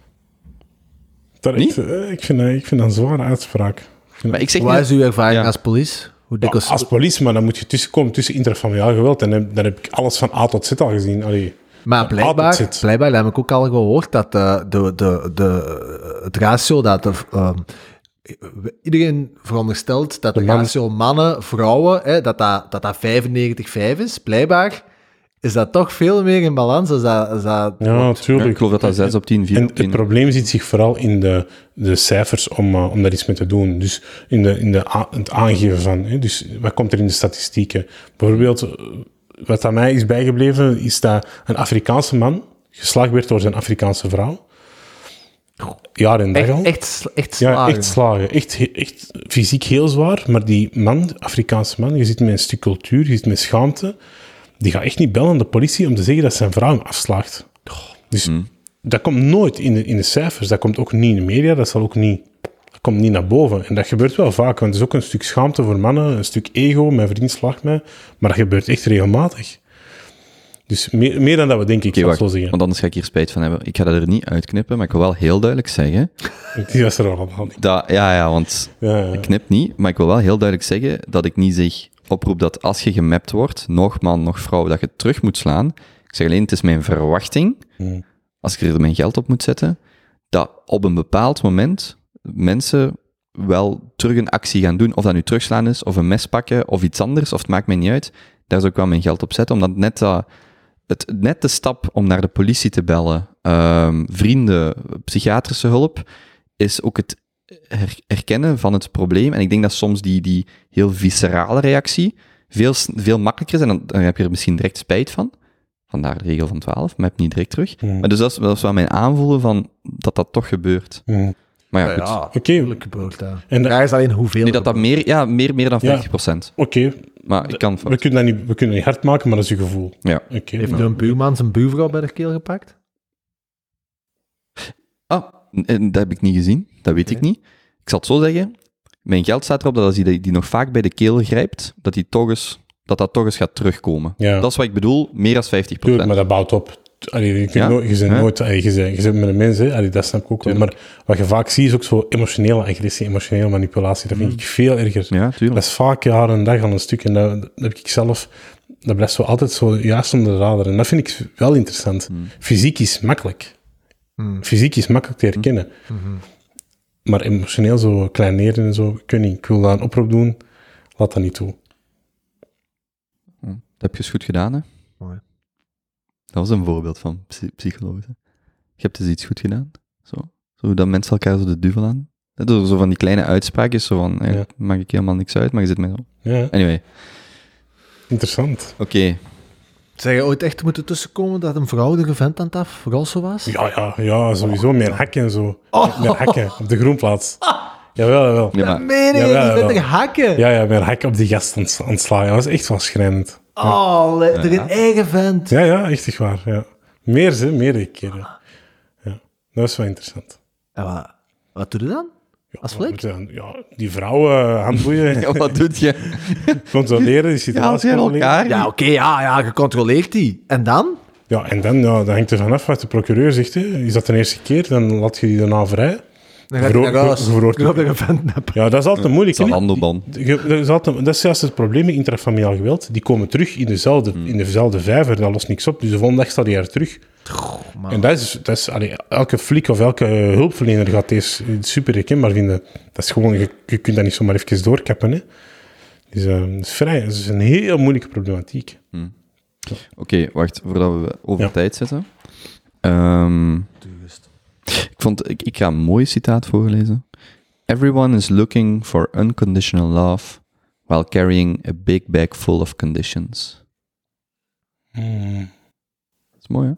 Dat eh, ik, vind, dat- ik vind dat een zware uitspraak. Vind Maar ik zeg Wat niet... is uw ervaring Ja. als police? Hoe dikwijls... als police, maar dan moet je tussenkomen tussen interfamiliaal geweld. En dan, dan heb ik alles van A tot Z al gezien. Allee. Maar blijkbaar, blijkbaar dat heb ik ook al gehoord, dat de, de, de, de, het ratio dat de, ehm, iedereen veronderstelt dat de, De man- ratio mannen, vrouwen, hè, dat, dat, dat dat 95-5 is. Blijkbaar is dat toch veel meer in balans als dat... Als dat Ja, Ja, natuurlijk. ik geloof dat dat 6 op 10, 4 En op het 10 probleem zit zich vooral in de, de cijfers om, eh, om daar iets mee te doen. Dus in, de, in de, a- het aangeven van. Hè? Dus wat komt er in de statistieken? Bijvoorbeeld, eh, wat aan mij is bijgebleven, is dat een Afrikaanse man geslaagd werd door zijn Afrikaanse vrouw. Jaar en dag al. echt, echt, sl- echt Ja, slagen. echt slagen. Echt, echt fysiek heel zwaar. Maar die man, Afrikaanse man, je zit met een stuk cultuur, je zit met schaamte. Die gaat echt niet bellen aan de politie om te zeggen dat zijn vrouw hem afslaagt. Dus dat komt nooit in de, in de cijfers. Dat komt ook niet in de media. Dat, zal ook niet, komt niet naar boven. En dat gebeurt wel vaak. Want het is ook een stuk schaamte voor mannen. Een stuk ego. Mijn vriend slaagt mij. Maar dat gebeurt echt regelmatig. Dus meer, meer dan dat we denken, ik wacht, zo zeggen. want anders ga ik hier spijt van hebben. Ik ga dat er niet uitknippen, maar ik wil wel heel duidelijk zeggen <laughs> Die was er al allemaal niet. dat... Ja, ja, want Ja, ja. ik knip niet, maar ik wil wel heel duidelijk zeggen dat ik niet zeg, oproep dat als je gemapt wordt, nog man, nog vrouw, dat je terug moet slaan. Ik zeg alleen, het is mijn verwachting, Hmm. als ik er mijn geld op moet zetten, dat op een bepaald moment mensen wel terug een actie gaan doen. Of dat nu terugslaan is, of een mes pakken, of iets anders, of het maakt mij niet uit. Daar zou ik wel mijn geld op zetten, omdat net, dat het, net de stap om naar de politie te bellen, ehm, vrienden, psychiatrische hulp, is ook het her- herkennen van het probleem. En ik denk dat soms die, die heel viscerale reactie veel, veel makkelijker is. En dan, dan heb je er misschien direct spijt van. Vandaar de regel van 12, maar heb niet direct terug. Hmm. Maar dus dat is, dat is wel mijn aanvoelen van dat dat toch gebeurt. Hmm. Maar ja, Ja, goed. ja, Oké. gebeurt dat. En de- Vraag is alleen hoeveel. Nee, dat dat meer, ja, meer, meer dan Ja. 50%. Oké, Maar ik kan... we, kunnen dat niet, we kunnen dat niet hard maken, maar dat is je gevoel. Ja. Oké. Heeft een buurman zijn buurvrouw bij de keel gepakt? Ah, en dat heb ik niet gezien. Dat weet ik niet. Ik zal het zo zeggen. Mijn geld staat erop dat als hij die, die nog vaak bij de keel grijpt, dat, die toch eens, dat dat toch eens gaat terugkomen. Ja. Dat is wat ik bedoel, meer dan 50%. Tuurlijk, maar dat bouwt op. Allee, je, Ja. nooit, je bent nooit, allee, je, bent, je bent met een mens, hè. Allee, dat snap ik ook wel. Maar wat je vaak ziet, is ook zo emotionele agressie, emotionele manipulatie. Dat vind ik veel erger. Ja, tuurlijk. Dat is vaak jaren en dag aan een stuk. En dat, dat heb ik zelf, dat blijft zo altijd zo juist onder de radar. En dat vind ik wel interessant. Fysiek is makkelijk. Hmm. Fysiek is makkelijk te herkennen. Maar emotioneel zo kleineren en zo, ik weet niet. Ik wil daar een oproep doen, laat dat niet toe. Dat heb je dus goed gedaan, hè? Dat was een voorbeeld van psy- psycholoog. hè. Je hebt dus iets goed gedaan. Zo. Zo dat mensen elkaar zo de duvel aan. Door zo van die kleine uitspraakjes, zo van, eh, Ja. maak ik helemaal niks uit, maar je zit mij zo. Ja, Anyway, interessant. oké. Zeg je ooit echt moeten tussenkomen dat een vrouw de vent aan het af rossen was? Ja, ja, ja, sowieso meer hakken en zo. Meer hakken op de groenplaats. Jawel, jawel. Ja, Dat maar, meen je hakken. Ja, ja, meer hakken op die gast aan het- slaan. Dat was echt wel schrijnend. Oh, er een eigen vent. Ja, ja, echt echt waar. Ja. Meer, ze, meerdere keren. Ja, dat was wel interessant. En wat, wat doe je dan? Ja, Als zijn- Ja, die vrouwen, handboeien, <laughs> ja, wat doet je? <laughs> controleren, die Ja, situatie controleren. elkaar. Ja, oké, ja, ja, gecontroleerd die. En dan? Ja, en dan, ja, dat hangt er vanaf wat de procureur zegt. Hè. Is dat de eerste keer, dan laat je die daarna vrij. Dan gaat hij naar huis. er een vent heb. Ja, dat is altijd moeilijk. hè. Zalandoban. Je- Dat is, altijd, dat is juist het probleem met intrafamiliaal geweld. Die komen terug in dezelfde, in dezelfde vijver, dat lost niks op. Dus de volgende dag staat hij er terug. man. En dat is, dat is allee, elke flik of elke eh, hulpverlener gaat deze super herkenbaar vinden. Dat is gewoon, je, je kunt dat niet zomaar even doorkappen. Hè. Dus eh, dat is vrij, dat is een heel moeilijke problematiek. Oké, wacht, voordat we over Ja. tijd zitten. Ehm, ik, vond, ik, ik ga een mooi citaat voorlezen. Everyone is looking for unconditional love while carrying a big bag full of conditions. Hmm. Dat is mooi, hè?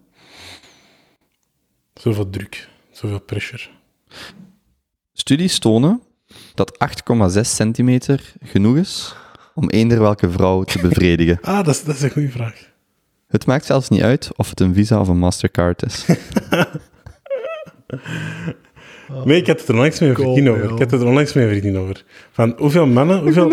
Zoveel druk, zoveel pressure. Studies tonen dat 8,6 centimeter genoeg is om eender welke vrouw te bevredigen. <laughs> Ah, dat is, dat is een goede vraag. Het maakt zelfs niet uit of het een Visa of een Mastercard is. <laughs> <laughs> Nee, ik had het er onlangs met een vriendin over. Ik had het er onlangs met een vriendin over. Van hoeveel mannen, hoeveel,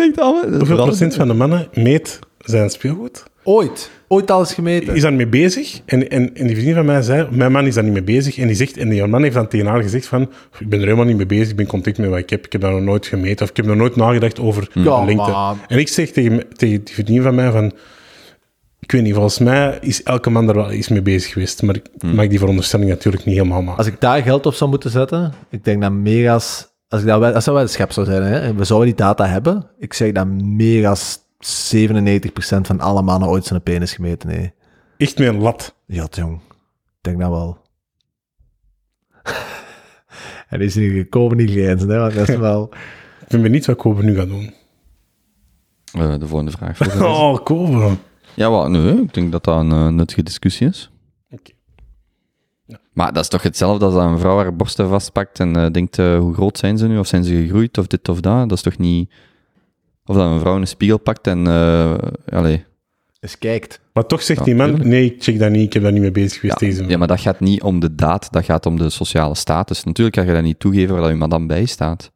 hoeveel procent van de mannen meet zijn speelgoed? Ooit. Ooit alles gemeten. is daarmee bezig. En, en, en die vriendin van mij zei, mijn man is daar niet mee bezig. En die, zegt, en die man heeft dan tegen haar gezegd van, ik ben er helemaal niet mee bezig, ik ben content met wat ik heb. Ik heb daar nog nooit gemeten of ik heb nog nooit nagedacht over Ja, de lengte. maar- En ik zeg tegen, tegen die vriendin van mij van, ik weet niet, volgens mij is elke man daar wel eens mee bezig geweest. Maar ik mag die veronderstelling natuurlijk niet helemaal maken. Als ik daar geld op zou moeten zetten, ik denk dat meer als... Als, ik dat, wel- als dat wetenschap zou zijn, hè, en we zouden die data hebben, ik zeg dat meer als 97% van alle mannen ooit zijn penis gemeten heeft. Echt met een lat. Ja, jong. Ik denk dat wel. <laughs> en die is niet gekomen, niet grijnzen, hè, want dat is wel... <laughs> Ik ben benieuwd wat Kobe nu gaat doen. Eh, de volgende vraag. <laughs> Oh, Kobe. Ja, wat, nee, ik denk dat dat een eh, nuttige discussie is. Oké. Maar dat is toch hetzelfde als dat een vrouw haar borsten vastpakt en eh, denkt, eh, hoe groot zijn ze nu? Of zijn ze gegroeid? Of dit of dat? Dat is toch niet... Of dat een vrouw een spiegel pakt en... eh allee. Eens kijkt. Maar toch zegt Ja, die man, tuurlijk. nee, ik check dat niet, ik heb daar niet mee bezig geweest Ja, deze ja, maar dat gaat niet om de daad, dat gaat om de sociale status. Natuurlijk kan je dat niet toegeven waar dat je madame bij staat.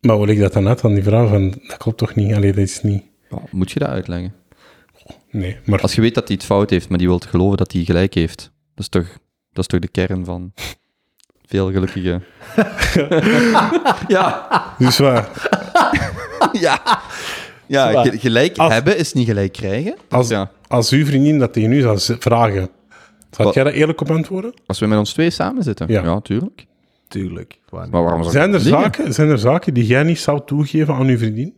Maar hoe leg ik dat dan uit aan die vrouw? Van, dat klopt toch niet? Allee, dat is niet... Ja, moet je dat uitleggen? Nee, maar Als je weet dat hij het fout heeft, maar die wilt geloven dat hij gelijk heeft, dat is toch, dat is toch de kern van veel gelukkige... <laughs> ja, dus waar, ja. Ja, ge- gelijk Als- hebben is niet gelijk krijgen. als, Ja. als uw vriendin dat tegen u zou vragen, zou jij daar eerlijk op antwoorden? Als we met ons twee samen zitten, Ja. ja, tuurlijk. Tuurlijk. Waarom Maar waarom zou ik Zijn er, zaken, zijn er zaken die jij niet zou toegeven aan je vriendin?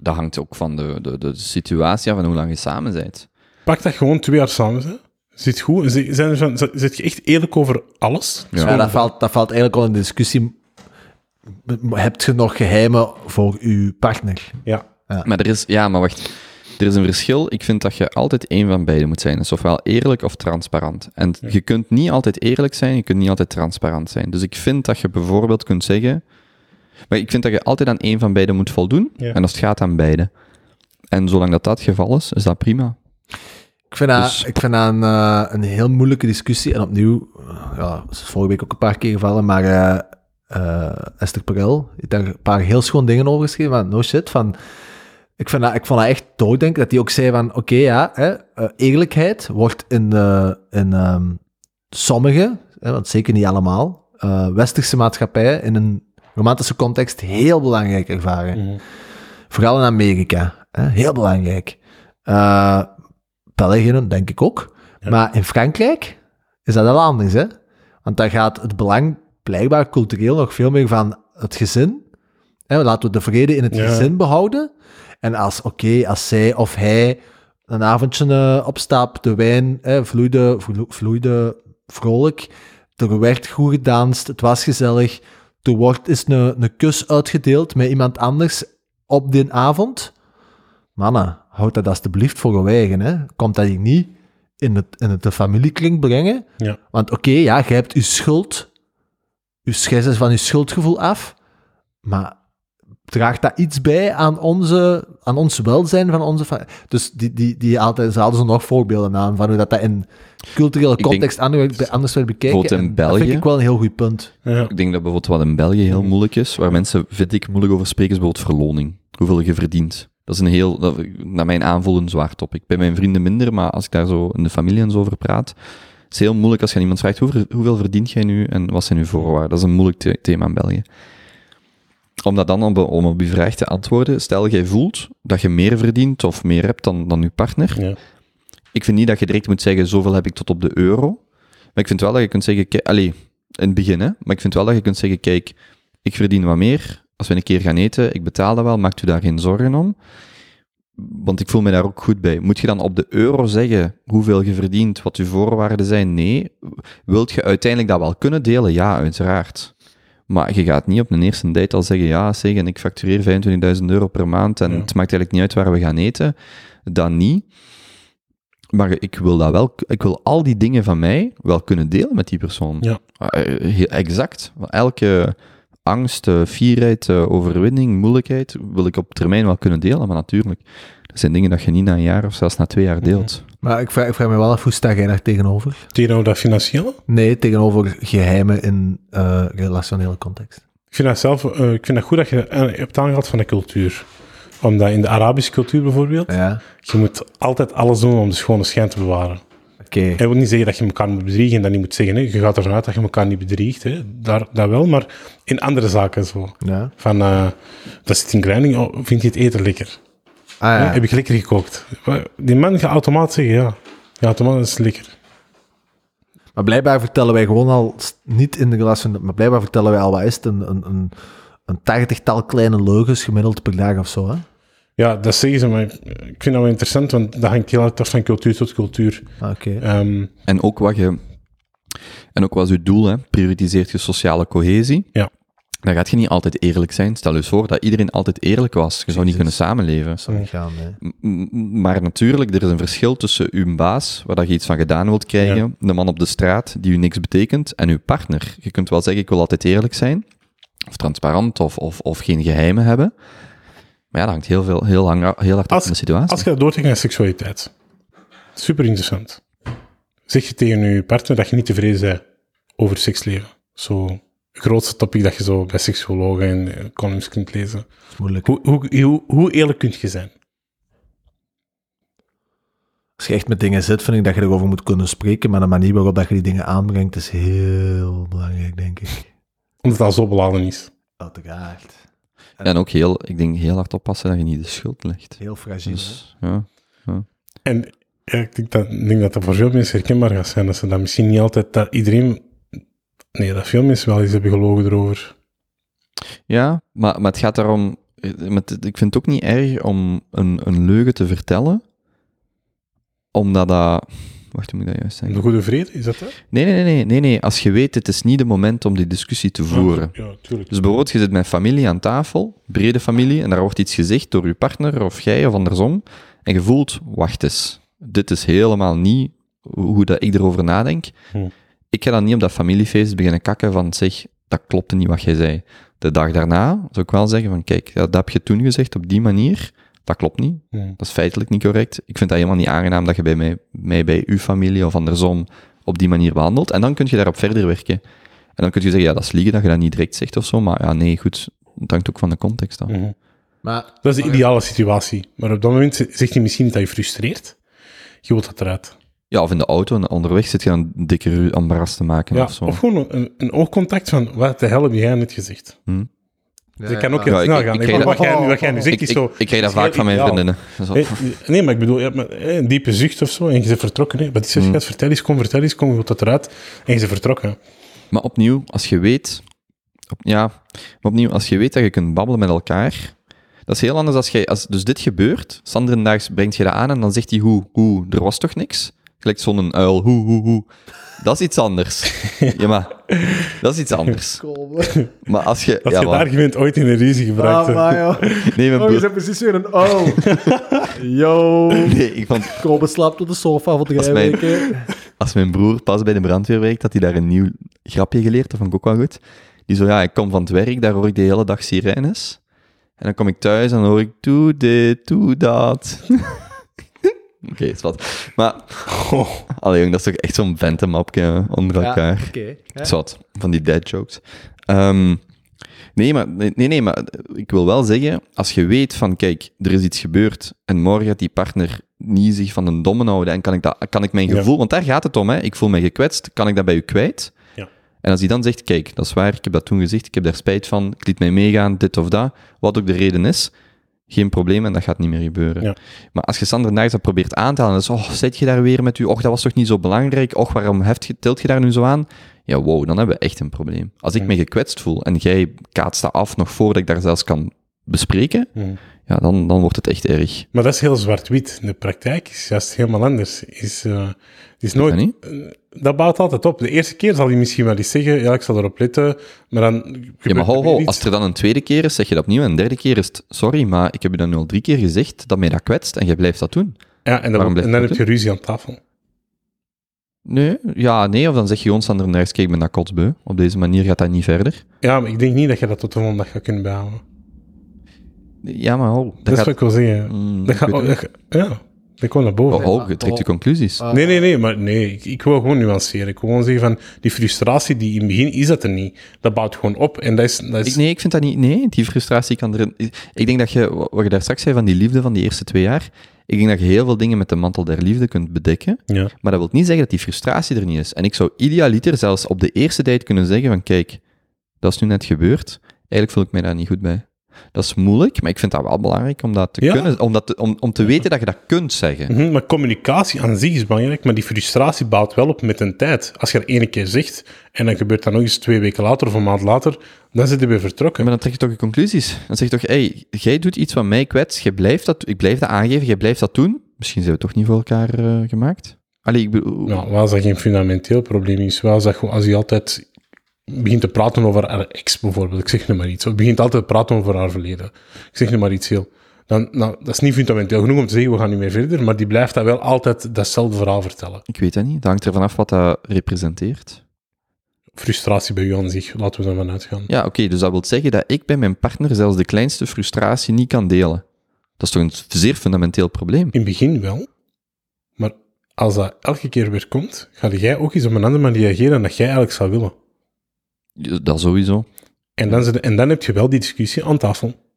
Dat hangt ook van de, de, de situatie af en hoe lang je samen bent. Pak dat gewoon twee jaar samen. Hè. Zit goed? Zit, zijn er van, zit je echt eerlijk over alles? Ja. Ja, dat, valt, dat valt eigenlijk al in de discussie. Heb je nog geheimen voor uw partner? Ja. Maar er is, ja, maar wacht. Er is een verschil. Ik vind dat je altijd één van beide moet zijn. Dus ofwel eerlijk of transparant. En je kunt niet altijd eerlijk zijn, je kunt niet altijd transparant zijn. Dus ik vind dat je bijvoorbeeld kunt zeggen... Maar ik vind dat je altijd aan één van beide moet voldoen. Ja. En als het gaat aan beide. En zolang dat dat het geval is, is dat prima. Ik vind dat, Dus- ik vind dat een, eh, een heel moeilijke discussie. En opnieuw, ja, dat is vorige week ook een paar keer gevallen, maar eh, eh, Esther Perel heeft daar een paar heel schoon dingen over geschreven. Maar no shit, van... Ik, vind dat, ik vond dat echt dooddenken, dat hij ook zei van, oké, ja, hè, eerlijkheid wordt in, eh, in ehm, sommige, hè, want zeker niet allemaal, eh, westerse maatschappijen in een romantische context heel belangrijk ervaren. Mhm. Vooral in Amerika. Hè? Heel belangrijk. Eh België, denk ik ook. Ja. Maar in Frankrijk is dat wel anders, hè? Want daar gaat het belang blijkbaar cultureel nog veel meer van het gezin. Hè? Laten we de vrede in het Ja. gezin behouden. En als, oké, als zij of hij een avondje opstapt, de wijn hè, vloeide, vlo- vloeide vrolijk, er werd goed gedanst, het was gezellig, er wordt is een, een kus uitgedeeld met iemand anders op die avond. Mannen, houd dat alsjeblieft voor je eigen. Hè. Komt dat hier niet in, het, in het de familiekring brengen. Ja. Want oké, ja, je hebt je schuld, je schijs van je schuldgevoel af, maar draagt dat iets bij aan, onze, aan ons welzijn van onze Dus die, die, die altijd, ze hadden ze nog voorbeelden aan van hoe dat, dat in culturele denk- context anders, anders werd bekeken. Bijvoorbeeld in En Dat vind ik wel een heel goed punt. Ja. Ik denk dat bijvoorbeeld wat in België heel moeilijk is, waar mensen, vind ik, moeilijk over spreken, is bijvoorbeeld verloning. Hoeveel je verdient. Dat is een heel, dat, naar mijn aanvoelen, een zwaar topic. Bij mijn vrienden minder, maar als ik daar zo in de familie en zo over praat, het is heel moeilijk als je aan iemand vraagt, hoeveel, hoeveel verdient jij nu en wat zijn uw voorwaarden? Dat is een moeilijk the- thema in België. Om dat dan op, om op je vraag te antwoorden, stel jij voelt dat je meer verdient of meer hebt dan, dan je partner, Ja. ik vind niet dat je direct moet zeggen, zoveel heb ik tot op de euro. Maar ik vind wel dat je kunt zeggen, kijk, allee, in het begin, hè, maar ik vind wel dat je kunt zeggen, kijk, ik verdien wat meer. Als we een keer gaan eten, ik betaal dat wel, maakt u daar geen zorgen om. Want ik voel me daar ook goed bij. Moet je dan op de euro zeggen hoeveel je verdient, wat uw voorwaarden zijn? Nee. Wilt je uiteindelijk dat wel kunnen delen? Ja, uiteraard. Maar je gaat niet op een eerste date al zeggen, ja, zeg, en ik factureer 25.000 euro per maand en Ja. het maakt eigenlijk niet uit waar we gaan eten. Dat niet. Maar ik wil dat wel, ik wil al die dingen van mij wel kunnen delen met die persoon. Ja. Eh, heel exact. Elke angst, eh, fierheid, eh, overwinning, moeilijkheid wil ik op termijn wel kunnen delen, maar natuurlijk, dat zijn dingen dat je niet na een jaar of zelfs na twee jaar deelt. Maar ik vraag, ik vraag me wel af, hoe sta jij daar tegenover? Tegenover dat financiële? Nee, tegenover geheimen in eh, relationele context. Ik vind dat zelf, eh, ik vind dat goed dat je eh, hebt aangehaald van de cultuur. Omdat in de Arabische cultuur bijvoorbeeld, Ja, je moet altijd alles doen om de schone schijn te bewaren. oké. Hij wil niet zeggen dat je elkaar moet bedriegen en dat niet moet zeggen. Hè. Je gaat ervan uit dat je elkaar niet bedriegt. Hè. Daar, dat wel, maar in andere zaken zo. Ja. Van, eh, dat zit in kleining, oh, vind je het eten lekker? Ah Ja. Heb ik lekker gekookt? Die man gaat automatisch zeggen, ja. Ja, automatisch is het lekker. Maar blijkbaar vertellen wij gewoon al, niet in de relatie, maar blijkbaar vertellen wij al, wat is het, een, een, een, een tachtigtal kleine leugens gemiddeld per dag of zo, hè? Ja, dat zeggen ze, maar ik vind dat wel interessant, want dat hangt heel erg af van cultuur tot cultuur. Ah, Oké. Ehm, En ook wat je, en ook wat is uw doel, hè? prioritiseert je sociale cohesie. Ja. Dan gaat je niet altijd eerlijk zijn. Stel je eens voor dat iedereen altijd eerlijk was. Je zou niet kunnen samenleven. Zou niet gaan, Maar natuurlijk, er is een verschil tussen uw baas, waar dat je iets van gedaan wilt krijgen, de man op de straat, die u niks betekent, en uw partner. Je kunt wel zeggen, ik wil altijd eerlijk zijn, of transparant, of, of, of geen geheimen hebben. Maar ja, dat hangt heel, veel, heel, hang, heel hard af van de situatie. als je dat doortrekt naar seksualiteit, super interessant. Zeg je tegen je partner dat je niet tevreden bent over seksleven? Zo, grootste topic dat je zo bij seksuologen en eh, columns kunt lezen. Dat is moeilijk. Hoe, hoe, hoe, hoe eerlijk kun je zijn? Als je echt met dingen zit, vind ik dat je erover moet kunnen spreken, maar de manier waarop dat je die dingen aanbrengt is heel belangrijk, denk ik. Omdat het al zo beladen is. Uiteraard. En ook heel, ik denk heel hard oppassen dat je niet de schuld legt. Heel fragiel, hè? Dus, ja. En ja, ik denk dat, denk dat dat voor veel mensen herkenbaar gaat zijn. Dat ze dat misschien niet altijd, dat iedereen Nee, dat veel mensen wel eens hebben gelogen erover. Ja, maar, maar het gaat daarom... met, ik vind het ook niet erg om een, een leugen te vertellen, omdat dat... Wacht, hoe moet ik dat juist zeggen? De goede vrede, is dat dat? Nee, nee, nee, nee, nee, nee. Als je weet, het is niet de moment om die discussie te voeren. Ja, tuurlijk. Dus bijvoorbeeld, je zit met familie aan tafel, brede familie, en daar wordt iets gezegd door je partner of jij of andersom, en je voelt, wacht eens, dit is helemaal niet hoe dat ik erover nadenk. Hm. Ik ga dan niet op dat familiefeest beginnen kakken van, zeg, dat klopte niet wat jij zei. De dag daarna zou ik wel zeggen van, kijk, dat heb je toen gezegd op die manier, dat klopt niet. Dat is feitelijk niet correct. Ik vind dat helemaal niet aangenaam dat je bij mij, mij bij uw familie of andersom op die manier behandelt. En dan kun je daarop verder werken. En dan kun je zeggen, ja, dat is liegen dat je dat niet direct zegt of zo. Maar ja, nee, goed. Het hangt ook van de context af. Mhm. Maar Dat is de ideale situatie. Maar op dat moment zegt hij misschien dat je frustreert. Je wilt dat eruit. Ja, of in de auto en onderweg zit je een dikke ru- embarras te maken Ja, of zo. of gewoon een, een oogcontact van, wat de hel heb jij net gezegd? Hm. Dat kan ook heel Ja, ik- snel ik- gaan. ik Ik wat, jij, nu- wat jij nu zegt Ik, is ik, zo... ik krijg dat vaak van mijn vriendinnen. Zo. Nee, nee, maar ik bedoel, je hebt eh, een diepe zucht of zo en je bent vertrokken. Hè. Wat is er? Mm. Gaat vertel eens, kom, vertel eens, kom, je wilt dat eruit. En je bent vertrokken. Maar opnieuw, als je weet... Op, ja, maar opnieuw, als je weet dat je kunt babbelen met elkaar... Dat is heel anders als jij... Als dus dit gebeurt, Sanderendaags brengt je dat aan en dan zegt hij hoe, hoe, er was toch niks? Gelijk zo'n uil, hoe, hoe, hoe. Dat is iets anders. ja, maar... Dat is iets anders. Maar als je... Ja, je maar- het argument ooit in een ruzie gebruikt Ah, hebt. maar joh. nee, mijn Oh, je bent precies weer een oh. <laughs> Yo. Nee, ik vond... Kobe slaapt op de sofa voor drie Als mijn- weken. Als mijn broer pas bij de brandweer werkt, had hij daar een nieuw grapje geleerd. Dat vond ik ook wel goed. Die zo, ja, ik kom van het werk, daar hoor ik de hele dag sirenes. En dan kom ik thuis en dan hoor ik, doe dit, doe dat. Oké, is wat. Maar, Oh, <laughs> allee jong, dat is toch echt zo'n ventemapje onder Ja, elkaar. Oké. hè. Zwat, van die dead jokes. Ehm, nee, maar, nee, nee, maar ik wil wel zeggen, als je weet van, kijk, er is iets gebeurd en morgen gaat die partner niet zich van een domme houden en kan ik, dat, kan ik mijn Ja. gevoel, want daar gaat het om, hè, ik voel me gekwetst, kan ik dat bij u kwijt? Ja. En als hij dan zegt, kijk, dat is waar, ik heb dat toen gezegd, ik heb daar spijt van, ik liet mij meegaan, dit of dat, wat ook de reden is, geen probleem en dat gaat niet meer gebeuren. Ja. Maar als je Sander Naars dat probeert aan te halen, dan is, oh, zit je daar weer met u, och, dat was toch niet zo belangrijk, och, waarom heft je, tilt je daar nu zo aan? Ja, wow, dan hebben we echt een probleem. Als ik Ja. me gekwetst voel en jij kaatst dat af nog voordat ik daar zelfs kan bespreken. Ja, dan, dan wordt het echt erg. Maar dat is heel zwart-wit. De praktijk is juist helemaal anders. Is, eh, is nooit, Dat eh, dat bouwt altijd op. De eerste keer zal hij misschien wel eens zeggen, ja, ik zal erop letten, maar dan... Ja, maar ho, ho, als er dan een tweede keer is, zeg je dat opnieuw. En een derde keer is het, sorry, maar ik heb je dat nu al drie keer gezegd, dat mij dat kwetst, en jij blijft dat doen. Ja, en dan, en dan heb je ruzie aan tafel. Nee, ja, nee, of dan zeg je gewoon Sander Naars, kijk, ik ben dat kotsbeu. Op deze manier gaat dat niet verder. Ja, maar ik denk niet dat je dat tot de volgende dag gaat kunnen behouden. Ja, maar ho, dat, Dat, is wat ik wil zeggen. Mm, dat ik gaat, dat ja, dat komt naar boven. Oh, je trekt je conclusies. Ah. Nee, nee, nee, maar nee, ik, ik wil gewoon nuanceren. Ik wil gewoon zeggen van, die frustratie die in het begin is dat er niet. Dat bouwt gewoon op en dat is... Dat is Ik, nee, ik vind dat niet. Nee, die frustratie kan er. Ik denk dat je, wat je daar straks zei van die liefde van die eerste twee jaar. Ik denk dat je heel veel dingen met de mantel der liefde kunt bedekken. ja. Maar dat wil niet zeggen dat die frustratie er niet is. En ik zou idealiter zelfs op de eerste date kunnen zeggen van kijk, dat is nu net gebeurd. Eigenlijk voel ik mij daar niet goed bij. Dat is moeilijk, maar ik vind dat wel belangrijk om dat te Ja. kunnen, om, dat te- om, om te weten dat je dat kunt zeggen. Mhm, maar communicatie aan zich is belangrijk, maar die frustratie bouwt wel op met een tijd. Als je er ene keer zegt en dan gebeurt dat nog eens twee weken later of een maand later, dan zit je weer vertrokken. Maar dan trek je toch je conclusies. Dan zeg je toch, hey, jij doet iets wat mij kwetst, jij blijft dat, ik blijf dat aangeven, jij blijft dat doen. Misschien zijn we toch niet voor elkaar eh, gemaakt? Allee, ik bedoel... Nou, dat geen fundamenteel probleem is, als, dat, als hij altijd begint te praten over haar ex bijvoorbeeld, ik zeg nu maar iets, of begint altijd te praten over haar verleden, ik zeg nu maar iets heel, dan, nou, dat is niet fundamenteel genoeg om te zeggen, we gaan niet meer verder, maar die blijft dat wel altijd datzelfde verhaal vertellen. Ik weet dat niet. Dat hangt ervan af wat dat representeert. Frustratie bij u aan zich, laten we daarvan uitgaan. Ja, oké, dus dat wil zeggen dat ik bij mijn partner zelfs de kleinste frustratie niet kan delen. Dat is toch een zeer fundamenteel probleem? In het begin wel, maar als dat elke keer weer komt, ga jij ook eens op een andere manier reageren dan dat jij eigenlijk zou willen. Dat sowieso. En dan, en dan heb je wel die discussie aan tafel.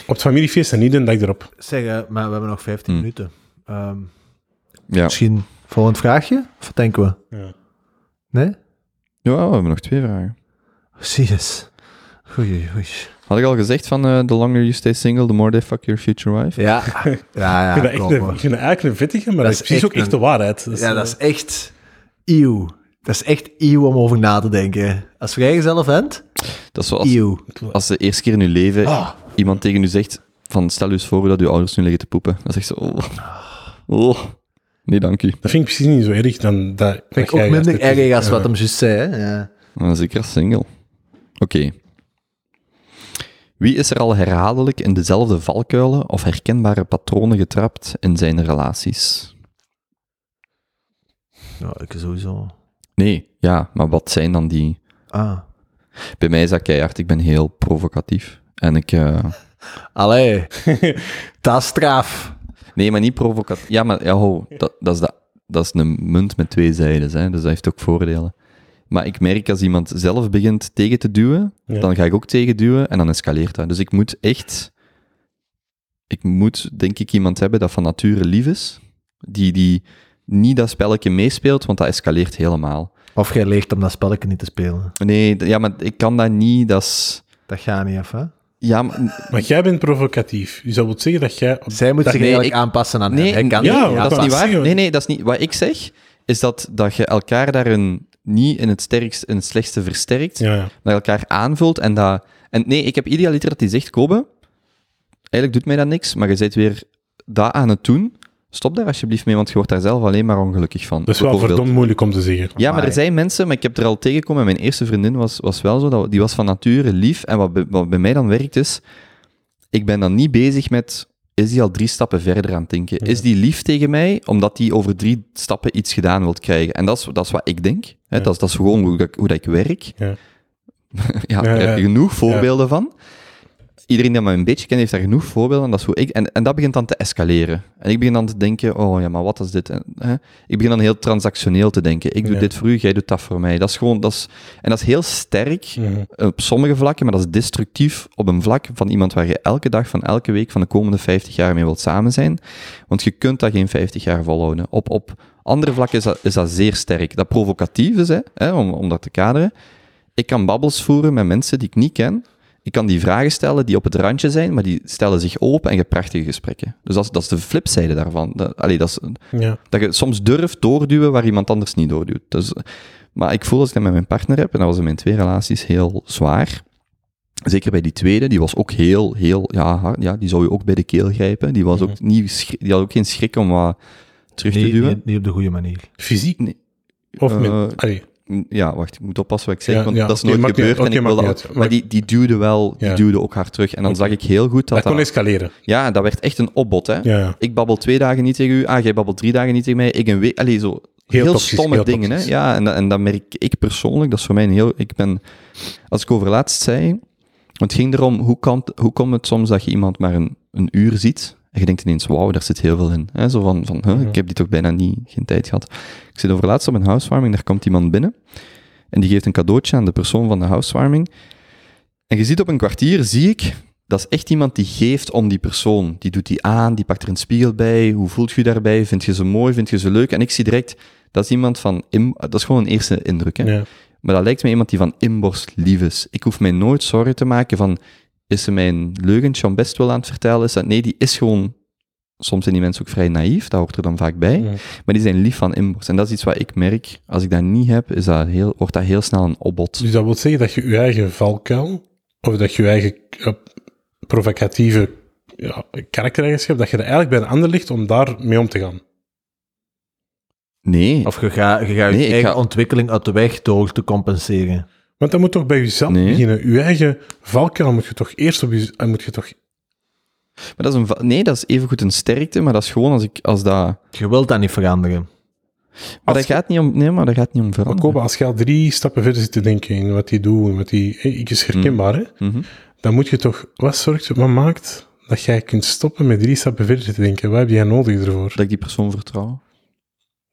Op het familiefeest en niet een dag erop. Zeg, eh, maar we hebben nog 15 Hmm. minuten. Ehm, Ja. Misschien volgend vraagje? Of wat denken we? Ja. Nee? ja, we hebben nog twee vragen. Oei. Had ik al gezegd van eh the longer you stay single, the more they fuck your future wife? Ja, <laughs> ja, ja. ik vind dat eigenlijk een vettige, maar dat, Dat is precies echt ook echt een- de waarheid. Dat is, Ja, eh, dat is echt... Eeuw. Dat is echt eeuw om over na te denken. Als vrijgezel bent, Dat is zoals eeuw. als de eerste keer in je leven Ah. iemand tegen u zegt van stel u eens voor dat uw ouders nu liggen te poepen. Dan zegt ze, oh, oh, nee dank u. Dat vind ik precies niet zo erg dan dat... Vind dat ik ook jij minder erg als wat hem juist zei. Hè? Ja. Maar zeker als single. Oké. Wie is er al herhaaldelijk in dezelfde valkuilen of herkenbare patronen getrapt in zijn relaties? ja, ik sowieso. Nee, ja, maar wat zijn dan die... Ah. Bij mij is dat keihard, ik ben heel provocatief. En ik... eh, Allee, <laughs> dat is straf. Nee, maar niet provocatief. Ja, maar ja, ho, dat, dat, is dat, dat is een munt met twee zijden, hè, dus dat heeft ook voordelen. Maar ik merk als iemand zelf begint tegen te duwen, Ja. dan ga ik ook tegen duwen en dan escaleert dat. Dus ik moet echt... Ik moet, denk ik, iemand hebben dat van nature lief is, die, die niet dat spelletje meespeelt, want dat escaleert helemaal. Of jij leert om dat spelletje niet te spelen. Nee, ja, maar ik kan dat niet, dat is... Dat gaat niet af, hè? Ja, maar, Maar jij bent provocatief. Je zou willen zeggen dat jij... Zij moet dat- zich nee, eigenlijk ik- aanpassen aan Nee, hem. Hij kan ja, niet. maar dat is niet waar. zeggen. Nee, nee, dat is niet. Wat ik zeg, is dat, dat je elkaar daarin niet in het, sterkst, in het slechtste versterkt, Ja, je elkaar aanvult en dat... En nee, ik heb idealiter dat hij zegt, Kobe, eigenlijk doet mij dat niks, maar je bent weer dat aan het doen. Stop daar alsjeblieft mee, want je wordt daar zelf alleen maar ongelukkig van. Dat is wel verdomd moeilijk om te zeggen. Ja, maar er zijn mensen, maar ik heb er al tegengekomen, mijn eerste vriendin was, was wel zo, dat, die was van nature lief, en wat, bij- wat bij mij dan werkt is, ik ben dan niet bezig met, is die al drie stappen verder aan het denken? Is die lief tegen mij, omdat die over drie stappen iets gedaan wilt krijgen? En dat is, dat is wat ik denk, hè? Ja. Dat, is, dat is gewoon hoe, dat, hoe dat ik werk. Ja. <laughs> ja, daar ja. heb je genoeg voorbeelden van. Iedereen die mij een beetje kent, heeft daar genoeg voorbeelden van. Dat is hoe ik, en, en dat begint dan te escaleren. En ik begin dan te denken, oh ja, maar wat is dit? En, hè? Ik begin dan heel transactioneel te denken. Ik doe Ja. dit voor u, jij doet dat voor mij. Dat is gewoon, dat is, en dat is heel sterk op sommige vlakken, maar dat is destructief op een vlak van iemand waar je elke dag van elke week van de komende 50 jaar mee wilt samen zijn. Want je kunt dat geen 50 jaar volhouden. Op, op andere vlakken is dat, is dat zeer sterk. Dat provocatief is, hè, hè, om, om dat te kaderen. Ik kan babbels voeren met mensen die ik niet ken. Ik kan die vragen stellen die op het randje zijn, maar die stellen zich open en je prachtige gesprekken. Dus dat is, dat is de flipzijde daarvan. Dat, allee, dat, is, Ja. dat je soms durft doorduwen waar iemand anders niet doorduwt. Dus, maar ik voel als ik dat met mijn partner heb, en dat was in mijn twee relaties heel zwaar. Zeker bij die tweede, die was ook heel, heel, ja, hard, ja die zou je ook bij de keel grijpen. Die, was ook niet, schri- die had ook geen schrik om wat terug te Niet, duwen. niet, niet op de goede manier. Fysiek? Nee. Of met... Eh, allee, Ja, wacht, ik moet oppassen wat ik zeg, Ja, want ja, dat is nooit niet gebeurd. en ik wilde uit. maar die, die duwde wel, die duwde ook hard terug. En dan zag ik heel goed dat dat kon dat... escaleren. Ja, dat werd echt een opbod, hè. Ik babbel twee dagen niet tegen u, ah, jij babbelt drie dagen niet tegen mij, ik een week... Allee, zo heel, toxisch, stomme heel dingen, hè. Ja, en, dat- en dat merk ik persoonlijk, dat is voor mij een heel... Ik ben... Als ik over laatst zei... Het ging erom, hoe, kan, hoe komt het soms dat je iemand maar een, een uur ziet en je denkt ineens, wauw, daar zit heel veel in. Hè? Zo van, van huh, ik heb die toch bijna niet, geen tijd gehad. Ik zit over laatst op een housewarming, daar komt iemand binnen en die geeft een cadeautje aan de persoon van de housewarming. En je ziet op een kwartier, zie ik, dat is echt iemand die geeft om die persoon. Die doet die aan, die pakt er een spiegel bij. Hoe voelt je daarbij? Vind je ze mooi? Vind je ze leuk? En ik zie direct, dat is iemand van, dat is gewoon een eerste indruk. Hè? Ja. Maar dat lijkt me iemand die van inborst lief is. Ik hoef mij nooit zorgen te maken van, is ze mij een leugentje om best wel aan het vertellen? Is dat, nee, die is gewoon, soms zijn die mensen ook vrij naïef, dat hoort er dan vaak bij. Ja. Maar die zijn lief van inborst. En dat is iets wat ik merk, als ik dat niet heb, is dat heel, wordt dat heel snel een opbod. Dus dat wil zeggen dat je je eigen valkuil, of dat je je eigen eh, provocatieve ja, karaktereigenschap, dat je er eigenlijk bij een ander ligt om daar mee om te gaan. Nee, Of je gaat je, Nee, eigen ga- ontwikkeling uit de weg door te compenseren. Want dat moet toch bij jezelf Nee. beginnen. Je eigen valkuil moet je toch eerst op je... Moet je toch... maar dat is een, nee, dat is evengoed een sterkte, maar dat is gewoon als ik, als dat, Je wilt dat niet veranderen. maar dat je- gaat niet om, nee, maar dat gaat niet om Maar veranderen. Koba, als je al drie stappen verder zit te denken in wat die doet, en wat die... Hey, ik is herkenbaar, hè? Mhm. Dan moet je toch... Wat zorgt, wat maakt dat jij kunt stoppen met drie stappen verder te denken? Wat heb jij nodig ervoor? Dat ik die persoon vertrouw.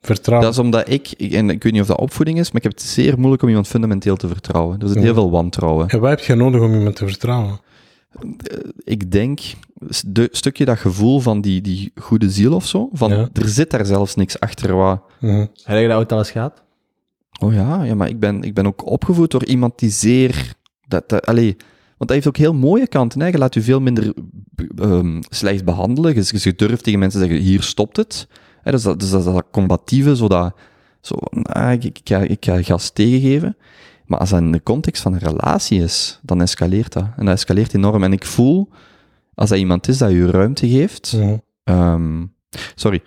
Vertrouwen. Dat is omdat ik, en ik weet niet of dat opvoeding is, maar ik heb het zeer moeilijk om iemand fundamenteel te vertrouwen. Er zit Ja. heel veel wantrouwen. En wat heb jij nodig om iemand te vertrouwen? Ik denk, een stukje dat gevoel van die, die goede ziel of zo, van Ja. er zit daar zelfs niks achter wat... Mhm. Heb je dat ooit al eens gehad? Oh ja, ja maar ik ben, ik ben ook opgevoed door iemand die zeer... Dat, dat, allee, want dat heeft ook heel mooie kanten. Hè? Je laat je veel minder ehm, slecht behandelen. Je, je durft tegen mensen te zeggen, hier stopt het. Hè? Dus, dat, dus dat, dat combatieve, zo dat, Zo, van, ah, ik, ik, ga, ik ga gas tegengeven. Maar als dat in de context van een relatie is, dan escaleert dat. En dat escaleert enorm. En ik voel, als dat iemand is dat je ruimte geeft. Ehm, sorry.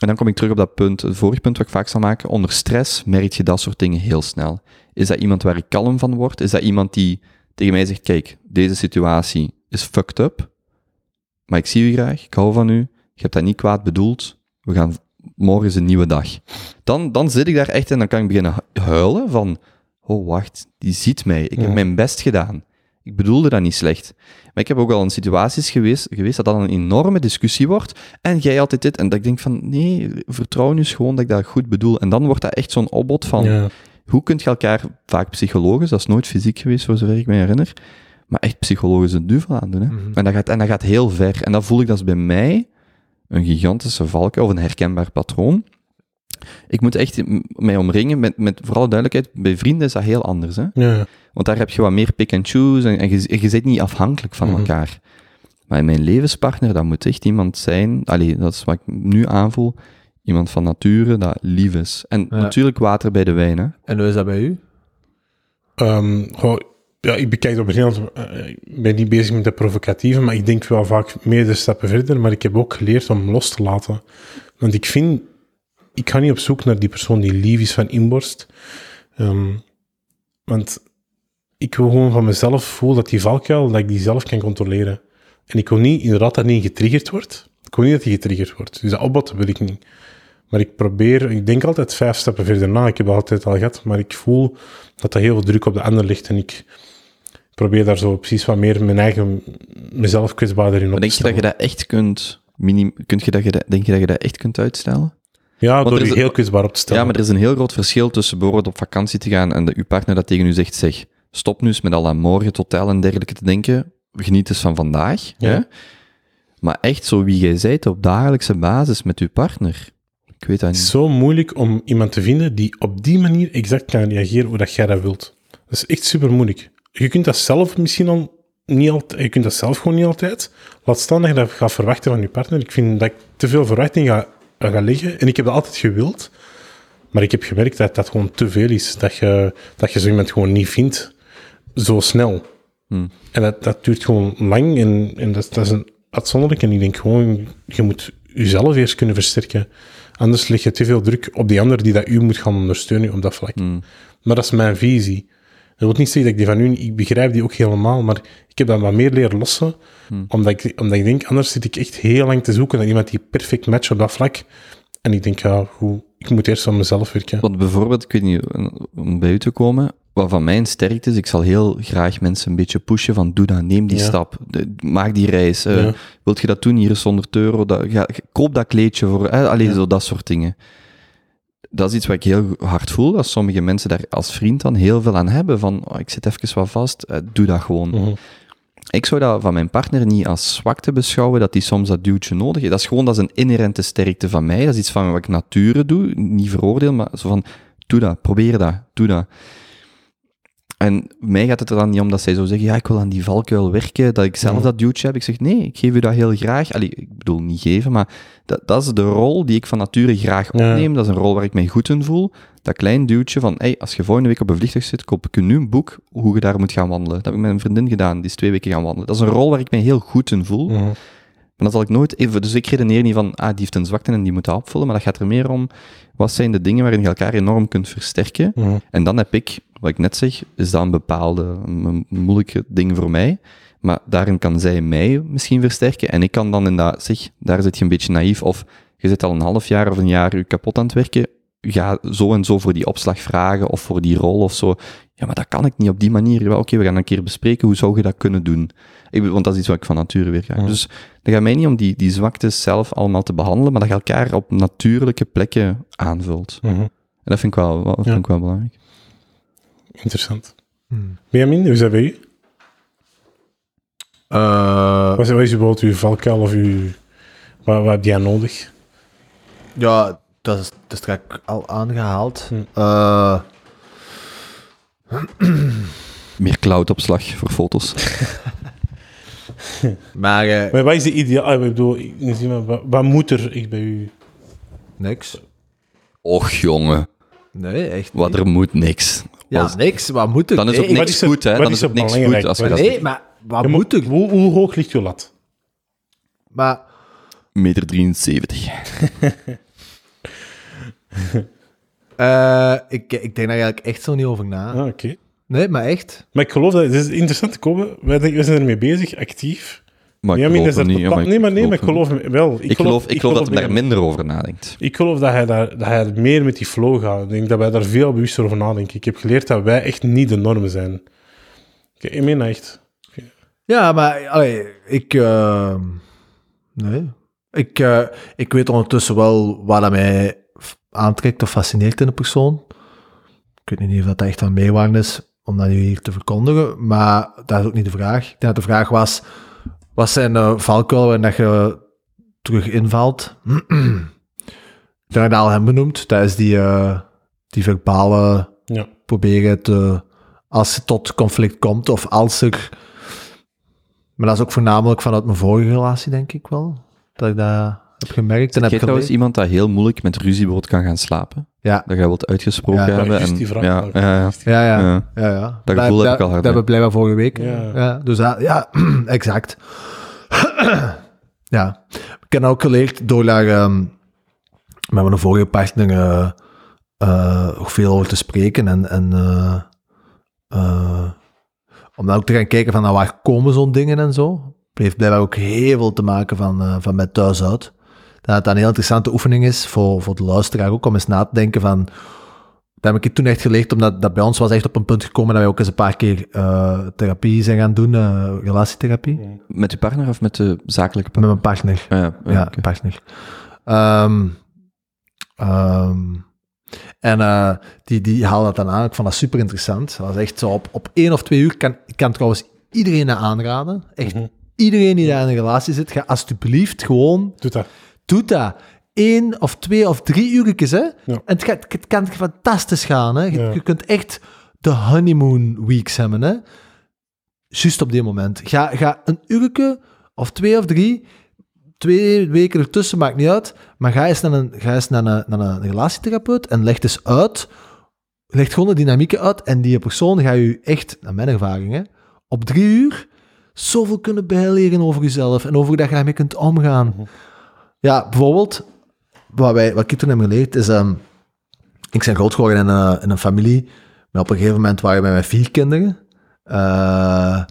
En dan kom ik terug op dat punt, het vorige punt wat ik vaak zal maken. Onder stress merk je dat soort dingen heel snel. Is dat iemand waar ik kalm van word? Is dat iemand die tegen mij zegt, kijk, deze situatie is fucked up, maar ik zie u graag, ik hou van u, je hebt dat niet kwaad bedoeld, we gaan, morgen is een nieuwe dag. Dan, dan zit ik daar echt en dan kan ik beginnen hu- huilen van, oh wacht, die ziet mij, ik heb mijn best gedaan. Ik bedoelde dat niet slecht. Maar ik heb ook al in situaties geweest, geweest dat dat een enorme discussie wordt. En jij altijd dit. En dat ik denk van, nee, vertrouw nu eens gewoon dat ik dat goed bedoel. En dan wordt dat echt zo'n opbod van, Ja. hoe kun je elkaar, vaak psychologisch, dat is nooit fysiek geweest, voor zover ik me herinner, maar echt psychologisch een duvel aan doen. Hè? Mhm. en, dat gaat, en dat gaat heel ver. En dat voel ik, dat is bij mij een gigantische valkuil of een herkenbaar patroon. Ik moet echt mij omringen met, met vooral duidelijkheid, bij vrienden is dat heel anders. Hè? Ja. Want daar heb je wat meer pick and choose en, en je, je zit niet afhankelijk van Mhm. elkaar. Maar in mijn levenspartner, dat moet echt iemand zijn, allee, dat is wat ik nu aanvoel, iemand van nature dat lief is. En Ja. natuurlijk water bij de wijn, hè. En hoe is dat bij u? Ehm, goh, ja, ik bekijk op een heel... eh, Ik ben niet bezig met de provocatieve, maar ik denk wel vaak meerdere stappen verder. Maar ik heb ook geleerd om los te laten. Want ik vind... Ik ga niet op zoek naar die persoon die lief is van inborst. Ehm, want ik wil gewoon van mezelf voelen dat die valkuil, dat ik die zelf kan controleren. En ik wil niet, inderdaad, dat niet getriggerd wordt. Ik wil niet dat die getriggerd wordt. Dus dat opbod wil ik niet. Maar ik probeer, ik denk altijd vijf stappen verder na. Ik heb dat altijd al gehad, maar ik voel dat er heel veel druk op de ander ligt. En ik probeer daar zo precies wat meer mijn eigen, mezelf kwetsbaarder in op te denk je dat je dat echt kunt, minim, kunt je dat, je dat- denk je dat je dat echt kunt uitstellen? Ja, Want door je heel kwetsbaar op te stellen. Ja, maar er is een heel groot verschil tussen bijvoorbeeld op vakantie te gaan en dat uw partner dat tegen u zegt, zeg, stop nu eens met al dat morgen totaal en dergelijke te denken, geniet eens van vandaag. Ja. Hè? Maar echt zo wie jij zijt op dagelijkse basis met uw partner. Ik weet dat Het is niet. zo moeilijk om iemand te vinden die op die manier exact kan reageren hoe dat jij dat wilt. Dat is echt super moeilijk. Je kunt dat zelf misschien al niet altijd, je kunt dat zelf gewoon niet altijd. Laat staan dat je dat gaat verwachten van je partner. Ik vind dat ik te veel verwachting ga, ga leggen. En ik heb dat altijd gewild. Maar ik heb gemerkt dat dat gewoon te veel is. Dat je, dat je zo iemand gewoon niet vindt. Zo snel. Hmm. En dat, dat duurt gewoon lang. En, en dat, dat is een uitzonderlijk. En ik denk gewoon, je moet jezelf eerst kunnen versterken. Anders leg je te veel druk op die ander die dat u moet gaan ondersteunen op dat vlak. Hmm. Maar dat is mijn visie. Dat wil niet zeggen dat ik die van u, ik begrijp die ook helemaal, maar ik heb dat wat meer leren lossen, omdat, ik, omdat ik denk, anders zit ik echt heel lang te zoeken naar iemand die perfect matcht op dat vlak. En ik denk, ja, hoe, ik moet eerst aan mezelf werken. Want bijvoorbeeld, ik weet niet, om bij u te komen, wat van mij een sterkte is, ik zal heel graag mensen een beetje pushen van, doe dat, neem die Ja. stap, de- maak die reis. Ja. Wilt je dat doen, hier is 100 euro, dat, ga, koop dat kleedje voor, eh, allee, Ja. zo dat soort dingen. Dat is iets wat ik heel hard voel, dat sommige mensen daar als vriend dan heel veel aan hebben, van, oh, ik zit even wat vast, eh, doe dat gewoon. Mhm. Ik zou dat van mijn partner niet als zwakte beschouwen, dat hij soms dat duwtje nodig heeft. Dat is gewoon dat is een inherente sterkte van mij. Dat is iets van wat ik nature doe, niet veroordeel, maar zo van, doe dat, probeer dat, doe dat. En mij gaat het er dan niet om dat zij zo zeggen, ja, ik wil aan die valkuil werken, dat ik zelf dat duwtje heb. Ik zeg, nee, ik geef u dat heel graag. Allee, ik bedoel, niet geven, maar dat, dat is de rol die ik van nature graag Ja. opneem. Dat is een rol waar ik mij goed in voel. Dat klein duwtje van, hey, als je volgende week op een vliegtuig zit, koop ik nu een boek hoe je daar moet gaan wandelen. Dat heb ik met een vriendin gedaan, die is twee weken gaan wandelen. Dat is een rol waar ik mij heel goed in voel. Maar dat zal ik nooit even, dus ik redeneer niet van, ah, die heeft een zwakte en die moet dat opvullen, maar dat gaat er meer om, wat zijn de dingen waarin je elkaar enorm kunt versterken. En dan heb ik, wat ik net zeg, is dat een bepaalde, een, moeilijke ding voor mij. Maar daarin kan zij mij misschien versterken. En ik kan dan in dat, zeg, daar zit je een beetje naïef. Of je zit al een half jaar of een jaar je kapot aan het werken. Ga zo en zo voor die opslag vragen of voor die rol of zo. Ja, maar dat kan ik niet op die manier. Oké, we gaan een keer bespreken hoe zou je dat kunnen doen. Ik, want dat is iets wat ik van nature weer ga. Ja. Dus het gaat mij niet om die, die zwaktes zelf allemaal te behandelen, maar dat je elkaar op natuurlijke plekken aanvult. Mhm. En dat vind ik wel, dat vind ik wel belangrijk. Interessant. Hmm. Benjamin, hoe is dat bij u? Eh, Wat is, wat is bijvoorbeeld uw valkuil of uw... Wat, wat heb jij nodig? ja, dat is, dat is straks al aangehaald. Hm. Eh, <clears throat> Meer cloudopslag voor foto's. <laughs> maar eh, Maar wat is de ideaal... ah, Ik bedoel, ik- ik zie maar, wat, wat moet er echt bij u? niks. Och, jongen. Nee, echt Wat, er moet niks. Ja, Als- niks. Wat moet er? dan is ook nee, Wat niks is er- goed, hè. Dan is is ook er niks goed als je dat Nee, maar wat moet er? Hoe, hoe hoog ligt je lat? Maar meter 73. <laughs> eh, ik, ik denk daar eigenlijk echt zo niet over na. Ah, oké. Nee, maar echt. Maar ik geloof dat... Het is interessant te komen. Wij, denken- wij zijn ermee bezig, actief. Maar ik Ja, maar geloof er er niet. ja, nee, maar nee, maar ik geloof hem wel. Ik geloof, ik geloof dat hij daar minder over nadenkt. Ik geloof dat hij, daar, dat hij meer met die flow gaat. Ik denk dat wij daar veel bewuster over nadenken. Ik heb geleerd dat wij echt niet de norm zijn. Ik, ik meen dat echt. Ja, maar allee, ik. eh, nee. Ik, eh, ik weet ondertussen wel wat dat mij aantrekt of fascineert in een persoon. Ik weet niet of dat echt van meewaarde is om dat nu hier te verkondigen, maar dat is ook niet de vraag. Ik denk dat de vraag was: wat zijn de valkuilen en dat je terug invalt? Ik ik dat al hem benoemd. Dat is die, eh, die verbale Ja. proberen te, als het tot conflict komt, of als er. Maar dat is ook voornamelijk vanuit mijn vorige relatie, denk ik wel. Dat ik dat heb gemerkt en Heb heb jij trouwens geleerd. iemand dat heel moeilijk met ruzie bijvoorbeeld kan gaan slapen? Ja, Dat jij wilt uitgesproken Ja, hebben? en, ja, ja, ja. ja, ja. Ja. ja, ja. Dat gevoel heb ik al hard, Dat hebben we blijkbaar vorige week. Ja. Ja. dus dat, ja, <clears throat> exact. <clears throat> ja. Ik heb ook geleerd door daar ehm, met mijn vorige partner nog veel over te spreken en, en eh, eh, om dan ook te gaan kijken van nou, waar komen zo'n dingen en zo. Het heeft blijkbaar ook heel veel te maken van, eh, van met thuis uit. Dat het een heel interessante oefening is voor, voor de luisteraar ook om eens na te denken van dat heb ik toen echt geleerd, omdat dat bij ons was echt op een punt gekomen dat wij ook eens een paar keer eh, therapie zijn gaan doen, eh, relatietherapie, Met je partner of met de zakelijke met partner? mijn partner. Ah, ja, ja, Ja, partner. Ehm, ehm, en eh, die, die haalde dat dan aan. Ik vond dat super interessant. Dat was echt zo op, op één of twee uur. Kan, ik kan trouwens iedereen dat aanraden. Echt Mhm. iedereen die daar in een relatie zit, ga alsjeblieft gewoon Doe dat. Doe dat. Eén of twee of drie uurtjes, hè. Ja. En het, gaat, het kan fantastisch gaan, hè. Je, Ja. je kunt echt de honeymoon weeks hebben, hè. Juist op dit moment. Ga, ga een uurtje of twee of drie, twee weken ertussen, maakt niet uit, maar ga eens naar een, ga eens naar een, naar een relatietherapeut en leg eens uit, leg gewoon de dynamieken uit en die persoon gaat je echt, naar mijn ervaring, hè, op drie uur zoveel kunnen bijleren over jezelf en over dat je daarmee kunt omgaan. Ja, bijvoorbeeld, wat, wij, wat ik toen heb geleerd is... ehm, ik ben groot geworden in, een- in een familie, maar op een gegeven moment waren wij met vier kinderen, eh,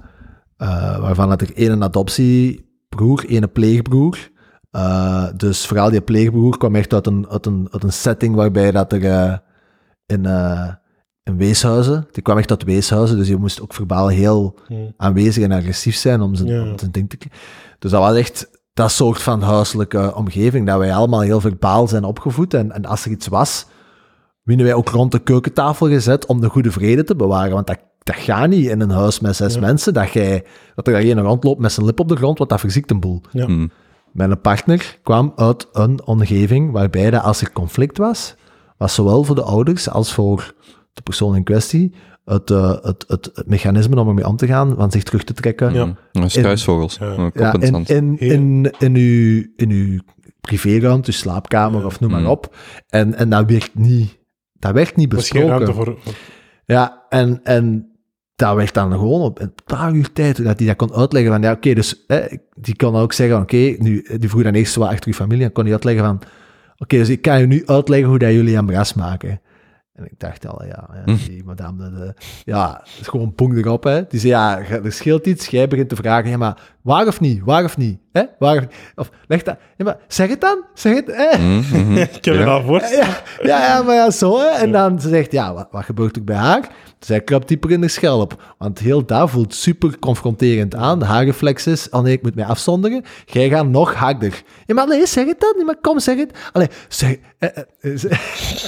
eh, waarvan had ik één adoptiebroer, één pleegbroer. Eh, dus vooral die pleegbroer kwam echt uit een, uit een, uit een setting waarbij dat er in, in weeshuizen, die kwam echt uit weeshuizen, dus je moest ook verbaal heel Hmm. aanwezig en agressief zijn om zijn, Ja. om zijn ding te... Dus dat was echt dat soort van huiselijke omgeving, dat wij allemaal heel verbaal zijn opgevoed. En, en als er iets was, werden wij ook rond de keukentafel gezet om de goede vrede te bewaren. Want dat, dat gaat niet in een huis met zes Ja. mensen, dat, jij, dat er een rondloopt met zijn lip op de grond, want dat verziekt een boel. Ja. Hm. Mijn partner kwam uit een omgeving waarbij dat als er conflict was, was zowel voor de ouders als voor de persoon in kwestie het, eh, het, het, het mechanisme om ermee om te gaan, van zich terug te trekken. Ja. Ja, Struisvogels. Ja. In in, in, in, in, uw, in uw privéruimte, uw slaapkamer Ja. of noem maar Mm. op. En, en dat werd niet, dat werd niet was geen ruimte besproken. voor... voor- Ja, en, en dat werd dan gewoon op een paar uur tijd dat hij dat kon uitleggen van, ja, oké, dus hè, die kon dan ook zeggen, oké, nu, die vroeg dan eerst wat achter uw familie, dan kon hij uitleggen van, oké, dus ik kan je nu uitleggen hoe dat jullie een bras maken. En ik dacht al, ja, ja die madame, de, de- ja, het is gewoon pong erop, hè. Die zei, ja, er scheelt iets, jij begint te vragen, ja, maar waar of niet, waar of niet, hè, waar of, of leg dat, ja, maar zeg het dan, zeg het, hè. Hm, mhm. <laughs> Ik heb Ja. het al voor. Ja, ja, ja, maar ja, zo, hè. En dan ze zegt, ja, wat, wat gebeurt er bij haar? Zij krabt dieper in de schelp. Want heel dat voelt super confronterend aan. Haar reflex is, oh nee, ik moet mij afzonderen. Jij gaat nog harder. Ja, maar nee, zeg het dan. Ja, maar kom, zeg het. Allee, zeg... eh, eh, eh,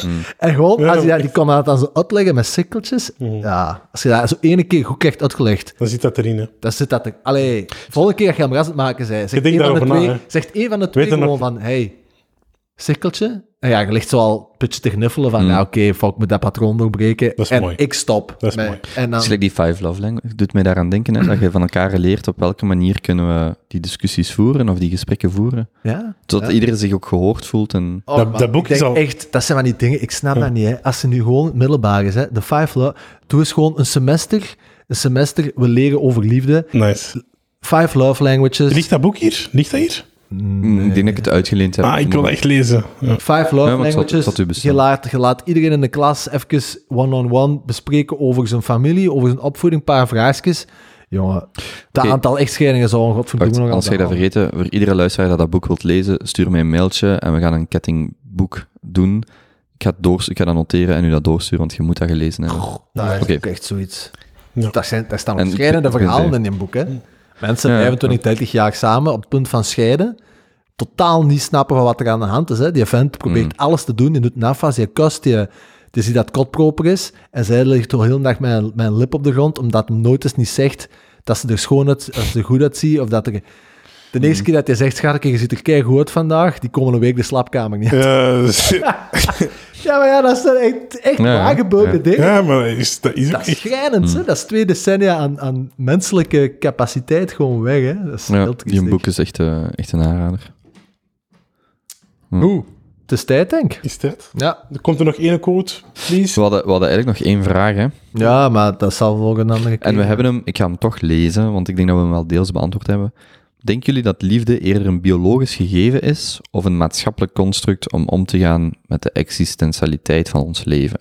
<laughs> En gewoon, als je dat, die kon dat dan zo uitleggen met sikkeltjes. Ja, als je dat zo ene keer goed krijgt uitgelegd, Dan zit dat erin, hè. dan zit dat er... Allee, volgende keer dat je hem het maken zij, zegt denkt een van de na, twee, zegt een van de Weet twee gewoon nog- van, hey, sikkeltje, En ja, je ligt zo al een beetje te gniffelen van, Mm. ja, oké, fuck, ik moet dat patroon doorbreken. Dat is en mooi. ik stop. Dat is Met- mooi. En dan, is like die Five Love Language. doet mij daaraan denken, hè, dat je van elkaar leert op welke manier kunnen we die discussies voeren of die gesprekken voeren. ja? Zodat Ja. iedereen zich ook gehoord voelt. En, Oh, Dat- man, dat boek is al- echt, dat zijn van die dingen, ik snap dat niet, hè. Als ze nu gewoon het middelbaar is, hè, de Five Love, doe eens gewoon een semester, een semester, we leren over liefde, Nice. Five Love Languages, Ligt dat boek hier? Ligt dat hier? Mm, Ik denk dat ik het uitgeleend heb. Ah, ik wil dat echt lezen. Ja. Five Love Ja, zal- Languages, zal je, laat, je laat iedereen in de klas even one-on-one bespreken over zijn familie, over zijn opvoeding, een paar vraagjes. Jongen, het Oké. aantal echtscheidingen zou een godverdomme nog als jij dat de vergeten, voor iedere luisteraar dat dat boek wilt lezen, stuur mij een mailtje en we gaan een kettingboek doen. Ik ga, het door, ik ga dat noteren en u dat doorsturen, want je moet dat gelezen hebben. Dat is Oké. ook echt zoiets. Ja. Daar, zijn, daar staan ben verhalen in je boek. Hè? Mensen Ja, 25, 30 jaar samen op het punt van scheiden. Totaal niet snappen van wat er aan de hand is. Hè? Die vent probeert Mm. alles te doen. Die doet nafas, die kust, die, die ziet dat het kotproper is. En zij ligt al heel dag met een lip op de grond, omdat hem nooit eens niet zegt dat ze er schoon uit, of ze er goed uitziet. Of dat er... De Mm. eerste keer dat hij zegt, schatje, je ziet er kei goed uit vandaag, die komen een week de slaapkamer niet uit. Ja, <laughs> Ja, maar ja, dat zijn echt, echt Ja, waargebogen Ja. dingen. ja, maar is, dat is Dat is schrijnend, hè? Dat is twee decennia aan, aan menselijke capaciteit gewoon weg, hè? Dat is Ja, heel triestig. die boek is echt, eh, echt een aanrader. Oeh, het is tijd, denk ik. Is dat? Ja. Er komt er nog één quote, please. We hadden, we hadden eigenlijk nog één vraag, hè. ja, maar dat zal volgen een andere keer. En we hebben hem, ik ga hem toch lezen, want ik denk dat we hem wel deels beantwoord hebben. Denken jullie dat liefde eerder een biologisch gegeven is of een maatschappelijk construct om om te gaan met de existentialiteit van ons leven?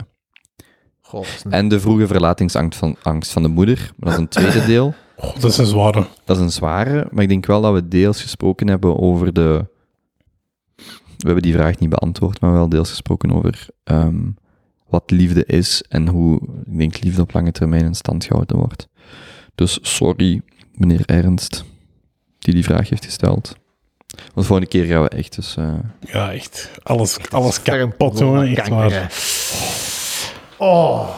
Een- En de vroege verlatingsangst van, angst van de moeder, dat is een tweede deel. Oh, dat is een zware. Dat is een zware, maar ik denk wel dat we deels gesproken hebben over de... We hebben die vraag niet beantwoord, maar wel deels gesproken over ehm, wat liefde is en hoe, ik denk, liefde op lange termijn in stand gehouden wordt. Dus sorry, meneer Ernst, die die vraag heeft gesteld. Want de volgende keer gaan we echt dus... eh, Ja, echt. Alles, alles kapot. Echt kanker, waar. hè. Oh.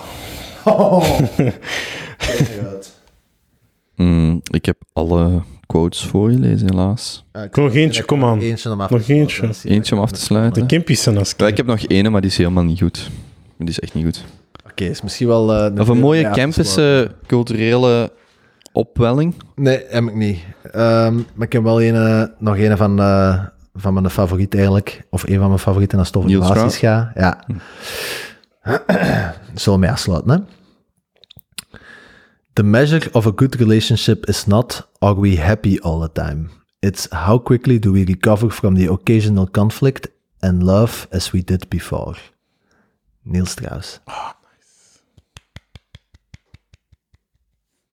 Oh. <laughs> mm, ik heb alle quotes voorgelezen, helaas. Nog eentje, kom aan. Eentje om af Nog te eentje. sluiten. Eentje om af te De sluiten. kimpies zijn als Ja, ik heb nog ene, maar die is helemaal niet goed. Die is echt niet goed. Oké, is misschien wel... eh, Of een mooie campus eh, culturele opwelling. Nee, heb ik niet. Ehm, maar ik heb wel een, eh, nog een van, eh, van mijn favorieten eigenlijk. Of een van mijn favorieten als het over Niels relaties gaat. Ja. Zullen we mee afsluiten, hè? The measure of a good relationship is not are we happy all the time. It's how quickly do we recover from the occasional conflict and love as we did before. Niels Strauss.